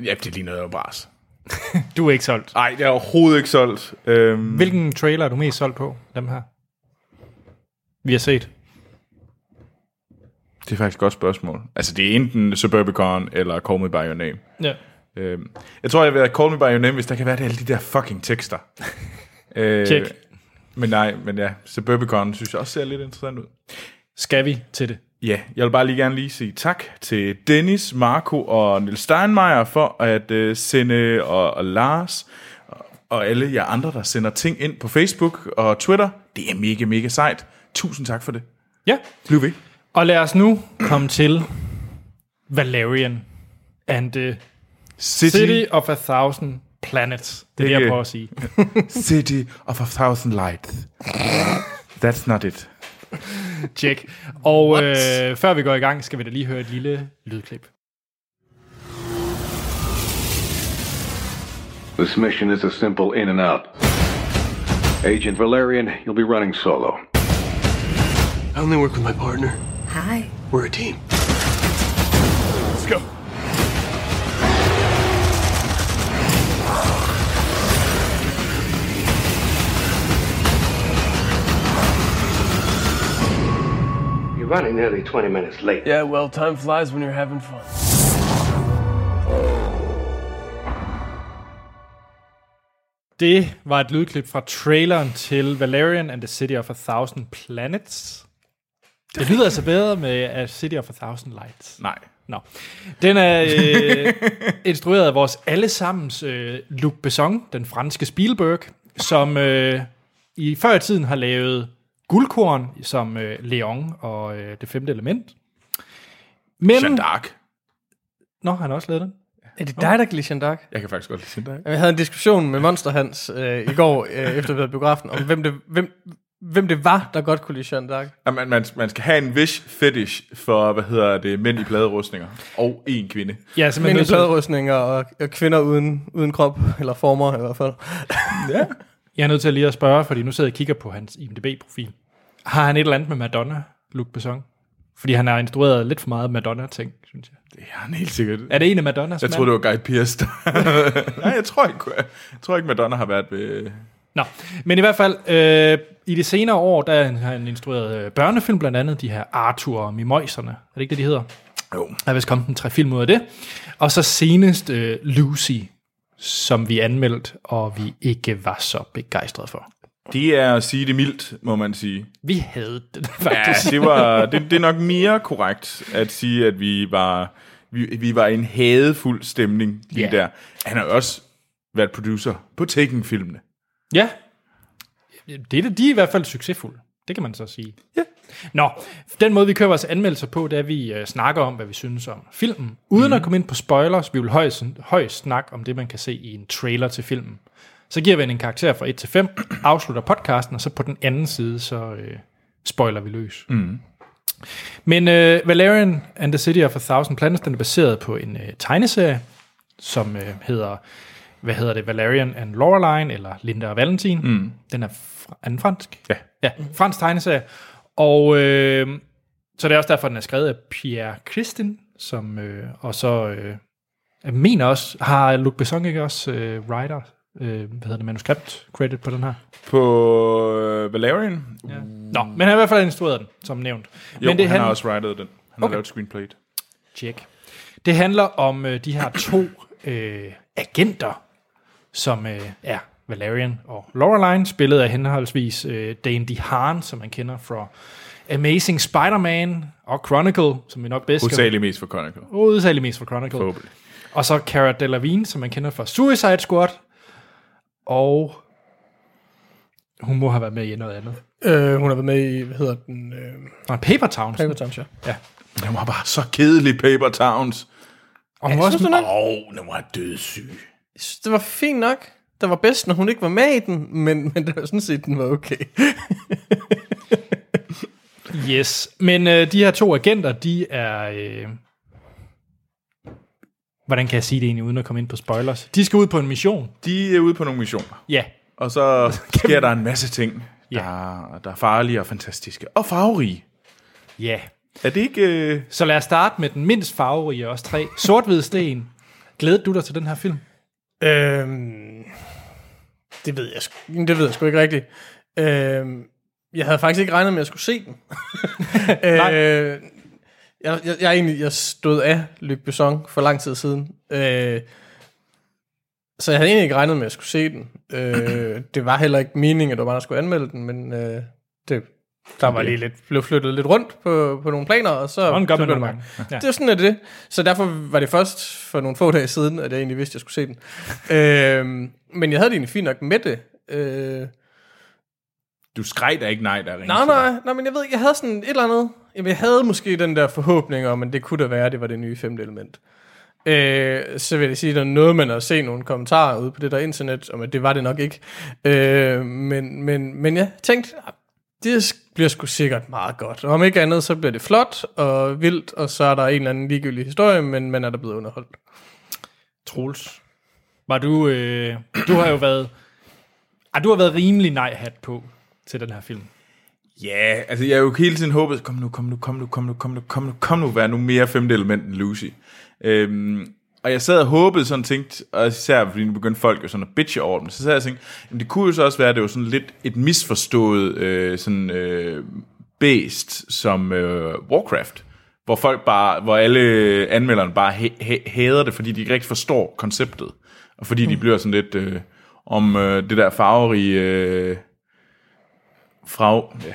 S2: ja, det ligner jo bras. *laughs*
S1: Du er ikke solgt.
S2: Nej, det er overhovedet ikke solgt. Øhm,
S1: Hvilken trailer er du mest solgt på, dem her? Vi har set.
S2: Det er faktisk et godt spørgsmål. Altså, det er enten Suburbicon eller Call Me By Your Name.
S1: Ja.
S2: Øhm, jeg tror, jeg vil have Call Me By Your Name, hvis der kan være det, alle de der fucking tekster. *laughs* øh,
S1: Tjek.
S2: Men nej, men ja, Suburbicon synes jeg også ser lidt interessant ud.
S1: Skal vi til det?
S2: Ja, jeg vil bare lige gerne lige sige tak til Dennis, Marco og Nils Steinmeier for at øh, sende, og, og Lars og, og alle jer andre, der sender ting ind på Facebook og Twitter. Det er mega, mega sejt. Tusind tak for det.
S1: Ja.
S2: Bliv ved.
S1: Og lad os nu komme til Valerian and the
S2: City,
S1: City of a Thousand Planets. Det er det, jeg prøver at sige. *laughs*
S2: City of a Thousand Lights. That's not it.
S1: Check. Og øh, før vi går i gang, skal vi da lige høre et lille lydklip.
S8: This mission is a simple in and out. Agent Valerian, you'll be running solo.
S6: I only work with my partner.
S9: Hi.
S6: We're a team.
S2: Let's go.
S6: You're running nearly 20 minutes late.
S10: Yeah, well, time flies when you're having fun.
S1: Det var et lydklip fra traileren til Valerian and the City of a Thousand Planets. Det lyder altså bedre med A City of a Thousand Lights.
S2: Nej.
S1: Nå. Den er øh, *laughs* instrueret af vores allesammens øh, Luc Besson, den franske Spielberg, som øh, i før i tiden har lavet Guldkorn som øh, Leon og øh, Det femte element. Men...
S2: Jeanne d'Arc.
S1: Nå, han har også lavet den.
S3: Er det dig, der kan lide Jeanne d'Arc?
S2: Jeg kan faktisk godt lide Jeanne d'Arc.
S3: Jeg havde en diskussion med Monster Hans øh, i går, øh, efter vi havde biografen, om hvem det, hvem, hvem det var, der godt kunne lide Jeanne d'Arc.
S2: Ja, Man, man, man skal have en vis fetish for, hvad hedder det, mænd i pladerustninger. Og en kvinde.
S1: Ja, simpelthen
S3: Mænd i pladerustninger og, og kvinder uden, uden krop, eller former i hvert fald. *laughs*
S1: Jeg er nødt til lige at spørge, fordi nu sidder jeg og kigger på hans IMDb-profil. Har han et eller andet med Madonna, Luc Besson? Fordi han har instrueret lidt for meget Madonna-ting, synes jeg.
S2: Det er han helt sikkert.
S1: Er det en af Madonnas
S2: Jeg troede, det var Guy Pearce. *laughs* Nej, jeg tror ikke, jeg, jeg tror ikke Madonna har været ved...
S1: Nå, men i hvert fald, øh, i de senere år, der har han instrueret øh, børnefilm, blandt andet de her Arthur og Mimøjserne. Er det ikke det, de hedder?
S2: Jo.
S1: Der er vist kommet en tre film ud af det. Og så senest øh, Lucy, som vi anmeldte, og vi ikke var så begejstrede for.
S2: Det er at sige det mildt, må man sige.
S1: Vi havde den
S2: Ja,
S1: faktisk.
S2: det, var, det, det er nok mere korrekt at sige, at vi var, vi, vi var i en hadefuld stemning lige
S1: Ja.
S2: der. Han har også været producer på Taken-filmene.
S1: Ja. det er det, de er i hvert fald succesfulde. Det kan man så sige. Ja. Nå, den måde, vi kører vores anmeldelser på, det er, at vi øh, snakker om, hvad vi synes om filmen. Uden mm. at komme ind på spoilers, vi vil højst, højst snakke om det, man kan se i en trailer til filmen. Så giver vi en karakter fra 1 til 5, afslutter podcasten, og så på den anden side, så øh, spoiler vi løs. Mm. Men øh, Valerian and the City of a Thousand Planets, den er baseret på en øh, tegneserie, som øh, hedder, hvad hedder det, Valerian and Loreline, eller Linda og Valentin. Mm. Den er, fr- er den fransk?
S2: Ja.
S1: Ja, fransk tegneserie. Og øh, så det er også derfor, den er skrevet af Pierre Christin, som, øh, og så, øh, jeg mener også, har Luc Besson ikke også øh, writer, øh, hvad hedder det, manuskript credit på den her?
S2: På øh, Valerian?
S1: Ja. Nå, men han har i hvert fald instrueret den, som nævnt.
S2: Jo,
S1: men det
S2: han har også writet den. Han har
S1: Okay.
S2: lavet screenplayet.
S1: Check. Det handler om øh, de her to øh, agenter, som øh, er Valerian og Loreline, spillet af henholdsvis øh, Dane DeHaan, som man kender fra Amazing Spider-Man og Chronicle, som vi nok bedst skal...
S2: Hovedsageligt mest for Chronicle.
S1: Hovedsageligt mest fra Chronicle.
S2: Forhåbentlig.
S1: Og så Cara Delevingne, som man kender fra Suicide Squad. Og hun må have været med i noget andet.
S3: Øh, hun har været med i, hvad hedder den? Øh,
S1: Og Paper Towns.
S3: Paper Towns, ja.
S2: Den var bare så kedelig, Paper Towns.
S1: Og hun var også?
S2: Åh, oh, den var dødssyg.
S3: Jeg synes, det var fint nok. Det var bedst, når hun ikke var med i den, men, men det var sådan set, den var okay.
S1: Yes, men øh, de her to agenter, de er... Øh, hvordan kan jeg sige det egentlig, uden at komme ind på spoilers? De skal ud på en mission.
S2: De er ude på nogle missioner.
S1: Ja,
S2: Og så *laughs* sker der en masse ting,
S1: Ja.
S2: der, der er farlige og fantastiske. Og farverige.
S1: ja.
S2: Er det ikke... Øh...
S1: Så lad os starte med den mindst farverige af os tre. Sort-hvid sten. Glæder du dig til den her film?
S3: Øhm, det ved jeg sgu- det ved jeg sgu ikke rigtigt. Øhm, jeg havde faktisk ikke regnet med, at jeg skulle se den. *laughs* øh, jeg, jeg, jeg, egentlig, jeg stod af Luc Besson for lang tid siden. Øh, så jeg havde egentlig ikke regnet med, at jeg skulle se den. Øh, det var heller ikke meningen, at det var mig, der skulle anmelde den, men øh, det, der var lige lidt, blev flyttet lidt rundt på, på nogle planer, og så,
S1: Sådan gør
S3: så
S1: man
S3: blev det.
S1: Ja.
S3: Det er sådan, at det. Så derfor var det først for nogle få dage siden, at jeg egentlig vidste, at jeg skulle se den. *laughs* øh, men jeg havde det egentlig fint nok med det. Øh,
S2: Du skreg da ikke nej, der ringede
S3: nej, nej, nej, men jeg ved ikke, jeg havde sådan et eller andet. Jamen, jeg havde måske den der forhåbning om, at det kunne da være, at det var det nye femte element. Øh, så vil jeg sige, at der er noget, man har set nogle kommentarer ude på det der internet, om at det var det nok ikke. Øh, men, men, men jeg tænkte, det bliver sgu sikkert meget godt. Og om ikke andet, så bliver det flot og vildt, og så er der en eller anden ligegyldig historie, men man er der blevet underholdt.
S1: Troels. Var du... Øh, du har jo været... Ah, du har været rimelig nej-hat på til den her film.
S2: Ja, altså jeg har jo hele tiden håbet, kom nu, kom nu, kom nu, kom nu, kom nu, kom nu, kom nu, vær nu mere femte element end Lucy. Øhm, og jeg sad og håbede sådan tænkt, og især fordi nu begyndte folk jo sådan at bitche over dem, så sad jeg og tænkte, jamen det kunne jo så også være, at det var sådan lidt et misforstået øh, sådan øh, based som øh, Warcraft, hvor folk bare, hvor alle anmelderne bare ha- ha- hader det, fordi de ikke rigtig forstår konceptet, og fordi de bliver sådan lidt øh, om øh, det der farverige øh, fra, ja,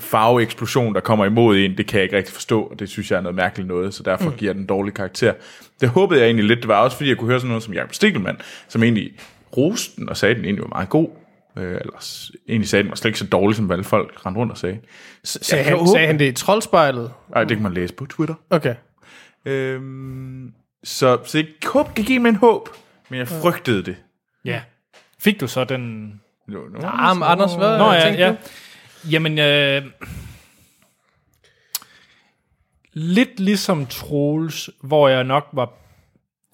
S2: farveeksplosion, der kommer imod en, det kan jeg ikke rigtig forstå, og det synes jeg er noget mærkeligt noget, så derfor mm. giver den en dårlig karakter. Det håbede jeg egentlig lidt, det var også fordi, jeg kunne høre sådan noget som Jacob Stikkelmann, som egentlig roste den, og sagde, at den egentlig var meget god, øh, eller s- egentlig sagde, at den var slet ikke så dårlig, som alle folk rendte rundt og sagde. Så
S3: Sagde, han, sagde han det i troldspejlet?
S2: Ej, det kan man læse på Twitter.
S3: Okay.
S2: Øhm, så, så jeg håb, kan give mig en håb, men jeg frygtede det.
S1: Ja. Fik du så den...
S2: No, no.
S3: Men Anders, hvad
S1: Nå ja,
S3: tænkte
S1: ja.
S3: du?
S1: Jamen, øh, lidt ligesom Troels, hvor jeg nok var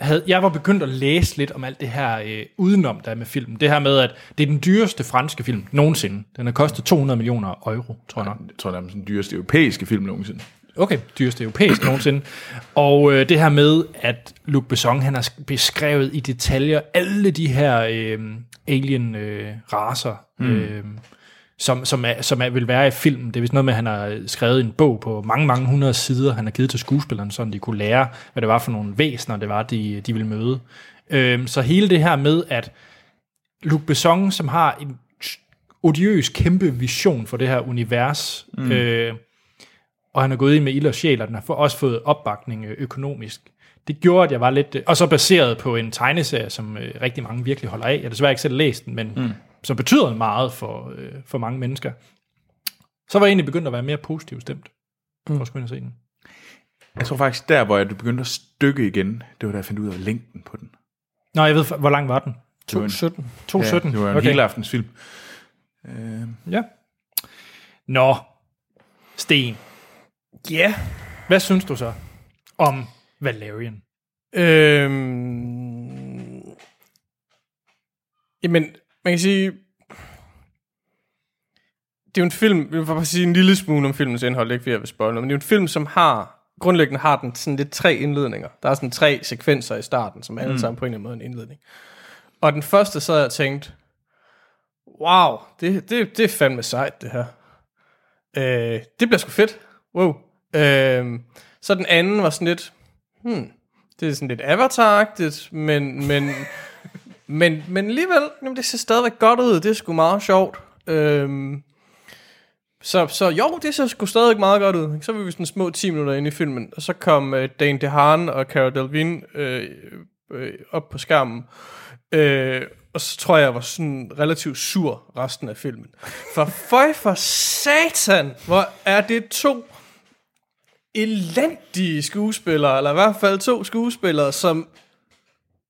S1: havde, jeg var begyndt at læse lidt om alt det her øh, udenom, der er med filmen. Det her med, at det er den dyreste franske film nogensinde. Den har kostet 200 millioner euro, tror jeg nok.
S2: Jeg tror, det er den dyreste europæiske film nogensinde.
S1: Okay, dyreste europæisk *clears throat* nogensinde. Og øh, det her med, at Luc Besson, han har beskrevet i detaljer alle de her øh, alien-raser, øh, mm. øh, som, som, er, som er, vil være i filmen. Det er vist noget med, at han har skrevet en bog på mange, mange hundrede sider, han har givet til skuespillerne, så de kunne lære, hvad det var for nogle væsener, det var, de, de ville møde. Øh, så hele det her med, at Luc Besson, som har en odiøs kæmpe vision for det her univers, mm. øh, og han er gået ind med ild og sjæl, og den har også fået opbakning øh, økonomisk. Det gjorde, at jeg var lidt... øh, Og så baseret på en tegneserie, som øh, rigtig mange virkelig holder af. Jeg har desværre ikke selv læst den, men mm. Som betyder meget for, øh, for mange mennesker, så var jeg egentlig begyndt at være mere positivt stemt. Mm. For at skulle ind og se den.
S2: Jeg tror faktisk, der hvor jeg begyndte at stykke igen, det var da jeg fandt ud af længden på den.
S1: Nå, jeg ved, hvor lang var den?
S2: Det var en-
S3: 17.
S1: 2.17?
S2: Ja, det var en okay. hele aftens film. Øh,
S1: Ja. Nå, Sten,
S3: Ja.
S1: hvad synes du så om Valerian?
S3: Øhm, jamen, man kan sige, det er jo en film, jeg vil bare sige en lille smule om filmens indhold, ikke fordi jeg vil spoil men det er jo en film, som har, grundlæggende har den sådan lidt tre indledninger. Der er sådan tre sekvenser i starten, som alle mm. sammen på en eller anden måde en indledning. Og den første, så jeg tænkt, wow, det, det, det er fandme sejt, det her. Øh, det bliver sgu fedt. Wow. Øh, så den anden var sådan lidt, hmm, det er sådan lidt avatar men, men, men, men alligevel, jamen, det ser stadigvæk godt ud. Det er sgu meget sjovt. Øhm, så, så jo, det ser sgu stadigvæk meget godt ud. Så var vi sådan små 10 minutter ind i filmen, og så kom øh, Dane DeHaan og Cara Delevingne øh, øh, op på skærmen. Øh, og så tror jeg, jeg var sådan relativt sur resten af filmen. For føj for satan, hvor er det to elendige skuespillere, eller i hvert fald to skuespillere, som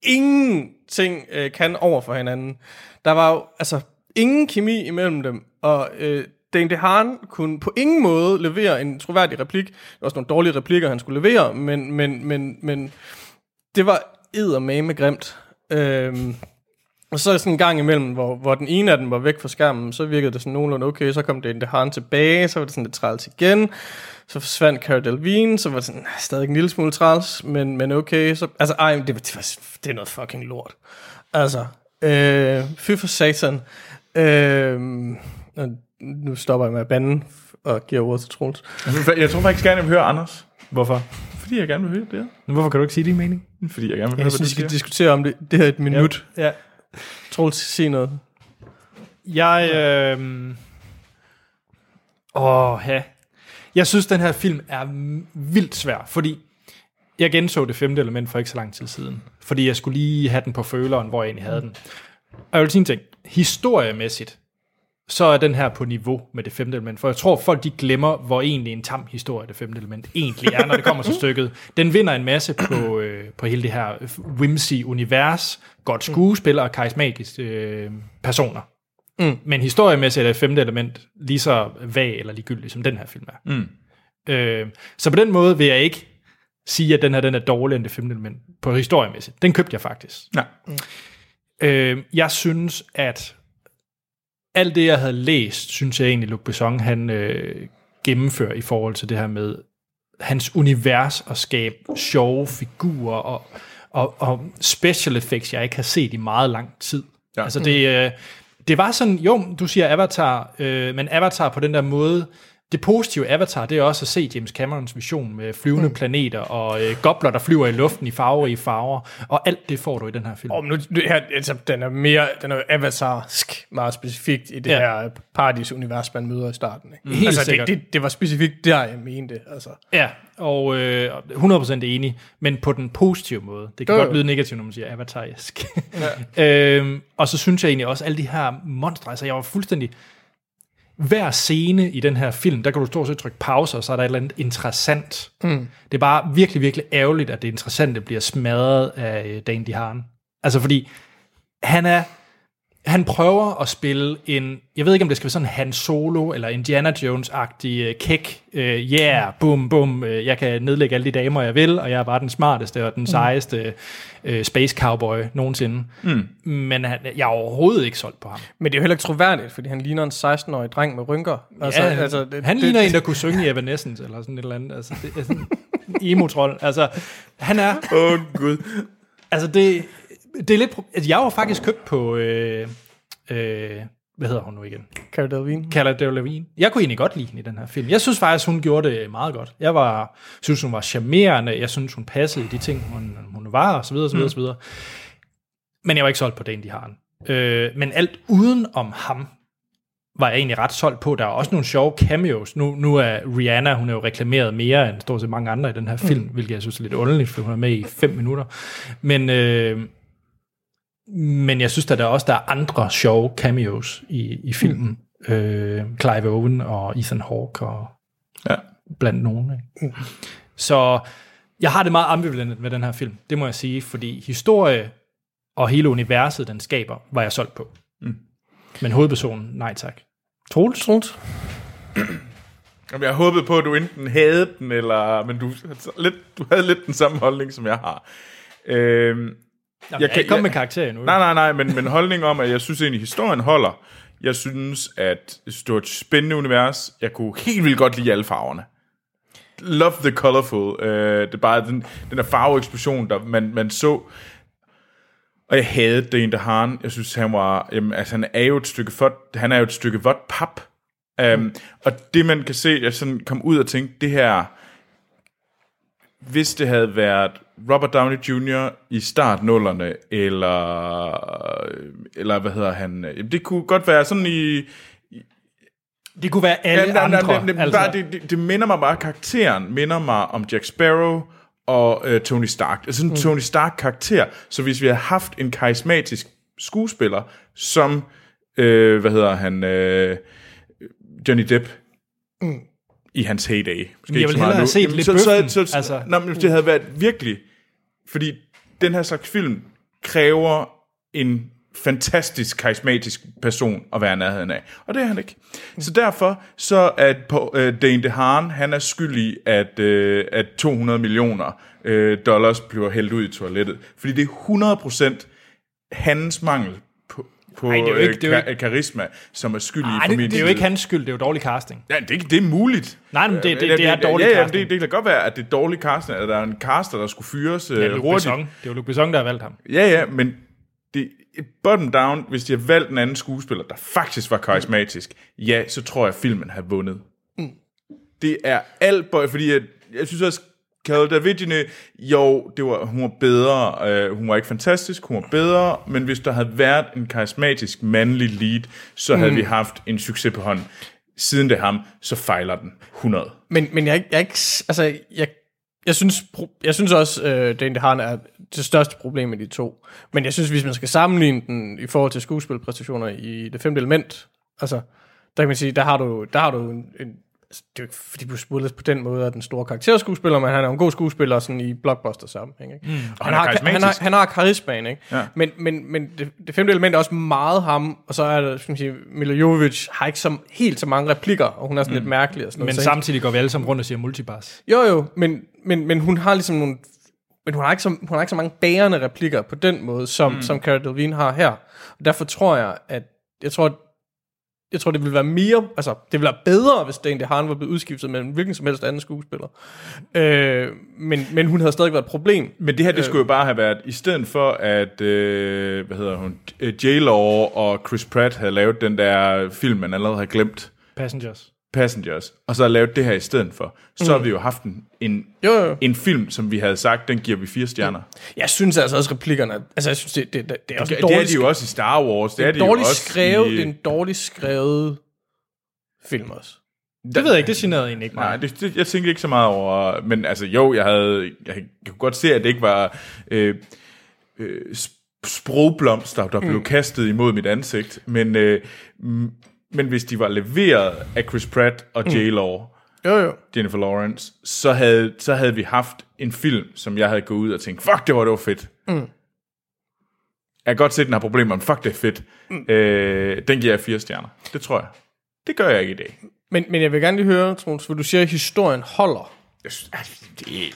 S3: ingenting øh, kan over for hinanden. Der var jo altså ingen kemi imellem dem, og øh, Dane DeHaan kunne på ingen måde levere en troværdig replik. Det var også nogle dårlige replikker, han skulle levere, men, men, men, men det var eddermame grimt. Øhm, og så sådan en gang imellem, hvor, hvor den ene af dem var væk fra skærmen, så virkede det sådan nogenlunde okay, så kom det DeHaan tilbage, så var det sådan lidt træls igen, så forsvandt Cara Delevingne, så var det sådan, stadig en lille smule træls, men, men okay, så, altså ej, det, var- det, var, det er noget fucking lort. Altså, øh, fy for satan. Øh, nu stopper jeg med at bande og giver ordet til Troels.
S2: jeg tror faktisk gerne, jeg vil høre Anders.
S1: Hvorfor?
S2: Fordi jeg gerne vil høre det.
S1: Hvorfor kan du ikke sige din mening?
S2: Fordi jeg gerne vil høre,
S3: Jeg synes, vi skal diskutere om det, det her et minut.
S1: Ja.
S3: Troels, sig noget.
S1: Jeg, øh... Åh, ja. Jeg synes, den her film er vildt svær, fordi jeg genså det femte element for ikke så lang tid siden. Fordi jeg skulle lige have den på føleren, hvor jeg egentlig havde den. Og jeg vil sige en ting. Historiemæssigt, så er den her på niveau med det femte element. For jeg tror, folk de glemmer, hvor egentlig en tam historie det femte element egentlig er, når det kommer til stykket. Den vinder en masse på, øh, på hele det her whimsy-univers, godt skuespiller og karismatiske øh, personer. Mm. Men historiemæssigt er det femte element lige så vag eller ligegyldigt, som den her film er.
S2: Mm.
S1: Øh, så på den måde vil jeg ikke sige, at den her den er dårligere end det femte element på historiemæssigt. Den købte jeg faktisk.
S2: Ja.
S1: Øh, jeg synes, at alt det, jeg havde læst, synes jeg egentlig, Luc Besson, han øh, gennemfører i forhold til det her med hans univers og skabe sjove figurer og, og, og special effects, jeg ikke har set i meget lang tid.
S2: Ja.
S1: Altså det, øh, det var sådan, jo, du siger Avatar, øh, men Avatar på den der måde, det positive Avatar, det er også at se James Camerons vision med flyvende mm. planeter og øh, gobler, der flyver i luften i farverige farver, og alt det får du i den her film.
S3: Oh, nu, nu, her, altså, den er mere, den er avatarsk meget specifikt i det
S1: Ja.
S3: her paradis-univers, man møder i starten. Ikke?
S1: Helt
S3: altså,
S1: sikkert.
S3: det, det, det, var specifikt der, jeg mente. Altså.
S1: Ja, og øh, 100% enig, men på den positive måde. Det kan
S3: Jo,
S1: godt lyde negativt, når man siger avatarisk. Ja. *laughs* øhm, og så synes jeg egentlig også, alle de her monstre, altså jeg var fuldstændig... Hver scene i den her film, der kan du stort set trykke pause, og så er der et eller andet interessant. Mm. Det er bare virkelig, virkelig ærgerligt, at det interessante bliver smadret af øh, Dane DeHaan. Altså fordi, han er... Han prøver at spille en, jeg ved ikke om det skal være sådan Han Solo eller Indiana Jones-agtig uh, kæk, uh, yeah, bum, bum, uh, jeg kan nedlægge alle de damer, jeg vil, og jeg er bare den smarteste og den sejeste uh, space cowboy nogensinde. Mm. Men han, jeg er overhovedet ikke solgt på ham.
S3: Men det er jo heller ikke troværdigt, fordi han ligner en 16-årig dreng med rynker.
S1: Altså, ja, altså,
S3: det,
S1: han
S3: det,
S1: ligner
S3: det,
S1: en, der kunne synge i Evanescence eller sådan et eller andet. Altså, det er sådan en emo-trold. Altså, han er...
S2: Åh, oh, Gud.
S1: Altså, det, det er lidt... Altså, jeg var faktisk købt på... Øh, øh, hvad hedder hun nu igen?
S3: Cara Delevingne.
S1: Cara Delevingne. Jeg kunne egentlig godt lide hende i den her film. Jeg synes faktisk, hun gjorde det meget godt. Jeg var, synes, hun var charmerende. Jeg synes, hun passede i de ting, hun, hun var, og så videre, så videre, mm. så videre. Men jeg var ikke solgt på Dane DeHaan. Øh, men alt uden om ham, var jeg egentlig ret solgt på. Der er også nogle sjove cameos. Nu, nu er Rihanna, hun er jo reklameret mere end stort set mange andre i den her film, mm. hvilket jeg synes er lidt underligt, for hun er med i fem minutter. Men, øh, Men jeg synes, at der også der er andre sjove cameos i, i filmen. Mm. Øh, Clive Owen og Ethan Hawke og
S2: Ja.
S1: blandt nogen. Ikke? Så jeg har det meget ambivalent med den her film, det må jeg sige, fordi historie og hele universet, den skaber, var jeg solgt på. Mm. Men hovedpersonen, nej tak. Troels?
S3: Troels?
S2: Jamen, jeg håbede på, at du enten havde den, eller, men du, lidt, du havde lidt den samme holdning, som jeg har. Øhm,
S1: Jamen, jeg, jeg kan ikke komme med karakter endnu.
S2: Nej, nej, nej, men, men holdning om, at jeg synes egentlig, historien holder. Jeg synes, at det var et spændende univers. Jeg kunne helt vildt godt lide alle farverne. Love the colorful. Øh, det er bare den, den der farveeksplosion, der man, man så. Og jeg havde Dane DeHaan. Jeg synes, han var... Jamen, altså, han er jo et stykke vådt, han er jo et stykke vådt pap. Um, og det, man kan se, jeg sådan kom ud og tænkte, det her... Hvis det havde været Robert Downey Jr. i startnullerne, eller, eller hvad hedder han? Det kunne godt være sådan i...
S1: Det kunne være alle
S2: Ja, nej,
S1: andre.
S2: nej, det, det,
S1: altså.
S2: bare, det, det, det minder mig bare, karakteren minder mig om Jack Sparrow og øh, Tony Stark. Altså sådan en Tony Stark-karakter. Så hvis vi havde haft en karismatisk skuespiller, som, øh, hvad hedder han, øh, Johnny Depp, i hans heyday. Måske
S1: jeg vil
S2: så
S1: hellere have set
S2: Jamen,
S1: lidt
S2: så, så,
S1: bøffen,
S2: så, så,
S1: altså.
S2: altså. nej, men det havde været virkelig, fordi den her slags film kræver en fantastisk karismatisk person at være nærheden af. Og det er han ikke. Så derfor så at på, uh, Dane DeHaan, han er skyldig, at, uh, at 200 millioner uh, dollars bliver hældt ud i toilettet. Fordi det er 100% hans mangel på, på
S1: Ej, det er jo ikke- det er jo
S2: øh, ka- karisma, som er skyldig
S1: Ej,
S2: for
S1: det,
S2: min
S1: det er jo ikke hans skyld, det er jo dårlig casting.
S2: Ja, det, det er muligt.
S1: Nej, men det, det,
S2: Ja,
S1: det er dårlig
S2: ja, ja,
S1: casting.
S2: det, det kan da godt være, at det er dårlig casting, at der er en caster, der skulle fyres
S1: ja,
S2: øh,
S1: Luc
S2: hurtigt.
S1: Besson. Det er jo Luc Besson, der har valgt ham.
S2: Ja, ja, men det, bottom down, hvis de har valgt en anden skuespiller, der faktisk var karismatisk, ja, så tror jeg, at filmen har vundet. Mm. Det er alt, fordi jeg, jeg synes også, Carol Davidine, jo, det var, hun var bedre, øh, hun var ikke fantastisk, hun var bedre, men hvis der havde været en karismatisk mandlig lead, så havde mm. vi haft en succes på hånden. Siden det ham, så fejler den 100.
S3: Men, men jeg, ikke- jeg, altså, jeg, jeg, synes, jeg synes også, øh, Dane DeHaan er det største problem med de to. Men jeg synes, hvis man skal sammenligne den i forhold til skuespilpræstationer i det femte element, altså, der kan man sige, der har du, der har du en, en altså, det er jo ikke, fordi Bruce Willis på den måde er den store karakterskuespiller, men han er en god skuespiller sådan i blockbuster sammenhæng. Ikke? Mm. Og
S2: han
S3: han, har, han, har, han har karismaen, ikke?
S2: Ja.
S3: Men, men, men det, det femte element er også meget ham, og så er der, skal man sige, Mila Jovovich har ikke så, helt så mange replikker, og hun er sådan mm. lidt mærkelig og sådan
S1: Men
S3: så
S1: samtidig går vi alle sammen rundt og siger multipass.
S3: jo, jo, men, men, men hun har ligesom nogle... Men hun har, ikke så, hun har ikke så mange bærende replikker på den måde, som, mm. som Cara Delevingne har her. Og derfor tror jeg, at... Jeg tror, jeg tror, det ville være mere... Altså, det ville være bedre, hvis Dane DeHaan var blevet udskiftet med en hvilken som helst anden skuespiller. Øh, men, men hun havde stadig været et problem.
S2: Men det her, det skulle jo bare have været, i stedet for at, øh, hvad hedder hun, øh, J-Law og Chris Pratt havde lavet den der film, man allerede har glemt,
S1: Passengers.
S2: Passengers, og så har lavet det her i stedet for, så mm. har vi jo haft en, en,
S3: Jo, jo.
S2: en film, som vi havde sagt, den giver vi fire stjerner.
S3: Jeg synes altså også, replikkerne... Altså, jeg synes, det, det, det, det er også
S2: Det,
S3: en
S2: det er de jo også i Star Wars. Det er
S3: det
S2: de
S3: er
S2: jo
S3: dårligt
S2: også
S3: skrevet,
S2: i,
S3: det er en dårligt skrevet film også.
S1: Det ved jeg ikke, det generede egentlig ikke
S2: Nej,
S1: meget.
S2: det, det, jeg tænkte ikke så meget over, men altså jo, jeg havde, jeg, jeg kunne godt se, at det ikke var øh, øh, sp- sprogblomster, der blev kastet imod mit ansigt, men, øh, men hvis de var leveret af Chris Pratt og J-Law,
S3: Jo, jo.
S2: Jennifer Lawrence, så havde, så havde vi haft en film, som jeg havde gået ud og tænkt, fuck, det var, det var fedt. Mm. Jeg kan godt se, at den har problemer, men fuck, det er fedt. Mm. Øh, den giver jeg fire stjerner. Det tror jeg. Det gør jeg ikke i dag.
S3: Men, men jeg vil gerne lige høre, Troels, for du siger, at historien holder.
S2: Jeg synes, altså, det,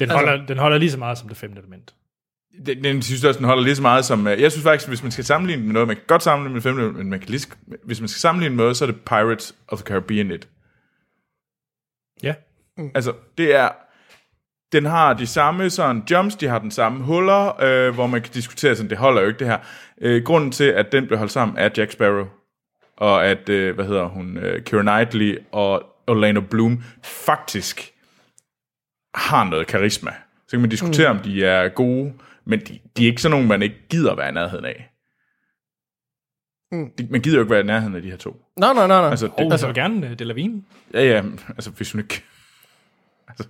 S1: Den holder, den holder lige så meget som det femte element.
S2: Den, den synes også, den holder lige så meget som... øh, Jeg synes faktisk, hvis man skal sammenligne med noget, man kan godt sammenligne med femte, men man kan lige, hvis man skal sammenligne med noget, så er det Pirates of the Caribbean 1.
S1: Ja.
S2: Altså, det er... Den har de samme sådan jumps, de har den samme huller, øh, hvor man kan diskutere sådan, det holder jo ikke det her. Øh, grunden til, at den blev holdt sammen, er Jack Sparrow. Og at, øh, hvad hedder hun, øh, Keira Knightley og Orlando Bloom faktisk har noget karisma. Så kan man diskutere, mm. om de er gode, men de, de er ikke sådan nogen, man ikke gider være i nærheden af. Mm. De, man gider jo ikke være i nærheden af de her to.
S3: Nej, nej, nej, nej.
S2: Altså, det,
S1: altså, vil gerne uh, Delavine.
S2: ja, ja, altså hvis hun ikke... Altså,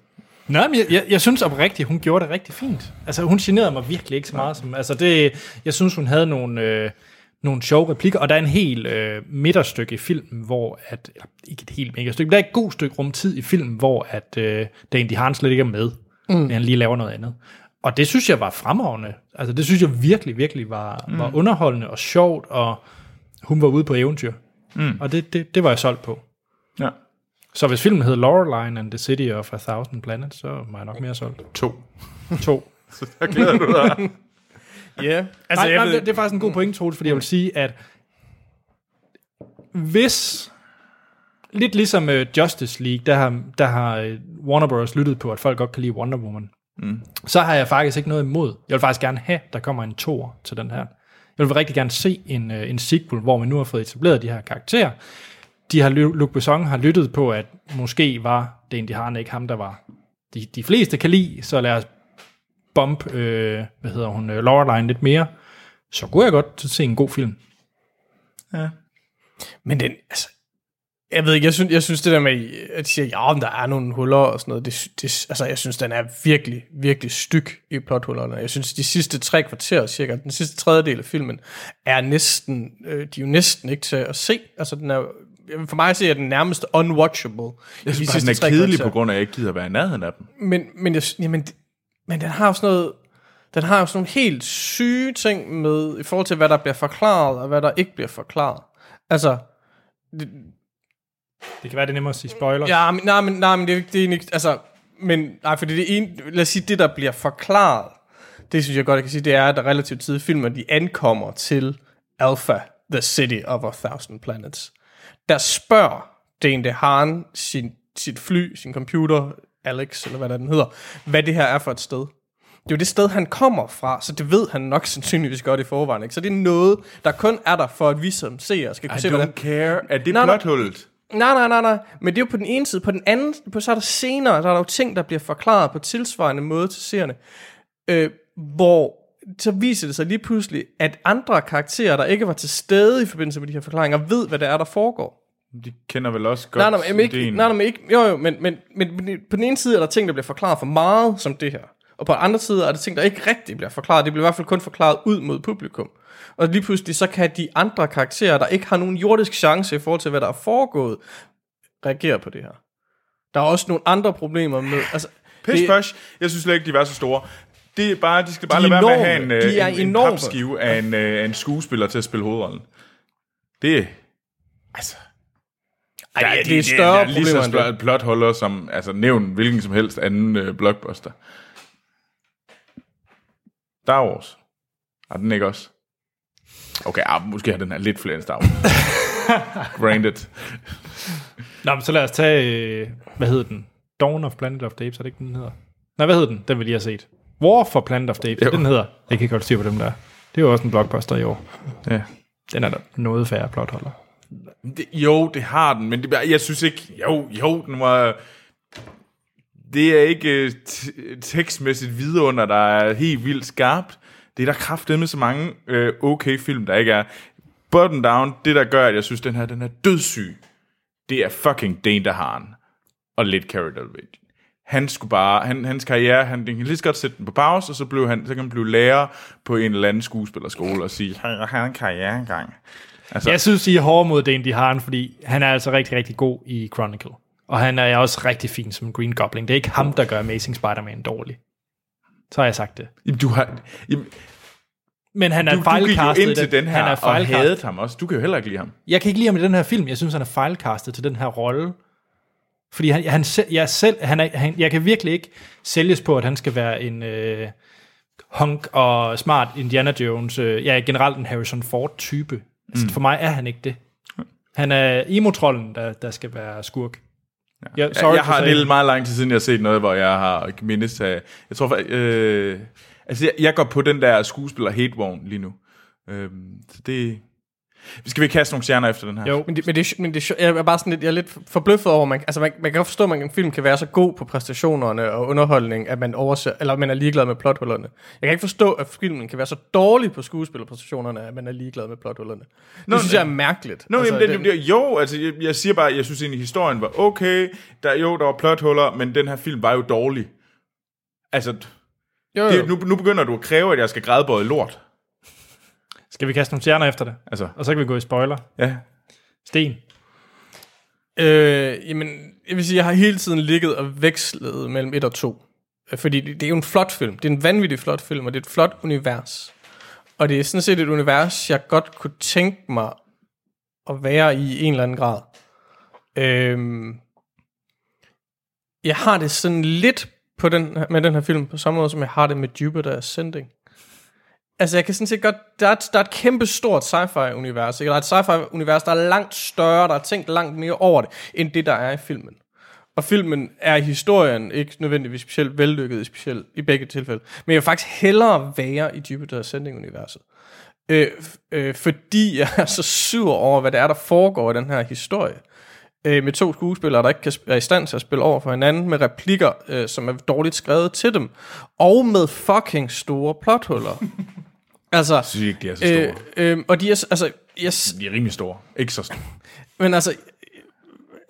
S1: Nej, men jeg, jeg, jeg synes oprigtigt, hun gjorde det rigtig fint. Altså, hun generede mig virkelig ikke så meget. Som, altså, det, jeg synes, hun havde nogle, øh, nogle sjove replikker, og der er en helt øh, midterstykke i filmen, hvor at, eller, ikke et helt mega stykke, men der er et god stykke rumtid i filmen, hvor at øh, Dane DeHaan slet ikke er med, mm. han lige laver noget andet. Og det synes jeg var fremragende. Altså, det synes jeg virkelig, virkelig var, mm. var underholdende og sjovt, og hun var ude på eventyr. Mm. Og det, det, det var jeg solgt på.
S2: Ja.
S1: Så hvis filmen hedder Laureline and the City of a Thousand Planets, så var jeg nok mere solgt.
S2: To.
S1: To. *laughs*
S2: Så der glæder du dig. *laughs*
S3: Ja.
S1: Altså,
S3: Altså,
S1: nej,
S3: jeg
S1: nej,
S3: ved,
S1: det, det er faktisk en god point, Troels, fordi jeg vil sige, at hvis, lidt ligesom uh, Justice League, der har, der har uh, Warner Bros. lyttet på, at folk godt kan lide Wonder Woman, mm. så har jeg faktisk ikke noget imod. Jeg vil faktisk gerne have, der kommer en toer til den her. Jeg vil rigtig gerne se en, øh, en sequel, hvor man nu har fået etableret de her karakterer. De har, Luc Besson har lyttet på, at måske var det en, de har ikke ham, der var de, de fleste kan lide, så lad os bump, øh, hvad hedder hun, øh, Laureline lidt mere, så kunne jeg godt se en god film. Ja.
S3: Men den, altså, jeg ved ikke, jeg synes, jeg synes det der med, at de siger, ja, om der er nogle huller og sådan noget, det, det, altså, jeg synes, den er virkelig, virkelig styk i plothullerne. Jeg synes, de sidste tre kvarter, cirka, den sidste tredjedel af filmen, er næsten, øh, de er jo næsten ikke til at se. Altså, den er, for mig at se, er den nærmest unwatchable.
S2: Jeg synes bare, den er kedelig på grund af, at jeg ikke gider være i nærheden af dem.
S3: Men, men, jeg, jamen, men den har jo sådan noget, den har jo sådan nogle helt syge ting med, i forhold til, hvad der bliver forklaret, og hvad der ikke bliver forklaret. Altså,
S1: Det kan være, det er nemmere at sige spoilers.
S3: Ja, men, nej, men, nej, men det er ikke, det er ikke, altså, men, nej, for det er en, lad os sige, det der bliver forklaret, det synes jeg godt, jeg kan sige, det er, at der relativt tid i filmen, de ankommer til Alpha, the city of a thousand planets. Der spørger Dane DeHaan sin, sit fly, sin computer, Alex, eller hvad der den hedder, hvad det her er for et sted. Det er jo det sted, han kommer fra, så det ved han nok *laughs* sandsynligvis godt i forvejen. Ikke? Så det er noget, der kun er der for, at vi som seere skal kunne
S2: I
S3: se, hvordan...
S2: don't care. Er det
S3: Nej, nej.
S2: plothullet?
S3: Nej, nej, nej, nej. Men det er jo på den ene side. På den anden, på, så er der senere, så er der jo ting, der bliver forklaret på tilsvarende måde til seerne. Øh, hvor så viser det sig lige pludselig, at andre karakterer, der ikke var til stede i forbindelse med de her forklaringer, ved, hvad det er, der foregår.
S2: De kender vel også godt
S3: Nej, nej, men ikke, nej, nej, men ikke, jo, jo, men, men, men, men på den ene side er der ting, der bliver forklaret for meget, som det her. Og på den anden side er der ting, der ikke rigtig bliver forklaret. Det bliver i hvert fald kun forklaret ud mod publikum. Og lige pludselig så kan de andre karakterer, der ikke har nogen jordisk chance i forhold til, hvad der er foregået, reagere på det her. Der er også nogle andre problemer med... Altså,
S2: Pish
S3: det-
S2: posh. Jeg synes slet ikke, de var så store. Det er bare, de skal bare
S3: De
S2: lade
S3: er
S2: være med at have
S3: enorme.
S2: en, øh,
S3: De er
S2: en, en
S3: enorme.
S2: papskive af en, øh, en skuespiller til at spille hovedrollen. Det er... Altså...
S3: Ej,
S2: der,
S3: det er større
S2: der er lige så
S3: problemer end
S2: større plotholder som... Altså, nævn hvilken som helst anden øh, blockbuster. Star Wars. Har den ikke også? Okay, ah, måske har den her lidt flere end Star Wars. *laughs* Granted.
S1: Nå, men så lad os tage, øh, hvad hedder den? Dawn of Planet of the Apes, er det ikke den, hedder? Nej, hvad hedder den? Den vi lige har set. War for Planet of the Apes,
S2: Jo.
S1: den hedder. Jeg kan ikke godt styr på dem der. Det er jo også en blockbuster i år.
S2: Ja.
S1: Den er der noget færre plotholder.
S2: Det, jo, det har den, men det, jeg synes ikke... Jo, jo, den var... Det er ikke øh, t- tekstmæssigt vidunder, der er helt vildt skarpt. Det er der kraftedeme så mange øh, okay film, der ikke er. Bottom down, det der gør, at jeg synes, den her den er dødssyg, det er fucking Dane DeHaan og lidt Carrie Delvig. Han skulle bare, han, hans karriere, han, han kan lige så godt sætte den på pause, og så, blev han, så kan han blive lærer på en eller anden skuespillerskole og sige, han har en karriere engang. Altså,
S1: Jeg synes, I er hårde mod Dane DeHaan, fordi han er altså rigtig, rigtig god i Chronicle. Og han er også rigtig fin som Green Goblin. Det er ikke ham, der gør Amazing Spider-Man dårlig. Så har jeg sagt det.
S2: Jamen, du har, jamen,
S1: Men han er
S2: du, du gik
S1: fejlcastet. i
S2: ind til den her
S1: han er
S2: og hadede ham også. Du kan jo heller ikke lide ham.
S1: Jeg kan ikke lide ham i den her film. Jeg synes, han er fejlcastet til den her rolle. Fordi han, han, selv- jeg, selv, han er, han, jeg kan virkelig ikke sælges på, at han skal være en øh, hunk og smart Indiana Jones. Øh, ja, generelt en Harrison Ford-type. Altså,
S2: Mm.
S1: For mig er han ikke det. Han er emo-trollen, der, der skal være skurk. Ja,
S2: Jeg, jeg har det meget lang tid siden, jeg har set noget, hvor jeg har mindes af... Jeg tror faktisk... Øh, altså, jeg, jeg går på den der skuespiller hate lige nu. Øhm, så det... Skal vi kaste nogle stjerner efter den her?
S1: Jo.
S3: Men det, men det, men det, jeg er bare sådan lidt, jeg er lidt forbløffet over, man, altså man, man kan godt forstå, at en film kan være så god på præstationerne og underholdning, at man overser, eller man er ligeglad med plothullerne. Jeg kan ikke forstå, at filmen kan være så dårlig på skuespillerpræstationerne, at man er ligeglad med plothullerne. Det
S2: Nå,
S3: synes jeg er mærkeligt.
S2: Nå,
S3: altså,
S2: jamen, det, det, jo, altså, jeg, jeg siger bare, jeg synes egentlig, historien var okay. Der, jo, der var plothuller, men den her film var jo dårlig. Altså,
S3: Jo, jo.
S2: det, nu, nu begynder du at kræve, at jeg skal grædebøje lort.
S1: Skal vi kaste nogle stjerner efter det?
S2: Altså,
S1: Og så kan vi gå i spoiler.
S2: ja.
S1: Sten.
S3: Øh, jamen, jeg vil sige, jeg har hele tiden ligget og vekslet mellem 1 og 2. Øh, Fordi det, det er jo en flot film. Det er en vanvittig flot film, og det er et flot univers. Og det er sådan set et univers, jeg godt kunne tænke mig at være i i en eller anden grad. Øhm, jeg har det sådan lidt på den, her- med den her film, på samme måde som jeg har det med Jupiter Ascending. Altså, jeg kan sådan set godt... Der er, der er et kæmpe stort sci-fi-univers. Ikke? Der er et sci-fi-univers, der er langt større, der er tænkt langt mere over det, end det, der er i filmen. Og filmen er i historien ikke nødvendigvis specielt vellykket specielt, i begge tilfælde. Men jeg vil faktisk hellere være i Jupiter Ascending-universet. Øh, øh, fordi jeg er så sur over, hvad det er, der foregår i den her historie. Øh, med to skuespillere, der ikke kan, sp- er i stand til at spille over for hinanden, med replikker, øh, som er dårligt skrevet til dem, og med fucking store plothuller altså,
S2: Jeg synes ikke, de er så store.
S3: øh, øh, og de er, altså, jeg,
S2: De er rimelig store. Ikke så store.
S3: men altså,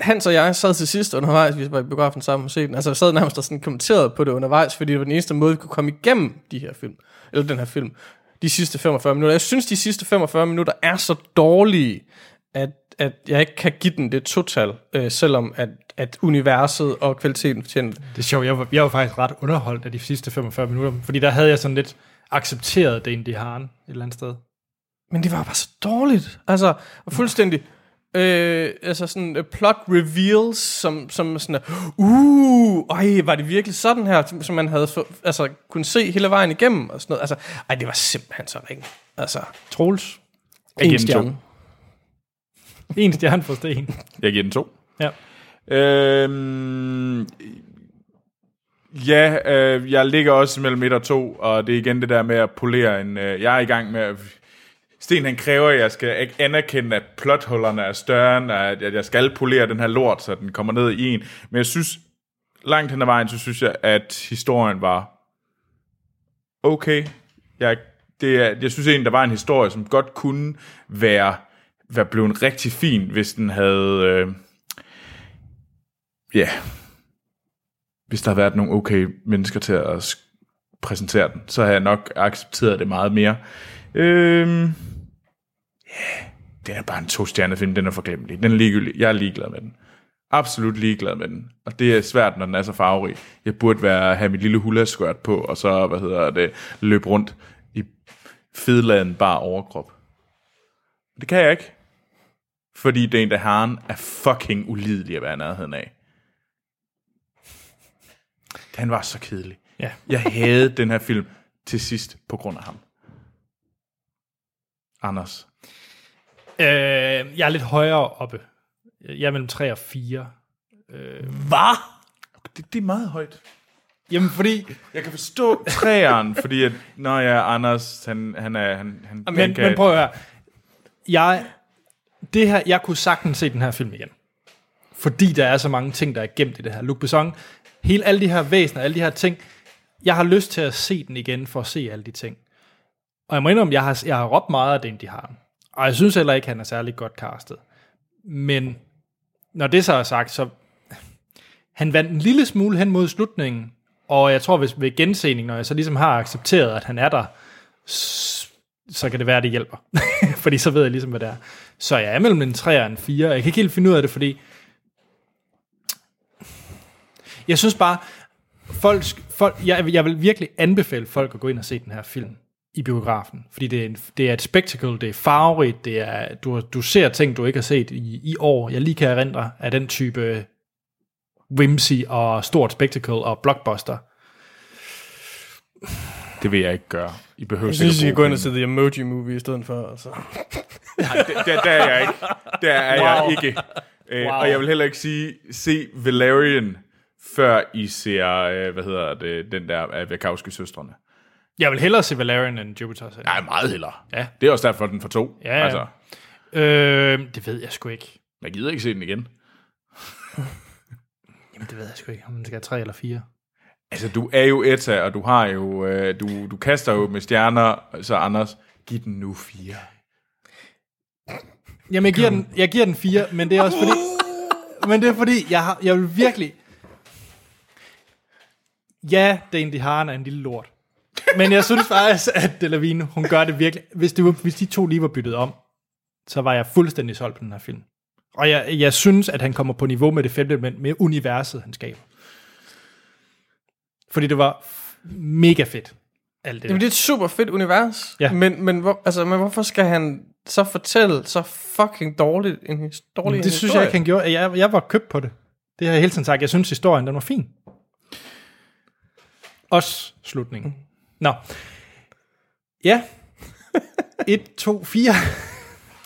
S3: Hans og jeg sad til sidst undervejs, vi var i biografen sammen og se den. Altså, jeg sad nærmest og sådan kommenterede på det undervejs, fordi det var den eneste måde, vi kunne komme igennem de her film. Eller den her film. De sidste 45 minutter. Jeg synes, de sidste 45 minutter er så dårlige, at, at jeg ikke kan give den det total, øh, selvom at, at universet og kvaliteten fortjener det.
S1: Det er sjovt, jeg var, jeg var faktisk ret underholdt af de sidste 45 minutter, fordi der havde jeg sådan lidt accepteret det, de har et eller andet sted.
S3: Men det var bare så dårligt. Altså, og fuldstændig... Øh, altså sådan uh, plot reveals, som, som sådan, uh, ej, var det virkelig sådan her, som man havde for, altså, kunne se hele vejen igennem, og sådan noget. Altså, ej, det var simpelthen så ringe. Altså,
S1: Troels,
S3: en stjerne. *laughs*
S1: en stjerne for sten.
S2: Jeg giver den to.
S1: Ja.
S2: Øhm, ja, øh, jeg ligger også mellem 1 og 2, og det er igen det der med at polere en... Øh, jeg er i gang med at... Sten han kræver, at jeg skal ikke anerkende, at plothullerne er større, end at at jeg skal polere den her lort, så den kommer ned i en. Men jeg synes, langt hen ad vejen, så synes jeg, at historien var okay. Jeg, det er, jeg synes egentlig, der var en historie, som godt kunne være, være blevet rigtig fin, hvis den havde... Øh, ja, hvis der havde været nogle okay mennesker til at sk- præsentere den, så havde jeg nok accepteret det meget mere. Øhm, ja, den er bare en to-stjernet film, den er forglemmelig. Den er ligegyldig. Jeg er ligeglad med den. Absolut ligeglad med den. Og det er svært, når den er så farverig. Jeg burde være, have mit lille hula på, og så, hvad hedder det, løbe rundt i fedladen bare overkrop. Det kan jeg ikke. Fordi den der herren er fucking ulidelig at være i nærheden af. Han var så kedelig.
S1: Ja.
S2: Jeg havde *laughs* den her film til sidst på grund af ham. Anders.
S1: Øh, jeg er lidt højere oppe. Jeg er mellem 3 og 4.
S3: Hvad?
S2: Det, det er meget højt.
S1: Jamen, fordi...
S2: Jeg kan forstå træeren, fordi at, når jeg Anders, han, han er... Han, han, han
S1: Men,
S2: kan,
S1: men prøv at høre. Jeg, det her, jeg kunne sagtens se den her film igen. Fordi der er så mange ting, der er gemt i det her. Luc Besson, hele alle de her væsener, alle de her ting. Jeg har lyst til at se den igen, for at se alle de ting. Og jeg må indrømme, jeg har, jeg har råbt meget af den, de har. Og jeg synes heller ikke, han er særlig godt castet. Men når det så er sagt, så han vandt en lille smule hen mod slutningen, og jeg tror, hvis ved gensening, når jeg så ligesom har accepteret, at han er der, så kan det være, at det hjælper. *laughs* fordi så ved jeg ligesom, hvad det er. Så jeg er mellem en 3 og en 4. Jeg kan ikke helt finde ud af det, fordi jeg synes bare, folk, folk jeg, jeg vil virkelig anbefale folk at gå ind og se den her film i biografen, fordi det er, en, det er et spectacle, det er farverigt, det er, du, du ser ting, du ikke har set i, i år. Jeg lige kan erindre af den type whimsy og stort spectacle og blockbuster.
S2: Det vil jeg ikke gøre. I behøver
S3: Jeg synes, I skal gå ind og se The Emoji Movie i stedet for. Altså.
S2: penge. Der, der, der er jeg ikke. Der er wow. jeg ikke. Øh,
S1: Wow.
S2: Og jeg vil heller ikke sige, se Valerian, før I ser, øh, hvad hedder det, den der af Wachowski-søstrene.
S1: Jeg vil hellere se Valerian end Jupiter.
S2: Nej, meget hellere.
S1: Ja.
S2: Det er også derfor, den får to.
S1: Ja.
S2: Altså,
S1: Øh, det ved jeg sgu ikke.
S2: jeg gider ikke se den igen.
S1: Jamen, det ved jeg sgu ikke, om den skal have tre eller fire.
S2: Altså, du er jo Etta, og du har jo, øh, du, du kaster jo med stjerner, så Anders, giv den nu fire.
S1: Jamen, jeg giver, den, jeg giver den fire, men det er også fordi... Men det er fordi, jeg, har, jeg vil virkelig... Ja, Dane DeHaan er en lille lort. Men jeg synes faktisk, at Delavine, hun gør det virkelig. Hvis, det var, hvis de to lige var byttet om, så var jeg fuldstændig solgt på den her film. Og jeg, jeg synes, at han kommer på niveau med det femte element, med universet, han skaber. Fordi det var mega fedt, alt det
S3: Jamen,
S1: der.
S3: det er et super fedt univers.
S1: Ja.
S3: Men, men, hvor, altså, men hvorfor skal han så fortælle så fucking dårligt en his, dårlig
S1: Men
S3: en
S1: det synes
S3: historie?
S1: jeg ikke, han gjorde. Jeg, jeg var købt på det. Det har jeg hele tiden sagt. Jeg synes, historien den var fin. Også slutningen. Nå. Ja. 1, 2, 4.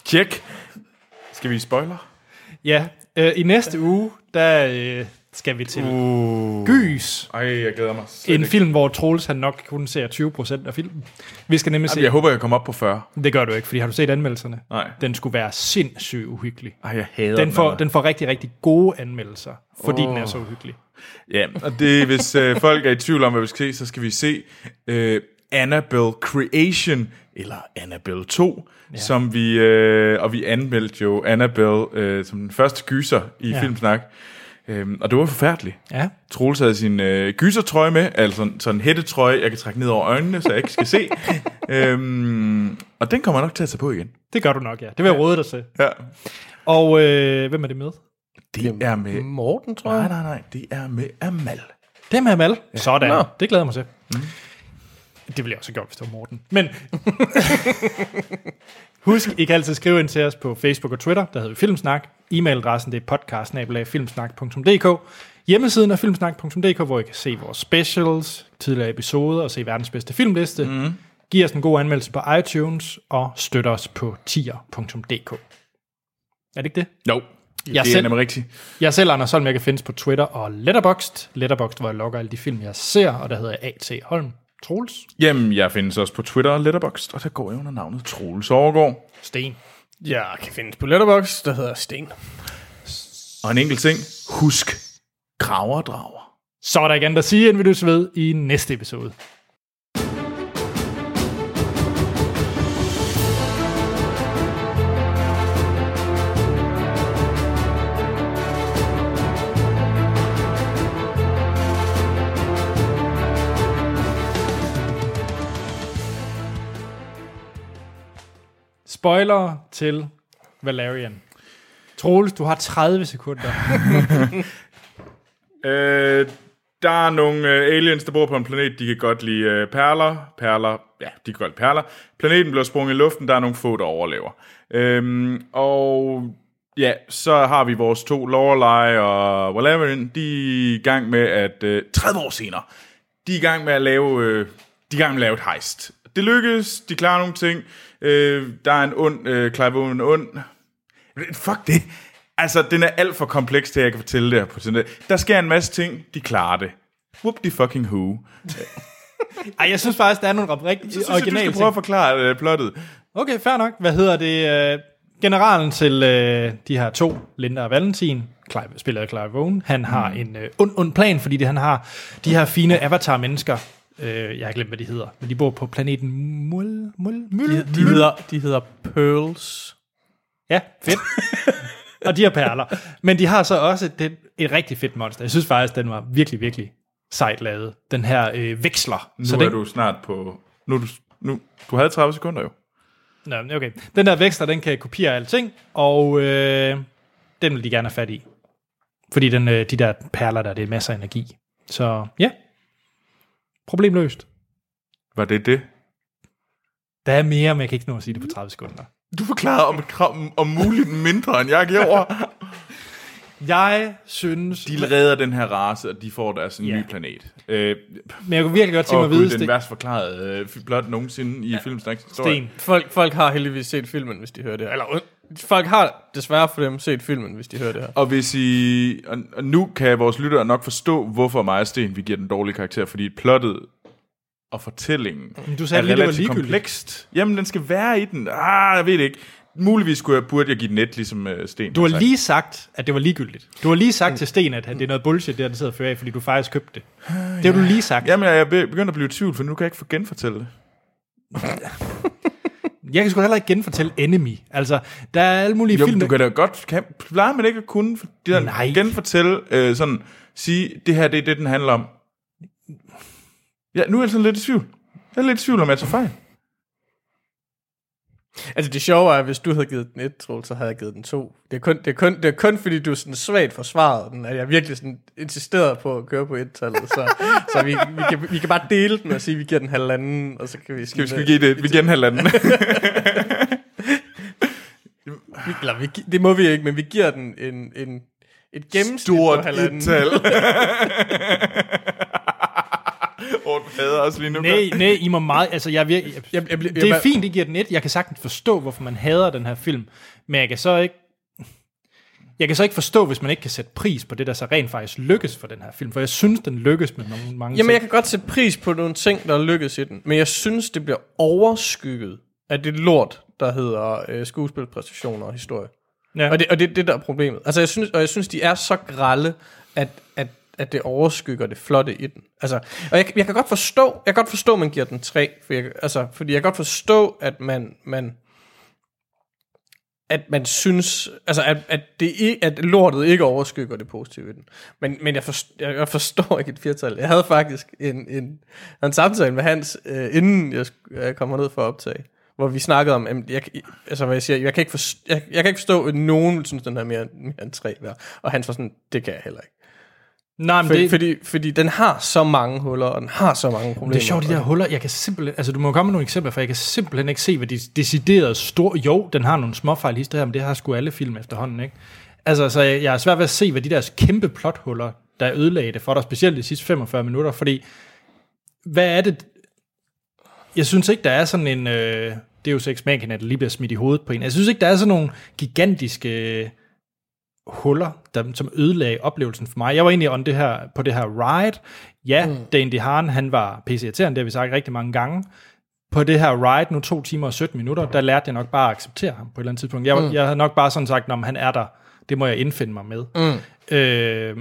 S2: Tjek. Skal vi spoiler?
S1: Ja. Øh, I næste uge, der øh, skal vi til
S2: Uh.
S1: Gys.
S2: Ej, jeg glæder mig. slet
S1: En
S2: ikke.
S1: film, hvor Troels han nok kun ser 20% af filmen. Vi skal nemlig se...
S2: Jamen, jeg håber, jeg kommer op på 40.
S1: Det gør du ikke, fordi har du set anmeldelserne?
S2: Nej.
S1: Den skulle være sindssygt uhyggelig.
S2: Ej, jeg hader
S1: Den får, den får rigtig, rigtig gode anmeldelser, fordi oh. den er så uhyggelig.
S2: Ja, og det, hvis øh, folk er i tvivl om, hvad vi skal se, så skal vi se øh, Annabelle Creation, eller Annabelle 2, ja. som vi, øh, og vi anmeldte jo Annabelle øh, som den første gyser i
S1: ja.
S2: Filmsnak. Øhm, og det var forfærdeligt.
S1: Ja.
S2: Troels havde sin øh, gysertrøje med, altså sådan, sådan en hættetrøje, jeg kan trække ned over øjnene, så jeg ikke skal se. *laughs* øhm, og den kommer jeg nok til at tage på igen.
S1: Det gør du nok, ja. Det vil jeg råde dig til.
S2: Ja.
S1: Og øh, hvem er det med?
S2: Det er med...
S3: Morten, tror jeg.
S2: Nej, nej, nej, det er med Amal.
S1: Det er med Amal. Ja. Sådan.
S3: Nå.
S1: Det glæder jeg mig til. Mm. Det ville jeg også have gjort, hvis det var Morten. Men *laughs* husk, I kan altid skrive ind til os på Facebook og Twitter. Der hedder Filmsnak. E-mailadressen det er podcast-filmsnak.dk. Hjemmesiden er filmsnak.dk, hvor I kan se vores specials, tidligere episoder og se verdens bedste filmliste. Mm. Giv os en god anmeldelse på iTunes og støt os på tier.dk. Er det ikke det?
S2: Jo,
S1: Jeg
S2: det er
S1: selv-
S2: nemlig rigtigt.
S1: Jeg er selv Anders Holm, jeg kan findes på Twitter og Letterboxd. Letterboxd, hvor jeg logger alle de film, jeg ser, og der hedder jeg A.T. Holm. Troels.
S2: Jamen, jeg findes også på Twitter og Letterboxd, og der går jeg under navnet Troels Overgaard.
S1: Sten.
S3: Jeg kan findes på Letterboxd, der hedder Sten.
S2: Og en enkelt ting. Husk, graver og drager.
S1: Så er der ikke andet at sige, end vi løs ved i næste episode. Spoiler til Valerian. Troels, du har 30 sekunder. *laughs*
S2: Øh, der er nogle øh, aliens, der bor på en planet, de kan godt lide øh, perler. Perler, ja, de kan godt lide perler. Planeten bliver sprunget i luften, der er nogle få, der overlever. Øhm, og ja, så har vi vores to, Lorelei og Valerian, de er i gang med at, øh, 30 år senere, de er i gang med at lave, øh, de er i gang med at lave et heist. Det lykkes, de klarer nogle ting. Øh, der er en ond, øh, Clive Owen ond. Fuck det. Altså, den er alt for kompleks til, at jeg kan fortælle det her på sådan. Der sker en masse ting, de klarer det. Whoop de fucking who. *laughs*
S1: Ej, jeg synes faktisk, der er nogle rigtig
S2: Så synes jeg, du
S1: originale
S2: skal
S1: ting.
S2: prøve at forklare uh, plottet.
S1: Okay, fair nok. Hvad hedder det? Øh, generalen til øh, de her to, Linda og Valentin, Clive, spiller Clive Owen, han har
S2: Mm.
S1: en øh, ond, ond plan, fordi det, han har de her fine avatar-mennesker, øh, jeg har glemt, hvad de hedder, men de bor på planeten Mul, Mul, Mul,
S3: De, de, hedder, de hedder Pearls.
S1: Ja, fedt. *laughs* og de har perler. Men de har så også et, et rigtig fedt monster. Jeg synes faktisk, den var virkelig, virkelig sejt lavet. Den her øh, veksler.
S2: Nu
S1: så
S2: er
S1: den,
S2: du snart på... Nu, du, nu, du havde 30 sekunder jo.
S1: Nå, okay. Den der veksler, den kan kopiere alting, og øh, den vil de gerne have fat i. Fordi den, øh, de der perler der, det er masser af energi. Så ja, problem løst.
S2: Var det det?
S1: Der er mere, men jeg kan ikke nå at sige det på 30 sekunder.
S2: Du forklarede om, om, om muligt mindre, end jeg gjorde.
S1: Jeg synes...
S2: De redder den her race, og de får deres
S1: Ja.
S2: nye planet. Øh,
S1: Men jeg kunne virkelig godt tænke mig at
S2: gud,
S1: vide,
S2: den
S1: Sten.
S2: værst forklarede øh, plot nogensinde i ja. filmsnaks historie.
S1: Sten.
S3: Folk, folk har heldigvis set filmen, hvis de hører det her. Eller, øh, folk har desværre for dem set filmen, hvis de hører det her.
S2: Og hvis I, og, og nu kan vores lyttere nok forstå, hvorfor mig og Sten, vi giver den dårlige karakter, fordi plottet og fortællingen
S1: Men du sagde
S2: er
S1: lige, det var
S2: relativt komplekst. Jamen, den skal være i den. Ah, jeg ved det ikke. Muligvis skulle jeg, burde jeg give den et, ligesom uh, Sten.
S1: Du har
S2: sagt.
S1: lige sagt, at det var ligegyldigt. Du har lige sagt til Sten, at det er noget bullshit, det han sidder og fører af, fordi du faktisk købte det. Det har du lige sagt.
S2: Jamen, jeg er be- begyndt at blive i tvivl, for nu kan jeg ikke få genfortælle det. *laughs*
S1: Jeg kan sgu heller ikke genfortælle Enemy. Altså, der er alle mulige
S2: Jo,
S1: film.
S2: du kan da godt, kan, plejer man ikke at kunne for- det der,
S1: Nej.
S2: genfortælle, øh, sådan, sige, det her, det er det, den handler om. Ja, nu er jeg sådan lidt i tvivl. Jeg er lidt i tvivl om, jeg tager fejl.
S3: Altså det sjove er, at hvis du havde givet den et, Troels, så havde jeg givet den to. Det er kun, det er kun, det er kun fordi du sådan svagt forsvaret den, at jeg virkelig sådan insisterede på at køre på et-tallet. Så, så vi, vi, kan, vi kan bare dele den og sige, at vi giver den halvanden, og så kan vi...
S2: Skal vi, skal vi give det? Vi giver den halvanden.
S3: Vi, eller, vi, det må vi ikke, men vi giver den en, en, et gennemsnit
S2: Stort
S3: på halvanden.
S2: et-tal. *laughs* Hader os lige nu.
S1: Nej, nej, I må meget... Altså, jeg, virkelig, jeg,
S3: Jeg, jeg, jeg,
S1: det er fint, det giver den et. Jeg kan sagtens forstå, hvorfor man hader den her film. Men jeg kan så ikke... Jeg kan så ikke forstå, hvis man ikke kan sætte pris på det, der så rent faktisk lykkes for den her film. For jeg synes, den lykkes med nogle mange
S3: Jamen, jeg
S1: ting.
S3: kan godt sætte pris på nogle ting, der lykkes i den, men jeg synes, det bliver overskygget af det lort, der hedder øh, skuespilpræstationer og historie.
S1: Ja.
S3: Og det, og det er det, der er problemet. Altså, jeg synes, og jeg synes, de er så grælde, at, at, at det overskygger det flotte i den. Altså, og jeg, jeg kan godt forstå, jeg kan godt forstå, at man giver den 3, for jeg, altså, fordi jeg kan godt forstå, at man, man at man synes, altså at, at, det at lortet ikke overskygger det positive i den. Men, men jeg, forstår, jeg, forstår ikke et firtal. Jeg havde faktisk en, en, en samtale med Hans, øh, inden jeg, jeg øh, kom ned for at optage, hvor vi snakkede om, jamen, jeg, altså hvad jeg siger, jeg kan ikke forstå, jeg, jeg kan ikke forstå, at nogen synes, den er mere, mere end tre værd. Og han var sådan, det kan jeg heller ikke.
S1: Nej, men
S3: For,
S1: det,
S3: fordi, fordi den har så mange huller, og den har så mange problemer.
S1: det er sjovt, de der huller. Jeg kan simpelthen... Altså, du må komme med nogle eksempler, for jeg kan simpelthen ikke se, hvad de deciderede store... Jo, den har nogle småfejl hister her, men det har sgu alle film efterhånden, ikke? Altså, så jeg, jeg er svært ved at se, hvad de der kæmpe plothuller, der ødelagde det for dig, specielt de sidste 45 minutter, fordi... Hvad er det... Jeg synes ikke, der er sådan en... Øh, Deus Ex Machina, der lige bliver smidt i hovedet på en. Jeg synes ikke, der er sådan nogle gigantiske øh, huller, der, som ødelagde oplevelsen for mig. Jeg var egentlig on det her, på det her ride. Ja, mm. Dane DeHaan, han var irriterende, det har vi sagt rigtig mange gange. På det her ride, nu to timer og 17 minutter, der lærte jeg nok bare at acceptere ham på et eller andet tidspunkt. Jeg, mm. jeg havde nok bare sådan sagt, når han er der, det må jeg indfinde mig med. Mm. Øh,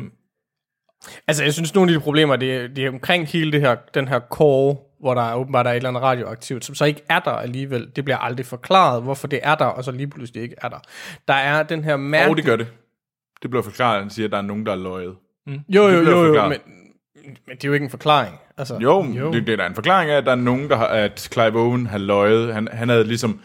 S3: Altså, jeg synes, nogle af de problemer, det er, det er omkring hele det her, den her core, hvor der er åbenbart er et eller andet radioaktivt, som så ikke er der alligevel. Det bliver aldrig forklaret, hvorfor det er der, og så lige pludselig ikke er der. Der er den her
S2: Og
S3: mærke...
S2: det gør det. Det bliver forklaret, at han siger, at der er nogen, der er løjet.
S3: Jo,
S2: Det
S3: jo, jo, jo,
S2: forklaret.
S3: men, men det er jo ikke en forklaring. Altså,
S2: Jo, jo. Det, det er da en forklaring af, at der er nogen, der har, at Clive Owen har løjet. Han, han havde ligesom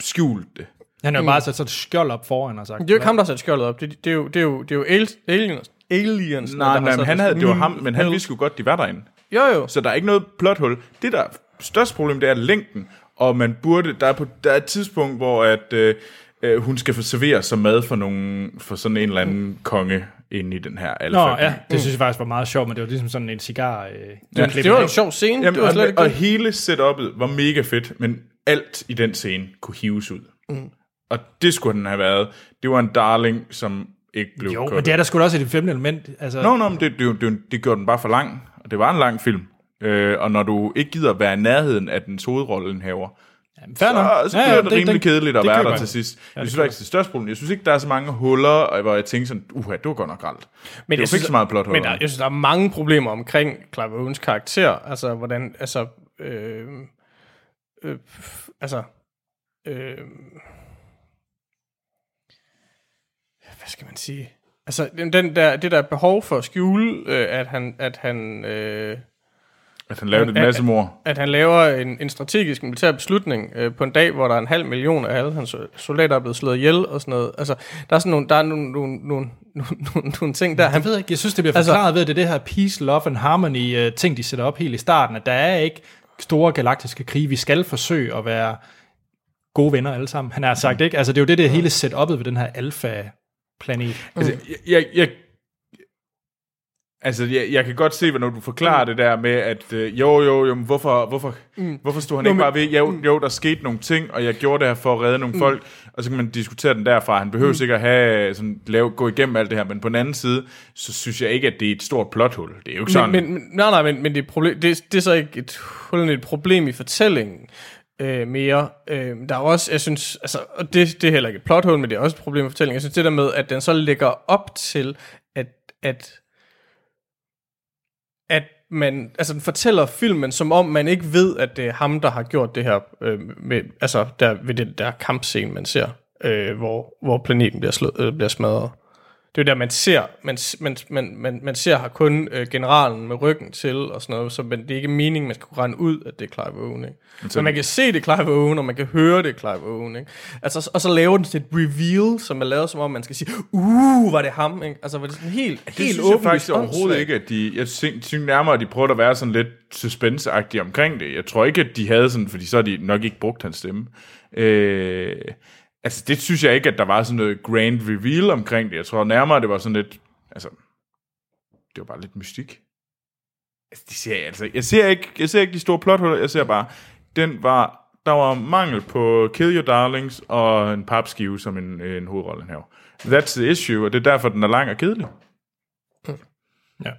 S2: skjult det.
S1: han har jo bare sat sådan et skjold op foran og sagt,
S3: Det er jo ikke ham, der har sat skjoldet op. Det, det, er, jo, det, er, jo, det er jo aliens, aliens, aliens der
S2: Nej, nej, men han havde, det var
S3: Mm,
S2: ham, men han vidste jo godt, de var derinde.
S3: Jo, jo.
S2: Så der er ikke noget plothul. Det der største problem, det er længden. Og man burde, der er, på, der er et tidspunkt, hvor at, øh, øh, hun skal få serveret som mad for, nogen, for sådan en eller anden konge inde i den her alfa.
S1: Nå, ja, det synes jeg faktisk var meget sjovt, men det var ligesom sådan en cigar. Øh,
S2: Ja.
S3: Det var en sjov scene.
S2: Jamen,
S3: det var slet
S2: og,
S3: ikke
S2: og
S3: det.
S2: hele setup'et var mega fedt, men alt i den scene kunne hives ud. Mm. Og det skulle den have været. Det var en darling, som ikke blev
S1: Jo,
S2: cuttet.
S1: men det er der sgu da også et femte element. Altså,
S2: Nå, nå, men det, det, det, det gjorde den bare for lang, og det var en lang film. Øh, og når du ikke gider være i nærheden af den hovedrollenhaver,
S1: fair nok.
S2: så, så bliver ja, ja, det rimelig
S1: det-
S2: kedeligt at
S1: det
S2: være
S1: køber
S2: der til sidst.
S1: Ja,
S2: jeg
S1: det
S2: synes faktisk, det er største problem. Jeg synes ikke, der er så mange huller, og hvor jeg tænkte sådan, uha, det var godt nok gralt.
S3: Men
S2: det
S3: jeg
S2: var ikke så meget plot
S3: Men der, jeg synes, der er mange problemer omkring Clive Owens karakter. Altså, hvordan, altså, øh, øh, altså, øh, hvad skal man sige? Altså, den, den der, det der behov for at skjule, øh, at han, at han, øh,
S2: At han lavede en
S3: at-
S2: masse mor.
S3: at han laver en, en strategisk militær beslutning øh, på en dag, hvor der er en halv million af alle hans soldater er blevet slået ihjel og sådan noget. Altså, der er sådan nogle, der er nogle, nogle, nogle, nogle, nogle, ting der. Han,
S1: Jeg ved ikke, jeg synes, det bliver
S3: Altså-
S1: forklaret ved, at det er det her peace, love and harmony uh, ting, de sætter op helt i starten, at der er ikke store galaktiske krige. Vi skal forsøge at være gode venner alle sammen. Han har sagt, ikke? Altså, det er jo det, det er hele setup'et ved den her alfa-planet.
S2: Altså, jeg, jeg, jeg, altså, jeg, jeg kan godt se, når du forklarer mm. det der med, at øh, jo, jo, jo, men hvorfor, hvorfor, mm. hvorfor stod han
S3: Nå,
S2: ikke
S3: men-
S2: bare ved, jo, jo, der skete nogle ting, og jeg gjorde det her for at redde nogle mm. folk, og så kan man diskutere den derfra. Han behøver mm. sikkert have, sådan, lave, gå igennem alt det her, men på den anden side, så synes jeg ikke, at det er et stort plothul. Det er jo ikke sådan.
S3: men, men, nej, nej, men, men det, er problem, det, det er så ikke et, hul, et problem i fortællingen øh, mere. Øh, der er også, jeg synes, altså, og det, det er heller ikke et plothul, men det er også et problem i fortællingen. Jeg synes det der med, at den så lægger op til, at at man, altså den fortæller filmen, som om man ikke ved, at det er ham, der har gjort det her, øh, med, altså der, ved den der kampscene, man ser, øh, hvor, hvor planeten bliver, slå, øh, bliver smadret. Det det er der, man ser, man, man, man, man, man ser har kun øh, generalen med ryggen til og sådan noget, så men det er ikke meningen, man skal kunne regne ud, at det er Clive Owen, ikke? Så man kan se, det er Clive Owen, og man kan høre, det er Clive Owen, ikke? Altså, og så laver den sådan et reveal, som er lavet som om, man skal sige, uh, var det ham, ikke? Altså, var det sådan helt,
S2: Det
S3: helt
S2: jeg
S3: åbenlyst
S2: faktisk overhovedet ikke, at de... Jeg synes synes nærmere, at de prøvede at være sådan lidt suspense omkring det. Jeg tror ikke, at de havde sådan... Fordi så har de nok ikke brugt hans stemme. Øh, altså, det synes jeg ikke, at der var sådan noget grand reveal omkring det. Jeg tror nærmere, det var sådan lidt... Altså, det var bare lidt mystik. Altså, de ser, altså, jeg, ser ikke, jeg ser ikke de store plothuller. Jeg ser bare, den var... Der var mangel på Kill Your Darlings og en papskive som en, en hovedrolle her. That's the issue, og det er derfor, den er lang og kedelig.
S1: Ja.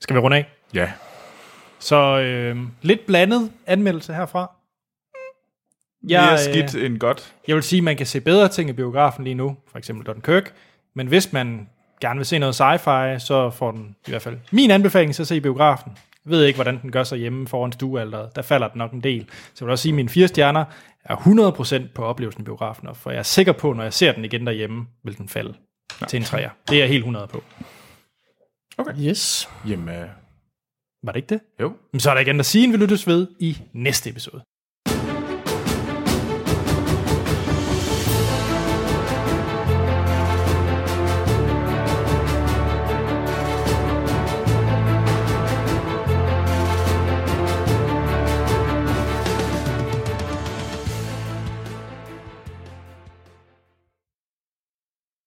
S1: Skal vi runde af?
S2: Ja.
S1: Så øh, lidt blandet anmeldelse herfra.
S2: Mere
S1: øh,
S2: skidt end godt.
S1: Jeg vil sige, at man kan se bedre ting i biografen lige nu, for eksempel Dunkirk, men hvis man gerne vil se noget sci-fi, så får den i hvert fald min anbefaling til at se i biografen. Jeg ved ikke, hvordan den gør sig hjemme foran stuealderet. Der falder den nok en del. Så jeg vil også sige, at mine fire stjerner er 100% på oplevelsen i biografen, og for jeg er sikker på, når jeg ser den igen derhjemme, vil den falde ja. til en træer. Det er jeg helt 100 på.
S3: Yes.
S2: Jamen, øh,
S1: Var det ikke det?
S2: jo.
S1: Men så er der igen at sige, en vi lyttes ved i næste episode.